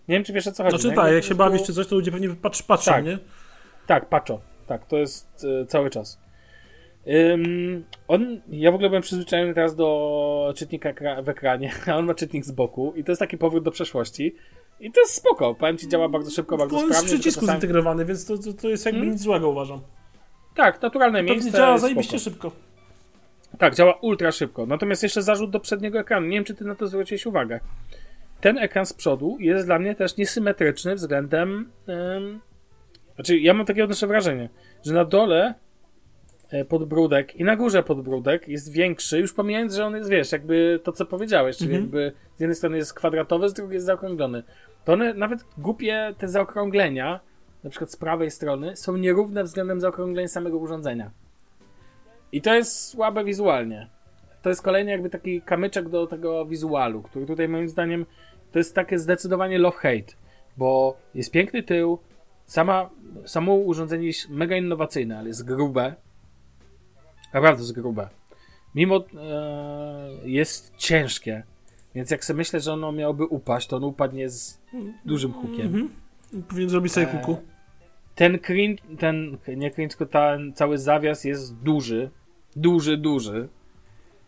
Nie wiem, czy wiesz o co chodzi. Znaczy nie? tak, jak po się prostu- bawisz czy coś, to ludzie pewnie patrz, patrzą, Tak. nie? tak, patrzą. Tak, to jest e, cały czas. Ym, on, ja w ogóle byłem przyzwyczajony teraz do czytnika w ekranie, a on ma czytnik z boku i to jest taki powrót do przeszłości. I to jest spoko, powiem ci, działa bardzo szybko, bardzo On jest w sprawnie. przycisku czasami- zintegrowany, więc to, to, to jest jakby Hmm? nic złego uważam. Tak, naturalne Pewnie miejsce. działa zajebiście szybko. Tak, działa ultra szybko. Natomiast jeszcze zarzut do przedniego ekranu. Nie wiem, czy ty na to zwróciłeś uwagę. Ten ekran z przodu jest dla mnie też niesymetryczny względem. Ym... Znaczy, ja mam takie odnoszę wrażenie, że na dole e, podbródek i na górze podbródek jest większy, już pomijając, że on jest, wiesz, jakby to, co powiedziałeś, czyli Mhm. jakby z jednej strony jest kwadratowy, z drugiej jest zaokrąglony. To one, nawet głupie te zaokrąglenia, na przykład z prawej strony, są nierówne względem zaokrągleń samego urządzenia. I to jest słabe wizualnie. To jest kolejny jakby taki kamyczek do tego wizualu, który tutaj moim zdaniem to jest takie zdecydowanie love-hate, bo jest piękny tył, sama, samo urządzenie jest mega innowacyjne, ale jest grube. Naprawdę jest grube. Mimo e, jest ciężkie, więc jak sobie myślę, że ono miałoby upaść, to ono upadnie z dużym hukiem. Mhm. Powinien zrobić sobie Eee, kuku. Ten cringe, ten, nie cringe, tylko ten cały zawias jest duży, duży, duży.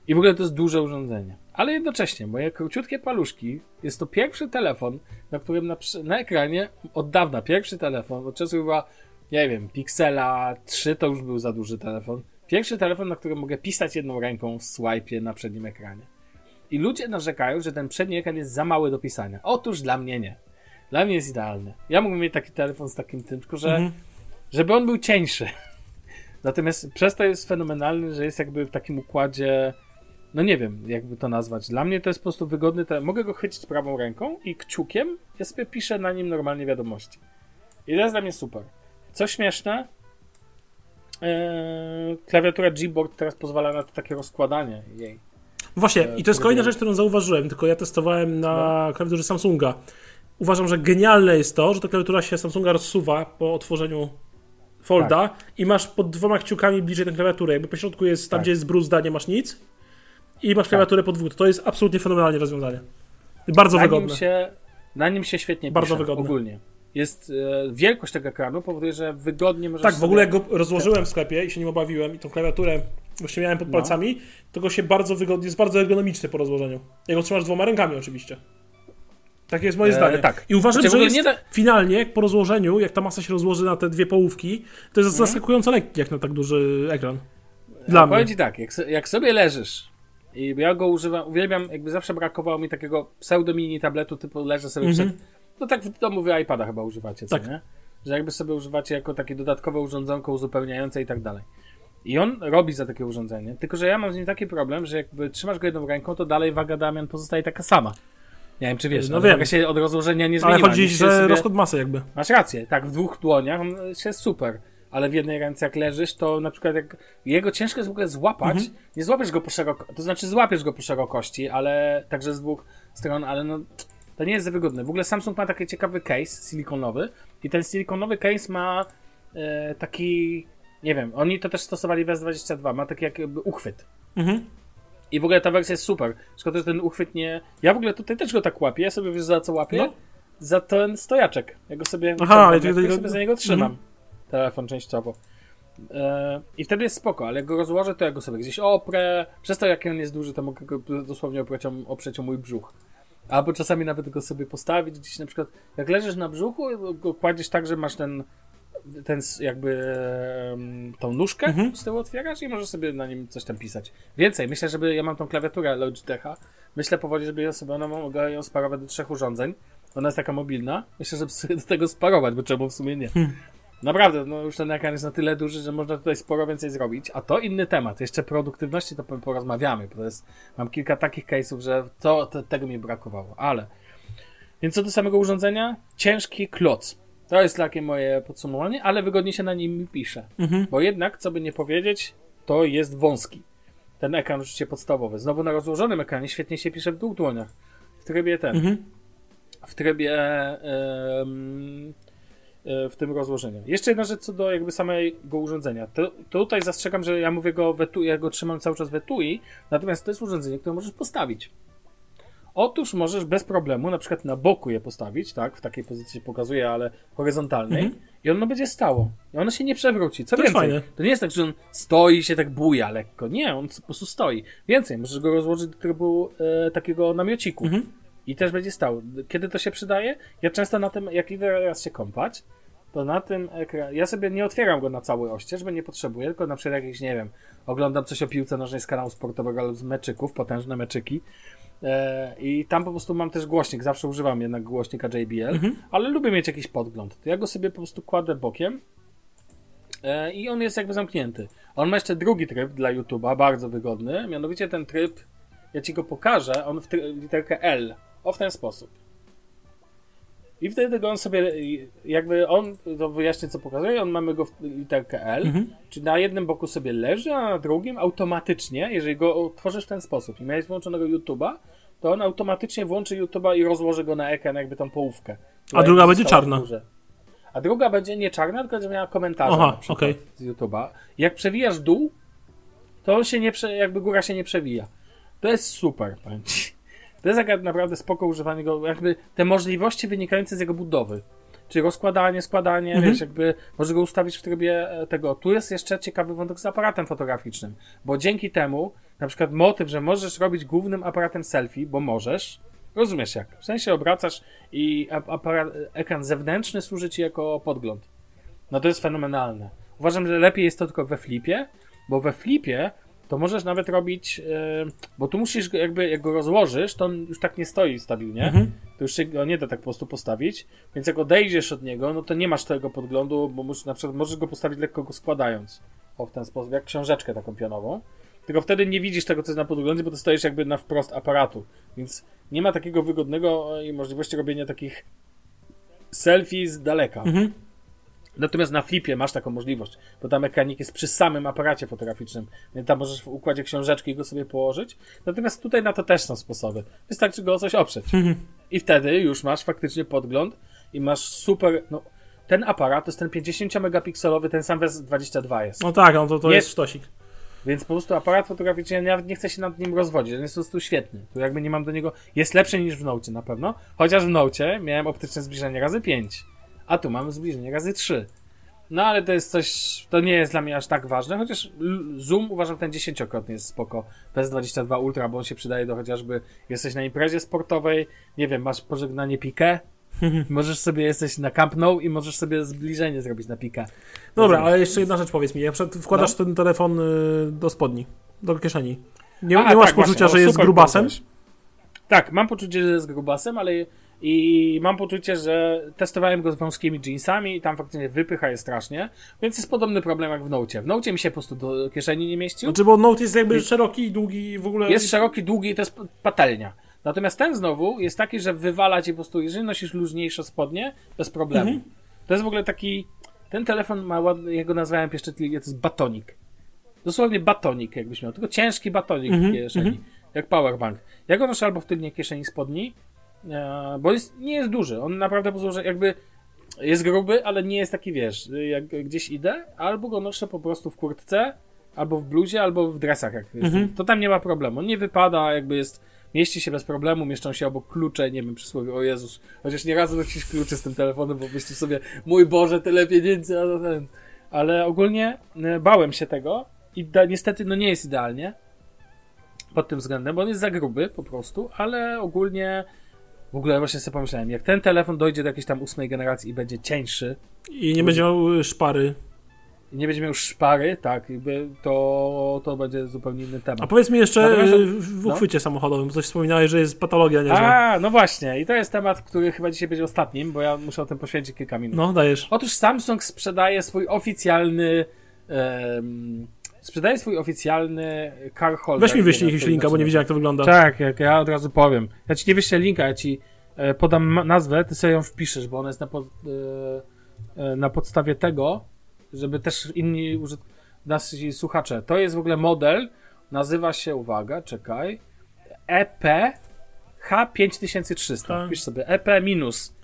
I w ogóle to jest duże urządzenie. Ale jednocześnie, moje króciutkie paluszki, jest to pierwszy telefon, na którym na, na ekranie, od dawna pierwszy telefon, od czasu chyba, nie wiem, Pixela 3 to już był za duży telefon. Pierwszy telefon, na którym mogę pisać jedną ręką w swipe na przednim ekranie. I ludzie narzekają, że ten przedni ekran jest za mały do pisania. Otóż dla mnie nie. Dla mnie jest idealny. Ja mógłbym mieć taki telefon z takim tym, tylko że Mhm. żeby on był cieńszy. Natomiast przez to jest fenomenalny, że jest jakby w takim układzie, no nie wiem, jakby to nazwać. Dla mnie to jest po prostu wygodny telefon. Mogę go chwycić prawą ręką i kciukiem ja sobie piszę na nim normalnie wiadomości. I to jest dla mnie super. Co śmieszne, ee, klawiatura Gboard teraz pozwala na to takie rozkładanie jej. Właśnie, e, i to jest kolejna rzecz, którą zauważyłem, tylko ja testowałem na No. klawiaturze Samsunga. Uważam, że genialne jest to, że ta klawiatura się Samsunga rozsuwa po otworzeniu folda i masz pod dwoma kciukami bliżej tę klawiaturę. Jakby po środku jest tam, Tak. gdzie jest bruzda, nie masz nic i masz klawiaturę po dwóch. To jest absolutnie fenomenalnie rozwiązanie. Bardzo na wygodne. nim, się, na nim się świetnie Bardzo pisze, wygodne. ogólnie. Jest e, wielkość tego ekranu powoduje, że wygodnie możesz Tak, w sobie- ogóle jak go rozłożyłem w sklepie i się nim obawiłem i tą klawiaturę właśnie miałem pod No. palcami, to go się bardzo wygodnie, jest bardzo ergonomiczny po rozłożeniu. Jak go trzymasz dwoma rękami oczywiście. Takie jest moje E, zdanie. tak. I uważam, Znaczy, że jest nie da- finalnie, jak po rozłożeniu, jak ta masa się rozłoży na te dwie połówki, to jest Mhm. zaskakująco lekki jak na tak duży ekran. Dla Powiem mnie. ci tak, jak, jak sobie leżysz i ja go używam, uwielbiam, jakby zawsze brakowało mi takiego pseudo mini tabletu typu leżę sobie Mhm. przed... No tak w domu wy iPada chyba używacie, co Tak. nie? Że jakby sobie używacie jako takie dodatkowe urządzonko uzupełniające i tak dalej. I on robi za takie urządzenie, tylko że ja mam z nim taki problem, że jakby trzymasz go jedną ręką, to dalej waga Damian pozostaje taka sama. Nie wiem, czy wiesz, No wiem. waga się od rozłożenia nie zmieniła. Ale chodzi, że sobie- rozkład masy jakby. Masz rację, tak, w dwóch dłoniach on się super, ale w jednej ręce jak leżysz, to na przykład jak jego ciężko jest w ogóle złapać, Mhm. nie złapiesz go po szeroko, to znaczy złapiesz go po szerokości, ale także z dwóch stron, ale no to nie jest za wygodne. W ogóle Samsung ma taki ciekawy case silikonowy i ten silikonowy case ma e, taki, nie wiem, oni to też stosowali w S22, ma taki jakby uchwyt. Mhm. I w ogóle ta wersja jest super. Szkoda, że ten uchwyt nie. Ja w ogóle tutaj też go tak łapię. Ja sobie wiesz za co łapię? No. Za ten stojaczek. Ja go sobie, Aha, ale ja sobie za niego trzymam. Mhm. Telefon częściowo. E, I wtedy jest spoko, ale jak go rozłożę, to ja go sobie gdzieś oprę. Przez to, jak on jest duży, to mogę go dosłownie oprzeć oprzeć o mój brzuch. Albo czasami nawet go sobie postawić gdzieś na przykład, jak leżysz na brzuchu, go kładziesz tak, że masz ten, ten jakby tą nóżkę Mhm. z tyłu otwierasz i możesz sobie na nim coś tam pisać. Więcej, myślę, żeby ja mam tą klawiaturę Logitecha, myślę powoli, żeby ja sobie, ona mogę ją sparować do trzech urządzeń. Ona jest taka mobilna. Myślę, żeby sobie do tego sparować, bo czemu w sumie nie. Naprawdę, no już ten ekran jest na tyle duży, że można tutaj sporo więcej zrobić. A to inny temat. Jeszcze produktywności to po- porozmawiamy, bo to jest, mam kilka takich case'ów, że to, to, tego mi brakowało, ale. Więc co do samego urządzenia, ciężki kloc. To jest takie moje podsumowanie, ale wygodnie się na nim pisze. Mhm. Bo jednak, co by nie powiedzieć, to jest wąski. Ten ekran oczywiście podstawowy. Znowu na rozłożonym ekranie świetnie się pisze w dwóch dłoniach. W trybie ten Mhm. w trybie e, w tym rozłożeniu. Jeszcze jedna rzecz co do jakby samego urządzenia. To, tutaj zastrzegam, że ja mówię go w etui, ja go trzymam cały czas w etui, natomiast to jest urządzenie, które możesz postawić. Otóż możesz bez problemu, na przykład na boku je postawić, tak? W takiej pozycji się pokazuje, ale horyzontalnej. Mhm. I ono będzie stało. I ono się nie przewróci. Co To więcej, to nie jest tak, że on stoi i się tak buja lekko. Nie, on po prostu stoi. Więcej, możesz go rozłożyć do trybu e, takiego namiociku. Mhm. I też będzie stał. Kiedy to się przydaje? Ja często na tym, jak idę raz się kąpać, to na tym ekranie, ja sobie nie otwieram go na cały oścież, bo nie potrzebuję, tylko na przykład jakiś, nie wiem, oglądam coś o piłce nożnej z kanału sportowego albo z meczyków, potężne meczyki. E, I tam po prostu mam też głośnik, zawsze używam jednak głośnika JBL, ale lubię mieć jakiś podgląd. To ja go sobie po prostu kładę bokiem e, i on jest jakby zamknięty. On ma jeszcze drugi tryb dla YouTube'a, bardzo wygodny, mianowicie ten tryb, ja ci go pokażę, on w literkę L, o w ten sposób. I wtedy on sobie, jakby on, to wyjaśnię co pokazuje, on mamy go w literkę L, czyli na jednym boku sobie leży, a na drugim automatycznie, jeżeli go otworzysz w ten sposób i miałeś włączonego YouTube'a, to on automatycznie włączy YouTube'a i rozłoży go na ekran jakby tą połówkę. A druga będzie czarna. A druga będzie nie czarna, tylko będzie miała komentarze Aha, na przykład okej. z YouTube'a. Jak przewijasz dół, to on się nie, prze, jakby góra się nie przewija. To jest super, powiem ci. To jest naprawdę spoko używanie go, jakby te możliwości wynikające z jego budowy. Czyli rozkładanie, składanie, Mhm. wiesz, jakby może go ustawić w trybie e, tego. Tu jest jeszcze ciekawy wątek z aparatem fotograficznym, bo dzięki temu, na przykład motyw, że możesz robić głównym aparatem selfie, bo możesz, rozumiesz jak? W sensie obracasz i ap- aparat, ekran zewnętrzny służy ci jako podgląd. No to jest fenomenalne. Uważam, że lepiej jest to tylko we flipie, bo we flipie to możesz nawet robić, e, bo tu musisz jakby, jak go rozłożysz, to on już tak nie stoi stabilnie, Mhm. to już się go nie da tak po prostu postawić, więc jak odejdziesz od niego, no to nie masz tego podglądu, bo musisz, na przykład możesz go postawić lekko go składając, o w ten sposób, jak książeczkę taką pionową, tylko wtedy nie widzisz tego, co jest na podglądzie, bo to stoisz jakby na wprost aparatu, więc nie ma takiego wygodnego i możliwości robienia takich selfie z daleka. Mhm. Natomiast na flipie masz taką możliwość, bo tam ekranik jest przy samym aparacie fotograficznym, więc tam możesz w układzie książeczki go sobie położyć. Natomiast tutaj na to też są sposoby. Wystarczy go o coś oprzeć. I wtedy już masz faktycznie podgląd i masz super, no ten aparat to jest ten 50-megapikselowy, ten sam WES 22 jest. No tak, no to, to Nie- jest sztosik. Więc po prostu aparat fotograficzny, ja nawet nie chcę się nad nim rozwodzić, on jest po prostu świetny. Tu jakby nie mam do niego, jest lepszy niż w Nocie na pewno, chociaż w Nocie miałem optyczne zbliżenie razy 5, a tu mamy zbliżenie razy 3. No ale to jest coś, to nie jest dla mnie aż tak ważne, chociaż zoom uważam ten dziesięciokrotnie jest spoko. PS22 Ultra, bo on się przydaje do chociażby jesteś na imprezie sportowej, nie wiem, masz pożegnanie pikę, możesz sobie, jesteś na Camp Nou i możesz sobie zbliżenie zrobić na pikę. Dobra, ale jeszcze jedna rzecz powiedz mi. Jak wkładasz No. ten telefon y, do spodni, do kieszeni. Nie, A, nie masz tak, poczucia, właśnie, że o, jest grubasem? Tak, mam poczucie, że jest grubasem, ale i mam poczucie, że testowałem go z wąskimi jeansami i tam faktycznie wypycha je strasznie, więc jest podobny problem jak w Nocie. W Nocie mi się po prostu do kieszeni nie mieścił. Znaczy, bo Note jest jakby szeroki i długi i w ogóle... Jest szeroki, długi i to jest patelnia. Natomiast ten znowu jest taki, że wywala ci po prostu, jeżeli nosisz luźniejsze spodnie, bez problemu. Mhm. To jest w ogóle taki, ten telefon ma ładny, ja go nazwałem pieszczotliwie, to jest batonik. Dosłownie batonik jakbyś miał, tylko ciężki batonik Mhm, w kieszeni, jak powerbank. Ja go noszę albo w tylnej kieszeni spodni, bo jest, nie jest duży, on naprawdę pozwala, jakby jest gruby, ale nie jest taki, wiesz, jak gdzieś idę, albo go noszę po prostu w kurtce, albo w bluzie, albo w dresach, jak jestem. To tam nie ma problemu. On nie wypada, jakby jest, mieści się bez problemu, mieszczą się obok klucze, nie wiem, przysłowie, o Jezus, chociaż nie razu nosisz klucze z tym telefonem, bo myślisz sobie, mój Boże, tyle pieniędzy, a ten. Ale ogólnie e, bałem się tego i da, niestety, no nie jest idealnie pod tym względem, bo on jest za gruby po prostu, ale ogólnie w ogóle właśnie sobie pomyślałem, jak ten telefon dojdzie do jakiejś tam ósmej generacji i będzie cieńszy, I nie będzie miał y, szpary. i nie będzie miał szpary, tak, jakby to, to będzie zupełnie inny temat. A powiedz mi jeszcze Natomiast- y, w no. uchwycie samochodowym, bo coś wspominałeś, że jest patologia niezła. A, no właśnie, i to jest temat, który chyba dzisiaj będzie ostatnim, bo ja muszę o tym poświęcić kilka minut. No, dajesz. Otóż Samsung sprzedaje swój oficjalny. Sprzedaje swój oficjalny car holder. Weź mi wyślij Nie wiem, jakiś jak to linka, bo nie inaczej widziałem jak to wygląda. Tak, jak ja od razu powiem. Ja ci nie wyślę linka, ja ci e, podam nazwę, ty sobie ją wpiszesz, bo ona jest na, pod, e, e, na podstawie tego, żeby też inni użyt... nasi słuchacze. To jest w ogóle model, nazywa się, uwaga, czekaj, EP H5300. Tak. Wpisz sobie EP minus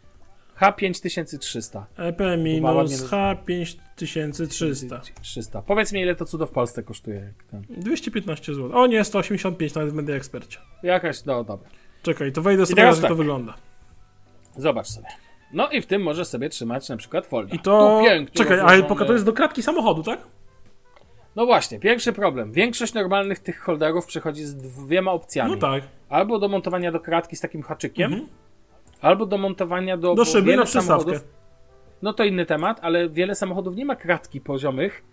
H5300. EP minus nazywa. H5300. 300. Powiedz mi, ile to cudo w Polsce kosztuje. Jak ten. 215 zł. O nie, 185 nawet w Media Expercie. Jakaś, no dobra. Czekaj, to wejdę sobie, jak tak. to wygląda. Zobacz sobie. No i w tym możesz sobie trzymać na przykład folda. I to... Pięknie Czekaj, ale rozłożone. poka to jest do kratki samochodu, tak? No właśnie, pierwszy problem. Większość normalnych tych holderów przychodzi z dwiema opcjami. No tak. Albo do montowania do kratki z takim haczykiem, albo do montowania do... Do szyby na przystawkę. No to inny temat, ale wiele samochodów nie ma kratki poziomych.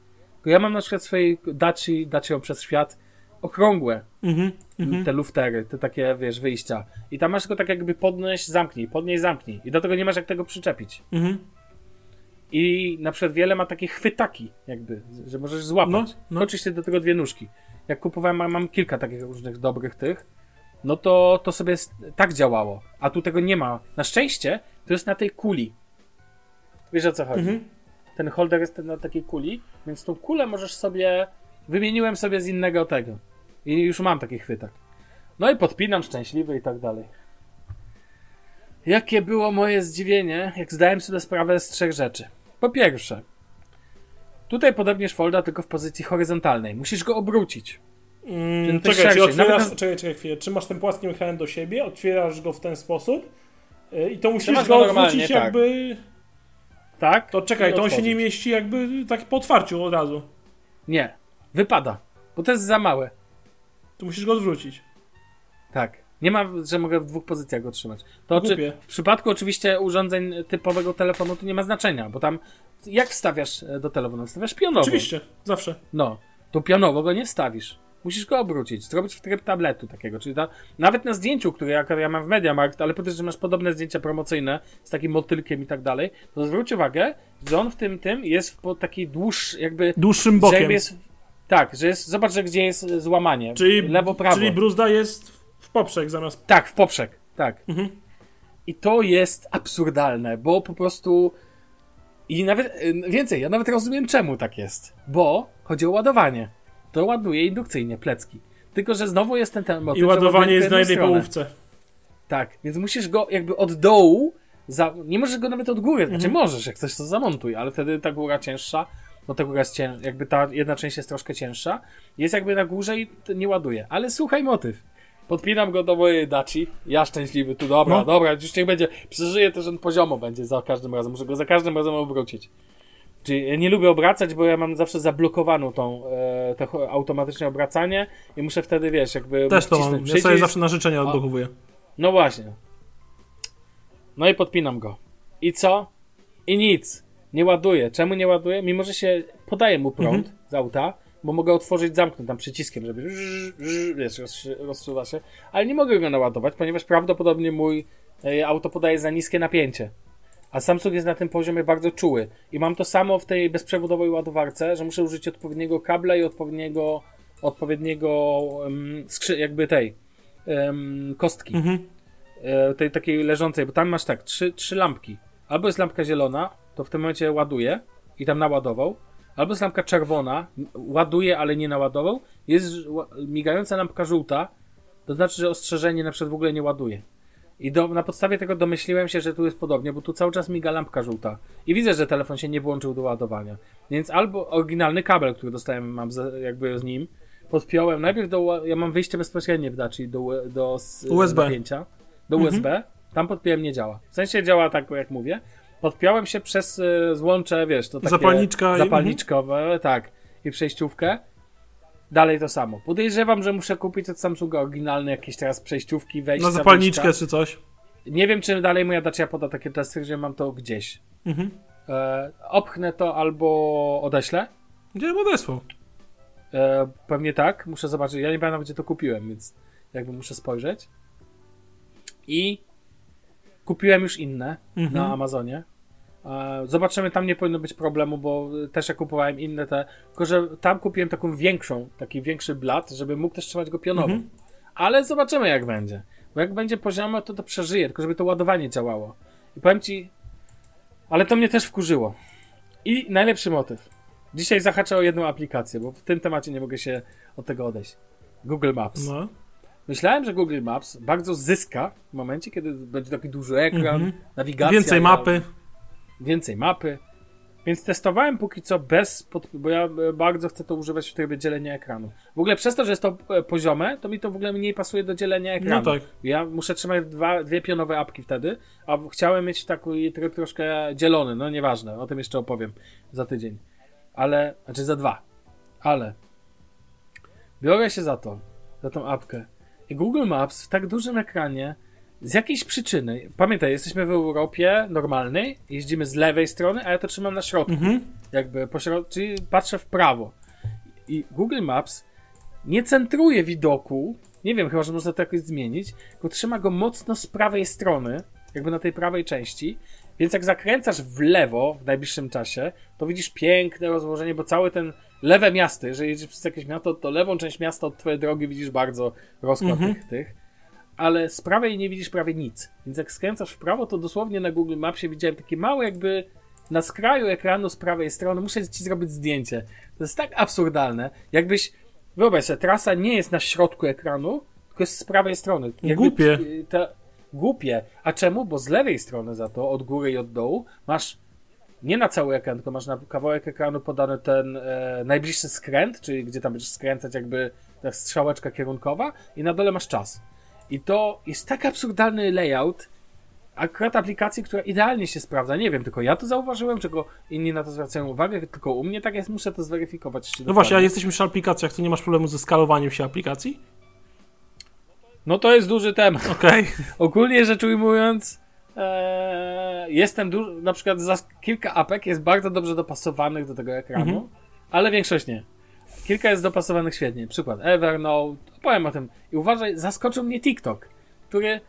Ja mam na przykład swojej Daci, Dacią przez świat okrągłe Mhm. te luftery, te takie, wiesz, wyjścia. I tam masz tylko tak jakby podnieść, zamknij, podnieść, zamknij. I do tego nie masz jak tego przyczepić. Mhm. I na przykład wiele ma takie chwytaki, jakby, że możesz złapać. No, No, no. Oczywiście do tego dwie nóżki. Jak kupowałem, mam, mam kilka takich różnych dobrych tych, no to to sobie tak działało. A tu tego nie ma. Na szczęście to jest na tej kuli. Wiesz o co chodzi? Mhm. Ten holder jest na takiej kuli, więc tą kulę możesz sobie. Wymieniłem sobie z innego tego. I już mam taki chwytak. No i podpinam szczęśliwy i tak dalej. Jakie było moje zdziwienie, jak zdałem sobie sprawę z trzech rzeczy. Po pierwsze, tutaj podepniesz folda tylko w pozycji horyzontalnej. Musisz go obrócić. Mm, czekaj, czyli otwierasz, Nawet na- czekaj, czekaj chwilę. Trzymasz ten płaski mechanizm do siebie, otwierasz go w ten sposób y, i to musisz Trzymasz go odwrócić tak. jakby... Tak? To czekaj, to on się nie mieści jakby tak po otwarciu od razu. Nie. Wypada. Bo to jest za małe. To musisz go odwrócić. Tak. Nie ma, że mogę w dwóch pozycjach go trzymać. To czy, w przypadku oczywiście urządzeń typowego telefonu to nie ma znaczenia, bo tam jak wstawiasz e, do telefonu? Wstawiasz pionowo. Oczywiście, zawsze. No, to pionowo go nie wstawisz. Musisz go obrócić, zrobić w tryb tabletu takiego, czyli nawet na zdjęciu, które ja, ja mam w MediaMarkt, ale potem, że masz podobne zdjęcia promocyjne z takim motylkiem i tak dalej, to zwróć uwagę, że on w tym tym jest w po taki dłuższy, jakby, Dłuższym bokiem. jest, tak, że jest, zobacz, że gdzie jest złamanie, Czyli, lewo, prawo. czyli bruzda jest w poprzek zamiast... Tak, w poprzek, tak. Mhm. I to jest absurdalne, bo po prostu. I nawet y, więcej, ja nawet rozumiem czemu tak jest. Bo chodzi o ładowanie. To ładuje indukcyjnie plecki. Tylko, że znowu jest ten temat. I ładowanie jest na jednej połówce. Tak, więc musisz go jakby od dołu. Za... Nie możesz go nawet od góry. Znaczy Mhm. możesz, jak chcesz to zamontuj, ale wtedy ta góra cięższa. Bo ta góra jest cięż... jakby ta jedna część jest troszkę cięższa. Jest jakby na górze i nie ładuje. Ale słuchaj motyw. Podpinam go do mojej daci. Ja szczęśliwy, tu dobra, No. dobra, już niech będzie. Przeżyję to, że on poziomo będzie za każdym razem. Muszę go za każdym razem obrócić. Czyli ja nie lubię obracać, bo ja mam zawsze zablokowaną tą e, to automatyczne obracanie i muszę wtedy, wiesz, jakby Też to mam. Ja sobie zawsze na życzenia odblokowuję. No właśnie. No i podpinam go. I co? I nic. Nie ładuje. Czemu nie ładuje? Mimo, że się podaje mu prąd Mhm. z auta, bo mogę otworzyć, zamknąć tam przyciskiem, żeby wiesz, roz, rozsuwa się, ale nie mogę go naładować, ponieważ prawdopodobnie mój e, auto podaje za niskie napięcie. A Samsung jest na tym poziomie bardzo czuły. I mam to samo w tej bezprzewodowej ładowarce, że muszę użyć odpowiedniego kabla i odpowiedniego, odpowiedniego um, skrzy- jakby tej em, kostki Mhm. e, tej takiej leżącej, bo tam masz tak, trzy, trzy lampki. Albo jest lampka zielona, to w tym momencie ładuje i tam naładował. Albo jest lampka czerwona, ładuje, ale nie naładował. Jest migająca lampka żółta, to znaczy, że ostrzeżenie na przykład w ogóle nie ładuje. I do, na podstawie tego domyśliłem się, że tu jest podobnie, bo tu cały czas miga lampka żółta. I widzę, że telefon się nie włączył do ładowania. Więc albo oryginalny kabel, który dostałem, mam jakby z nim, podpiąłem najpierw do. Ja mam wyjście bezpośrednie w Daci do, u- do s- USB. napięcia, do USB. Tam podpiąłem, nie działa. W sensie działa tak, jak mówię. Podpiąłem się przez y, złącze, wiesz, to takie Zapalniczka i- zapalniczkowe, tak, i przejściówkę. Dalej to samo. Podejrzewam, że muszę kupić od Samsunga oryginalne jakieś teraz przejściówki, wejścia, Na zapalniczkę czy coś. Nie wiem, czy dalej moja Dacia poda takie testy, że mam to gdzieś. Mhm. E, opchnę to albo odeślę. Gdzie bym odesłał? E, pewnie tak, muszę zobaczyć. Ja nie pamiętam, gdzie to kupiłem, więc jakby muszę spojrzeć. I kupiłem już inne Mhm. na Amazonie. E, zobaczymy, tam nie powinno być problemu, bo też ja kupowałem inne te. Tylko, że tam kupiłem taką większą, taki większy blat, żeby mógł też trzymać go pionowo. Mhm. Ale zobaczymy, jak będzie. Bo jak będzie poziomo, to to przeżyje, tylko żeby to ładowanie działało. I powiem ci. Ale to mnie też wkurzyło. I najlepszy motyw. Dzisiaj zahaczę o jedną aplikację, bo w tym temacie nie mogę się od tego odejść. Google Maps. No. Myślałem, że Google Maps bardzo zyska w momencie, kiedy będzie taki duży ekran, Mhm. nawigacja. Więcej mapy. Więcej mapy. Więc testowałem póki co bez, pod, bo ja e, bardzo chcę to używać w trybie dzielenia ekranu. W ogóle przez to, że jest to e, poziome, to mi to w ogóle mniej pasuje do dzielenia ekranu. No tak. Ja muszę trzymać dwa, dwie pionowe apki wtedy, a chciałem mieć taki tryb troszkę dzielony, no nieważne, o tym jeszcze opowiem za tydzień. Ale, znaczy za dwa. Ale biorę się za to, za tą apkę. I Google Maps w tak dużym ekranie z jakiejś przyczyny, pamiętaj, jesteśmy w Europie normalnej, jeździmy z lewej strony, a ja to trzymam na środku. Jakby po środ- czyli patrzę w prawo. I Google Maps nie centruje widoku, nie wiem, chyba, że można to jakoś zmienić, tylko trzyma go mocno z prawej strony, jakby na tej prawej części. Więc jak zakręcasz w lewo w najbliższym czasie, to widzisz piękne rozłożenie, bo całe ten lewe miasto, jeżeli jedziesz przez jakieś miasto, to lewą część miasta od twojej drogi widzisz bardzo rozkład tych, tych ale z prawej nie widzisz prawie nic. Więc jak skręcasz w prawo, to dosłownie na Google Mapsie widziałem takie małe jakby na skraju ekranu z prawej strony. Muszę ci zrobić zdjęcie. To jest tak absurdalne. Jakbyś, wyobraź sobie, trasa nie jest na środku ekranu, tylko jest z prawej strony. Jakby Głupie. Ta, głupie. A czemu? Bo z lewej strony za to, od góry i od dołu, masz nie na cały ekran, tylko masz na kawałek ekranu podany ten e, najbliższy skręt, czyli gdzie tam będziesz skręcać jakby ta strzałeczka kierunkowa i na dole masz czas. I to jest tak absurdalny layout, akurat aplikacji, która idealnie się sprawdza. Nie wiem, tylko ja to zauważyłem, czego inni na to zwracają uwagę, tylko u mnie tak jest, muszę to zweryfikować. No właśnie, a dokładnie. jesteśmy przy aplikacjach, to nie masz problemu ze skalowaniem się aplikacji? No to jest duży temat. Okej. Ogólnie rzecz ujmując, e, jestem duży, na przykład za kilka apek jest bardzo dobrze dopasowanych do tego ekranu, Mhm. ale większość nie. Kilka jest dopasowanych świetnie. Przykład Evernote, powiem o tym. I uważaj, zaskoczył mnie TikTok, który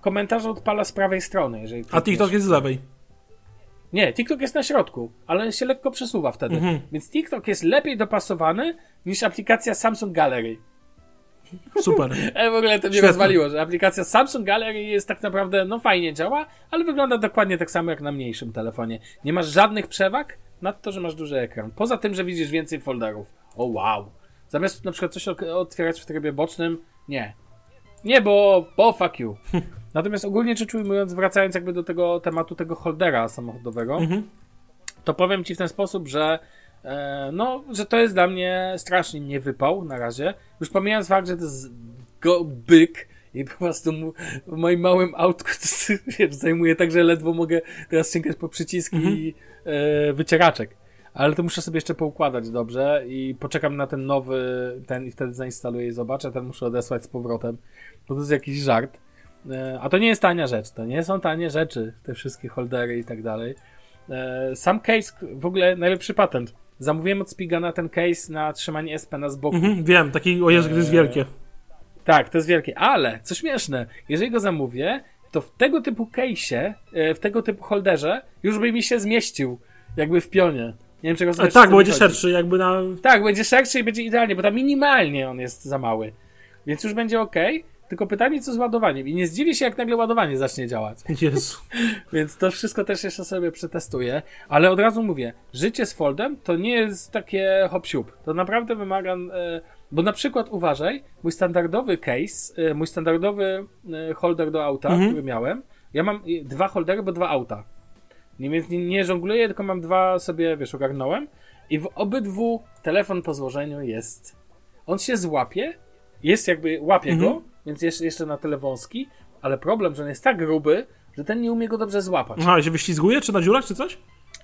komentarze odpala z prawej strony. Jeżeli A. TikTok jest z lewej. Nie, TikTok jest na środku, ale się lekko przesuwa wtedy. Mhm. Więc TikTok jest lepiej dopasowany niż aplikacja Samsung Gallery. Super. E, w ogóle to mnie Świetne. rozwaliło, że aplikacja Samsung Gallery jest tak naprawdę, no fajnie działa, ale wygląda dokładnie tak samo jak na mniejszym telefonie. Nie masz żadnych przewag nad to, że masz duży ekran. Poza tym, że widzisz więcej folderów. O wow. Zamiast na przykład coś otwierać w trybie bocznym, nie. Nie, bo, bo fuck you. Natomiast ogólnie rzecz ujmując, wracając jakby do tego tematu tego holdera samochodowego, Mhm. to powiem ci w ten sposób, że e, no, że to jest dla mnie strasznie nie wypał na razie. Już pomijając fakt, że to jest go byk i po prostu mu, w moim małym autku to wiesz, zajmuje tak, że ledwo mogę teraz sięgać po przyciski i e, wycieraczek. Ale to muszę sobie jeszcze poukładać dobrze i poczekam na ten nowy, ten i wtedy zainstaluję i zobaczę. Ten muszę odesłać z powrotem, bo to jest jakiś żart. E, A to nie jest tania rzecz, to nie są tanie rzeczy, te wszystkie holdery i tak dalej. E, Sam case, w ogóle najlepszy patent. Zamówiłem od Spigana ten case na trzymanie SP na z boku. Mhm, wiem, taki, o Jezu, to jest wielkie. Tak, to jest wielkie. Ale, co śmieszne, jeżeli go zamówię, to w tego typu case'ie, e, w tego typu holderze, już by mi się zmieścił, jakby w pionie. Nie wiem, czego A znaczy, tak, bo będzie szerszy, jakby na... Tak, będzie szerszy i będzie idealnie, bo tam minimalnie on jest za mały. Więc już będzie ok. Tylko pytanie, co z ładowaniem. I nie zdziwię się, jak nagle ładowanie zacznie działać. Jezu. Więc to wszystko też jeszcze sobie przetestuję. Ale od razu mówię, życie z Foldem to nie jest takie hop siup. To naprawdę wymaga. E, bo na przykład uważaj, mój standardowy case, e, mój standardowy e, holder do auta, Mhm. który miałem, ja mam dwa holdery, bo dwa auta. Nie, więc nie, nie żongluję, tylko mam dwa sobie, wiesz, ogarnąłem. I w obydwu telefon po złożeniu jest. On się złapie, jest jakby, łapie Mhm. go, więc jeszcze, jeszcze na tyle wąski, ale problem, że on jest tak gruby, że ten nie umie go dobrze złapać. Aha, się wyślizguje, czy na dziurach, czy coś?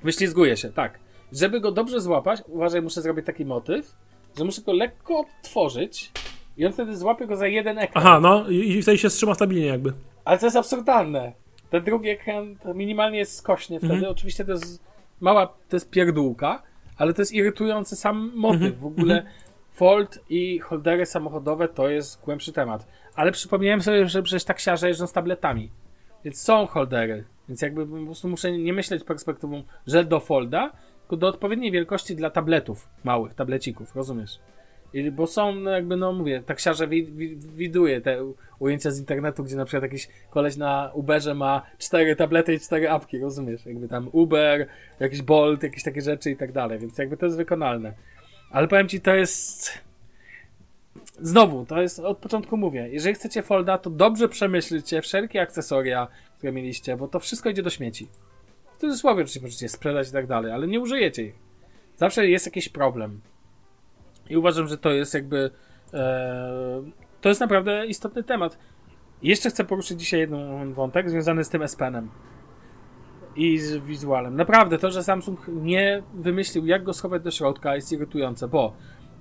Wyślizguje się, tak. Żeby go dobrze złapać, uważaj, muszę zrobić taki motyw, że muszę go lekko otworzyć i on wtedy złapie go za jeden ekran. Aha, no i, i wtedy się trzyma stabilnie jakby. Ale to jest absurdalne. Ten drugi ekran to minimalnie jest skośnie wtedy. Mhm. Oczywiście to jest mała, to jest pierdółka, ale to jest irytujący sam motyw. Mhm. W ogóle Fold i holdery samochodowe to jest głębszy temat. Ale przypomniałem sobie, że przecież taksiarze jeżdżą z tabletami. Więc są holdery. Więc jakby po prostu muszę nie myśleć perspektywą, że do folda, do odpowiedniej wielkości dla tabletów, małych tablecików, rozumiesz? I, bo są, no jakby, no mówię, taksiarze wi, wi, widuje te ujęcia z internetu, gdzie na przykład jakiś koleś na Uberze ma cztery tablety i cztery apki, rozumiesz? Jakby tam Uber, jakiś Bolt, jakieś takie rzeczy i tak dalej, więc jakby to jest wykonalne. Ale powiem ci, to jest... Znowu, to jest, od początku mówię, jeżeli chcecie folda, to dobrze przemyślcie wszelkie akcesoria, które mieliście, bo to wszystko idzie do śmieci. W cudzysłowie oczywiście możecie sprzedać i tak dalej, ale nie użyjecie ich. Zawsze jest jakiś problem. I uważam, że to jest jakby e, to jest naprawdę istotny temat. Jeszcze chcę poruszyć dzisiaj jeden wątek związany z tym S-Penem i z wizualem. Naprawdę, to, że Samsung nie wymyślił, jak go schować do środka, jest irytujące, bo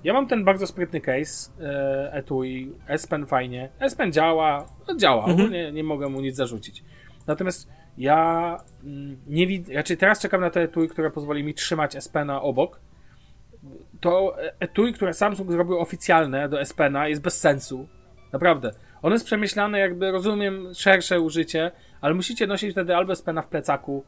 ja mam ten bardzo sprytny case e, etui, S Pen fajnie, S Pen działa, no działa, Mhm. nie, nie mogę mu nic zarzucić. Natomiast ja mm, nie widzę, znaczy teraz czekam na to etui, które pozwoli mi trzymać S Pena obok. To etui, które Samsung zrobił oficjalne do S Pena jest bez sensu. Naprawdę. Ono jest przemyślane, jakby rozumiem szersze użycie, ale musicie nosić wtedy albo S Pena w plecaku.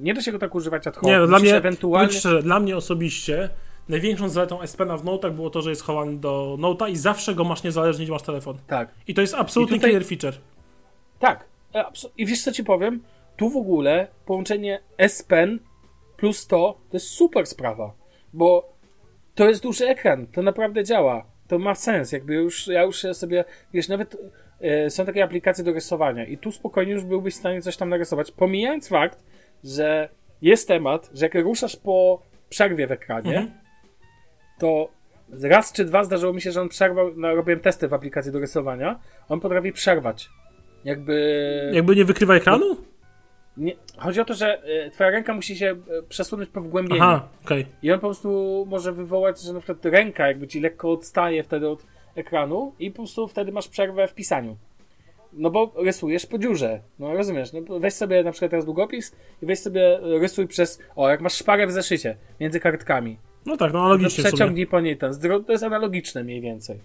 Nie da się go tak używać ad hoc. Nie, no dla mnie, ewentualnie... szczerze, dla mnie osobiście największą zaletą S Pena w Note'ach było to, że jest chowany do Note'a i zawsze go masz niezależnie, masz telefon. Tak. I to jest absolutny tutaj- killer feature. Tak. E, I wiesz co ci powiem? Tu w ogóle połączenie S Pen plus to to jest super sprawa, bo to jest duży ekran, to naprawdę działa. To ma sens, jakby już ja już sobie, wiesz, nawet e, są takie aplikacje do rysowania i tu spokojnie już byłbyś w stanie coś tam narysować, pomijając fakt, że jest temat, że jak ruszasz po przerwie w ekranie, Mhm. to raz czy dwa zdarzyło mi się, że on przerwał, no, robiłem testy w aplikacji do rysowania, on potrafi przerwać. Jakby... Jakby nie wykrywa ekranu? Nie, chodzi o to, że e, twoja ręka musi się e, przesunąć po wgłębieniu. Aha, okej. I on po prostu może wywołać, że na przykład ręka jakby ci lekko odstaje wtedy od ekranu i po prostu wtedy masz przerwę w pisaniu. No bo rysujesz po dziurze. No rozumiesz, no weź sobie na przykład teraz długopis i weź sobie e, rysuj przez, o jak masz szparę w zeszycie między kartkami. No tak, no analogicznie sumie. przeciągnij po niej ten. To jest analogiczne mniej więcej.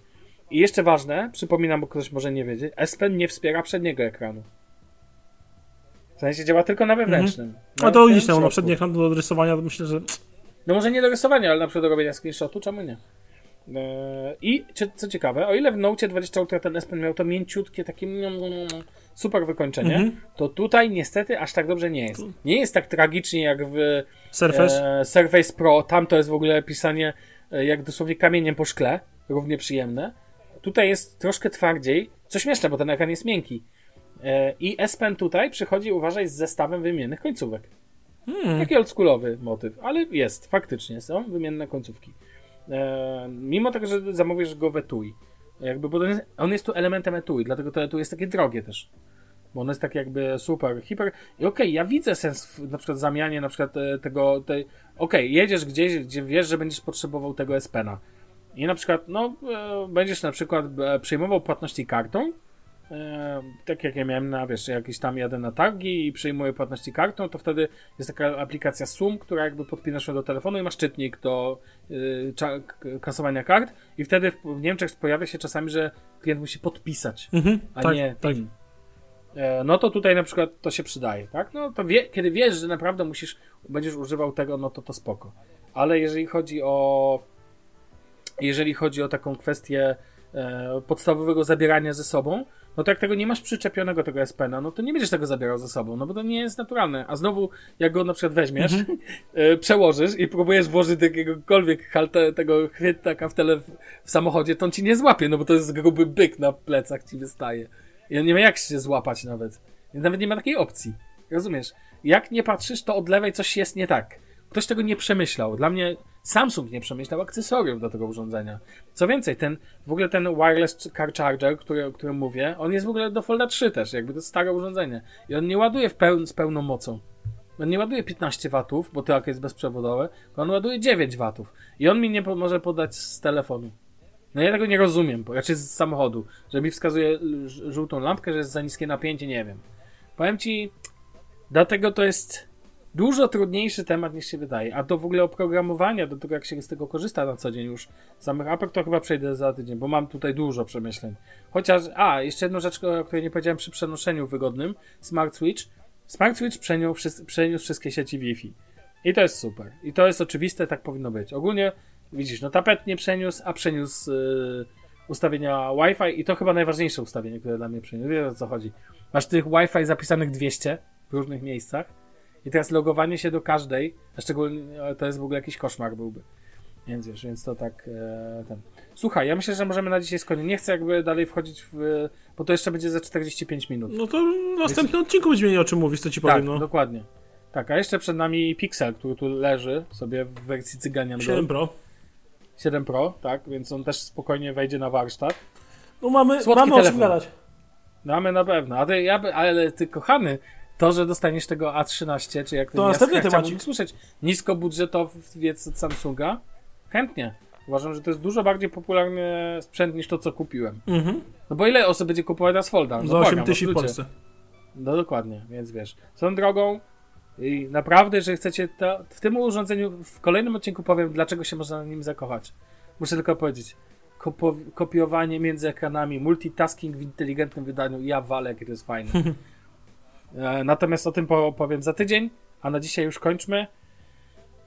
I jeszcze ważne, przypominam, bo ktoś może nie wiedzieć, S Pen nie wspiera przedniego ekranu. W sensie działa tylko na wewnętrznym. A Na to no środku. przedni ekran do rysowania, to myślę, że No może nie do rysowania, ale na przykład do robienia screenshotu, czemu nie? Eee, I co ciekawe, o ile w Note 20 Ultra ten S Pen miał to mięciutkie, takie mm, mm, super wykończenie, Mhm. to tutaj niestety aż tak dobrze nie jest. Nie jest tak tragicznie jak w Surface. E, Surface Pro, tam to jest w ogóle pisanie e, jak dosłownie kamieniem po szkle, równie przyjemne. Tutaj jest troszkę twardziej, co śmieszne, bo ten ekran jest miękki. E, I S Pen tutaj przychodzi, uważaj, z zestawem wymiennych końcówek. Hmm. Taki oldschoolowy motyw, ale jest, faktycznie są wymienne końcówki. E, mimo tego, że zamówisz go w etui. Jakby, bo on jest, on tu elementem etui, dlatego to etui jest takie drogie też. Bo ono jest tak jakby super, hiper. I okej, ja widzę sens w na przykład zamianie na przykład e, tego, tej... Okej, jedziesz gdzieś, gdzie wiesz, że będziesz potrzebował tego S-Pena. I na przykład, no, e, będziesz na przykład e, przyjmował płatności kartą, e, tak jak ja miałem na, wiesz, jakiś tam jadę na targi i przyjmuję płatności kartą, to wtedy jest taka aplikacja Sum, która jakby podpinasz ją do telefonu i masz czytnik do y, kasowania kart i wtedy w, w Niemczech pojawia się czasami, że klient musi podpisać, Mhm, a tak, nie tak. PIN. No to tutaj na przykład to się przydaje, tak? No to wie, kiedy wiesz, że naprawdę musisz, będziesz używał tego, no to to spoko. Ale jeżeli chodzi o jeżeli chodzi o taką kwestię e, podstawowego zabierania ze sobą, no to jak tego nie masz przyczepionego tego S-Pena, no to nie będziesz tego zabierał ze sobą, no bo to nie jest naturalne. A znowu, jak go na przykład weźmiesz, e, przełożysz i próbujesz włożyć do jakiegokolwiek halte, tego chwytaka w, tele, w samochodzie, to on ci nie złapie, no bo to jest gruby byk na plecach ci wystaje. I on nie ma jak się złapać nawet. Nawet nie ma takiej opcji. Rozumiesz? Jak nie patrzysz, to od lewej coś jest nie tak. Ktoś tego nie przemyślał. Dla mnie Samsung nie przemyślał akcesoriów do tego urządzenia. Co więcej, ten, w ogóle ten wireless car charger, który, o którym mówię, on jest w ogóle do Folda 3 też, jakby to stare urządzenie. I on nie ładuje w peł, z pełną mocą. On nie ładuje 15 watów, bo to jak jest bezprzewodowe, tylko on ładuje 9 watów. I on mi nie może podać z telefonu. No ja tego nie rozumiem, bo raczej z samochodu, że mi wskazuje żółtą lampkę, że jest za niskie napięcie, nie wiem. Powiem ci, dlatego to jest dużo trudniejszy temat niż się wydaje. A do w ogóle oprogramowania, do tego jak się z tego korzysta na co dzień już, samych apek, to chyba przejdę za tydzień, bo mam tutaj dużo przemyśleń. Chociaż, a, jeszcze jedną rzecz, o której nie powiedziałem przy przenoszeniu wygodnym, Smart Switch. Smart Switch przeniósł, przeniósł wszystkie sieci Wi-Fi. I to jest super. I to jest oczywiste, tak powinno być. Ogólnie, widzisz, no tapet nie przeniósł, a przeniósł yy, ustawienia Wi-Fi i to chyba najważniejsze ustawienie, które dla mnie przeniósł. Wiesz o co chodzi. Masz tych Wi-Fi zapisanych 200 w różnych miejscach i teraz logowanie się do każdej, a szczególnie e, to jest w ogóle jakiś koszmar byłby. Więc wiesz, więc to tak e, ten. Słuchaj, ja myślę, że możemy na dzisiaj skończyć. Nie chcę jakby dalej wchodzić w. Bo to jeszcze będzie za 45 minut. No to w następnym odcinku będziemy mieli o czym mówić, co ci tak, powiem, no. dokładnie. Tak, a jeszcze przed nami Pixel, który tu leży sobie w wersji Cyganian 7 Gold. Pro. 7 Pro, tak, więc on też spokojnie wejdzie na warsztat. No mamy, Słodki mamy o czym telefon. gadać. Mamy na pewno. A ty, ja, by- ale ty kochany, to, że dostaniesz tego A13, czy jak To następny temacik. słyszeć niskobudżetowiec od Samsunga, chętnie. Uważam, że to jest dużo bardziej popularny sprzęt niż to, co kupiłem. Mhm. No bo ile osób będzie kupować na Folda? No Za błagam 8 was, tysięcy w. Polsce. No dokładnie, więc wiesz. Są drogą i naprawdę, że chcecie to, w tym urządzeniu, w kolejnym odcinku powiem, dlaczego się można na nim zakochać. Muszę tylko powiedzieć. Kopo, kopiowanie między ekranami, multitasking w inteligentnym wydaniu, ja walę, to jest fajne. e, natomiast o tym po- powiem za tydzień, a na dzisiaj już kończmy.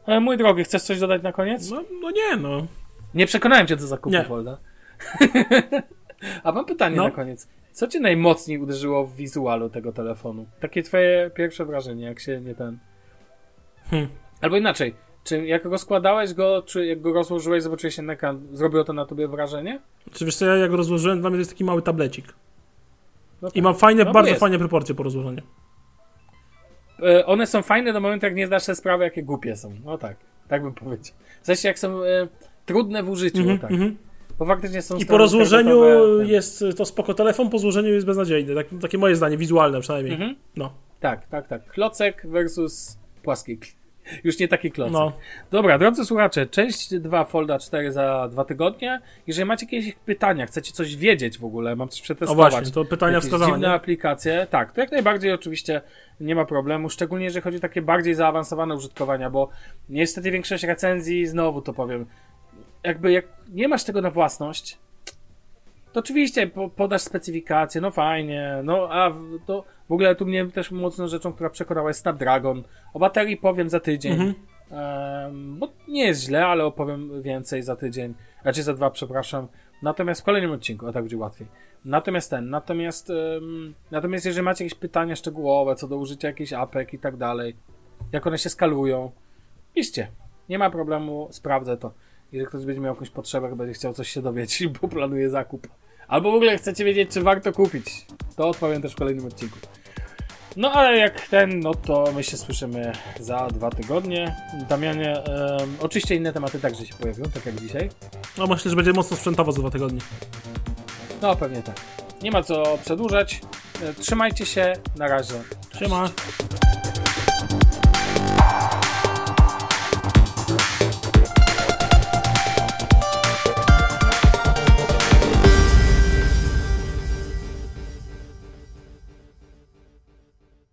E, mój drogi, chcesz coś dodać na koniec? No, no nie, no. Nie przekonałem cię do zakupu Nie. Folda. A mam pytanie No. na koniec. Co cię najmocniej uderzyło w wizualu tego telefonu? Takie twoje pierwsze wrażenie, jak się nie ten... Hmm. Albo inaczej, czy jak rozkładałeś go, czy jak go rozłożyłeś, zobaczyłeś ten ekran, zrobiło to na tobie wrażenie? Czy wiesz co, ja jak rozłożyłem, dla mnie to jest taki mały tablecik. No I tak. ma fajne, No bardzo jest. fajne proporcje po rozłożeniu. E, One są fajne do momentu, jak nie zdasz sobie sprawy, jakie głupie są. No tak, tak bym powiedział. W sensie, jak są e, trudne w użyciu, Mhm, tak. mhm. Bo faktycznie są I po rozłożeniu ten- jest to spoko telefon, po złożeniu jest beznadziejny. Tak, takie moje zdanie, wizualne przynajmniej. Mhm. No, Tak, tak, tak. Klocek versus płaski. Już nie taki klocek. no. Dobra, drodzy słuchacze, część 2 Folda 4 za dwa tygodnie. Jeżeli macie jakieś pytania, chcecie coś wiedzieć w ogóle, mam coś O przetestować. właśnie, to pytania wskazane. dziwne nie? aplikacje, tak, to jak najbardziej oczywiście nie ma problemu, szczególnie jeżeli chodzi o takie bardziej zaawansowane użytkowania, bo niestety większość recenzji, znowu to powiem, jakby jak nie masz tego na własność, to oczywiście po, podasz specyfikację, no fajnie, no a to w ogóle tu mnie też mocną rzeczą, która przekonała jest Snapdragon. O baterii powiem za tydzień, Mhm. Em, bo nie jest źle, ale opowiem więcej za tydzień, raczej za dwa, przepraszam. Natomiast w kolejnym odcinku, a tak będzie łatwiej. Natomiast ten, natomiast, em, natomiast jeżeli macie jakieś pytania szczegółowe co do użycia jakichś apek i tak dalej, jak one się skalują, piszcie. Nie ma problemu, sprawdzę to. Jeżeli ktoś będzie miał jakąś potrzebę, będzie chciał coś się dowiedzieć, bo planuje zakup. Albo w ogóle chcecie wiedzieć, czy warto kupić, to odpowiem też w kolejnym odcinku. No ale jak ten, no to my się słyszymy za dwa tygodnie. Damianie, em, oczywiście inne tematy także się pojawią, tak jak dzisiaj. No myślę, że będzie mocno sprzętowo za dwa tygodnie. No pewnie tak. Nie ma co przedłużać. E, Trzymajcie się, na razie. Siema.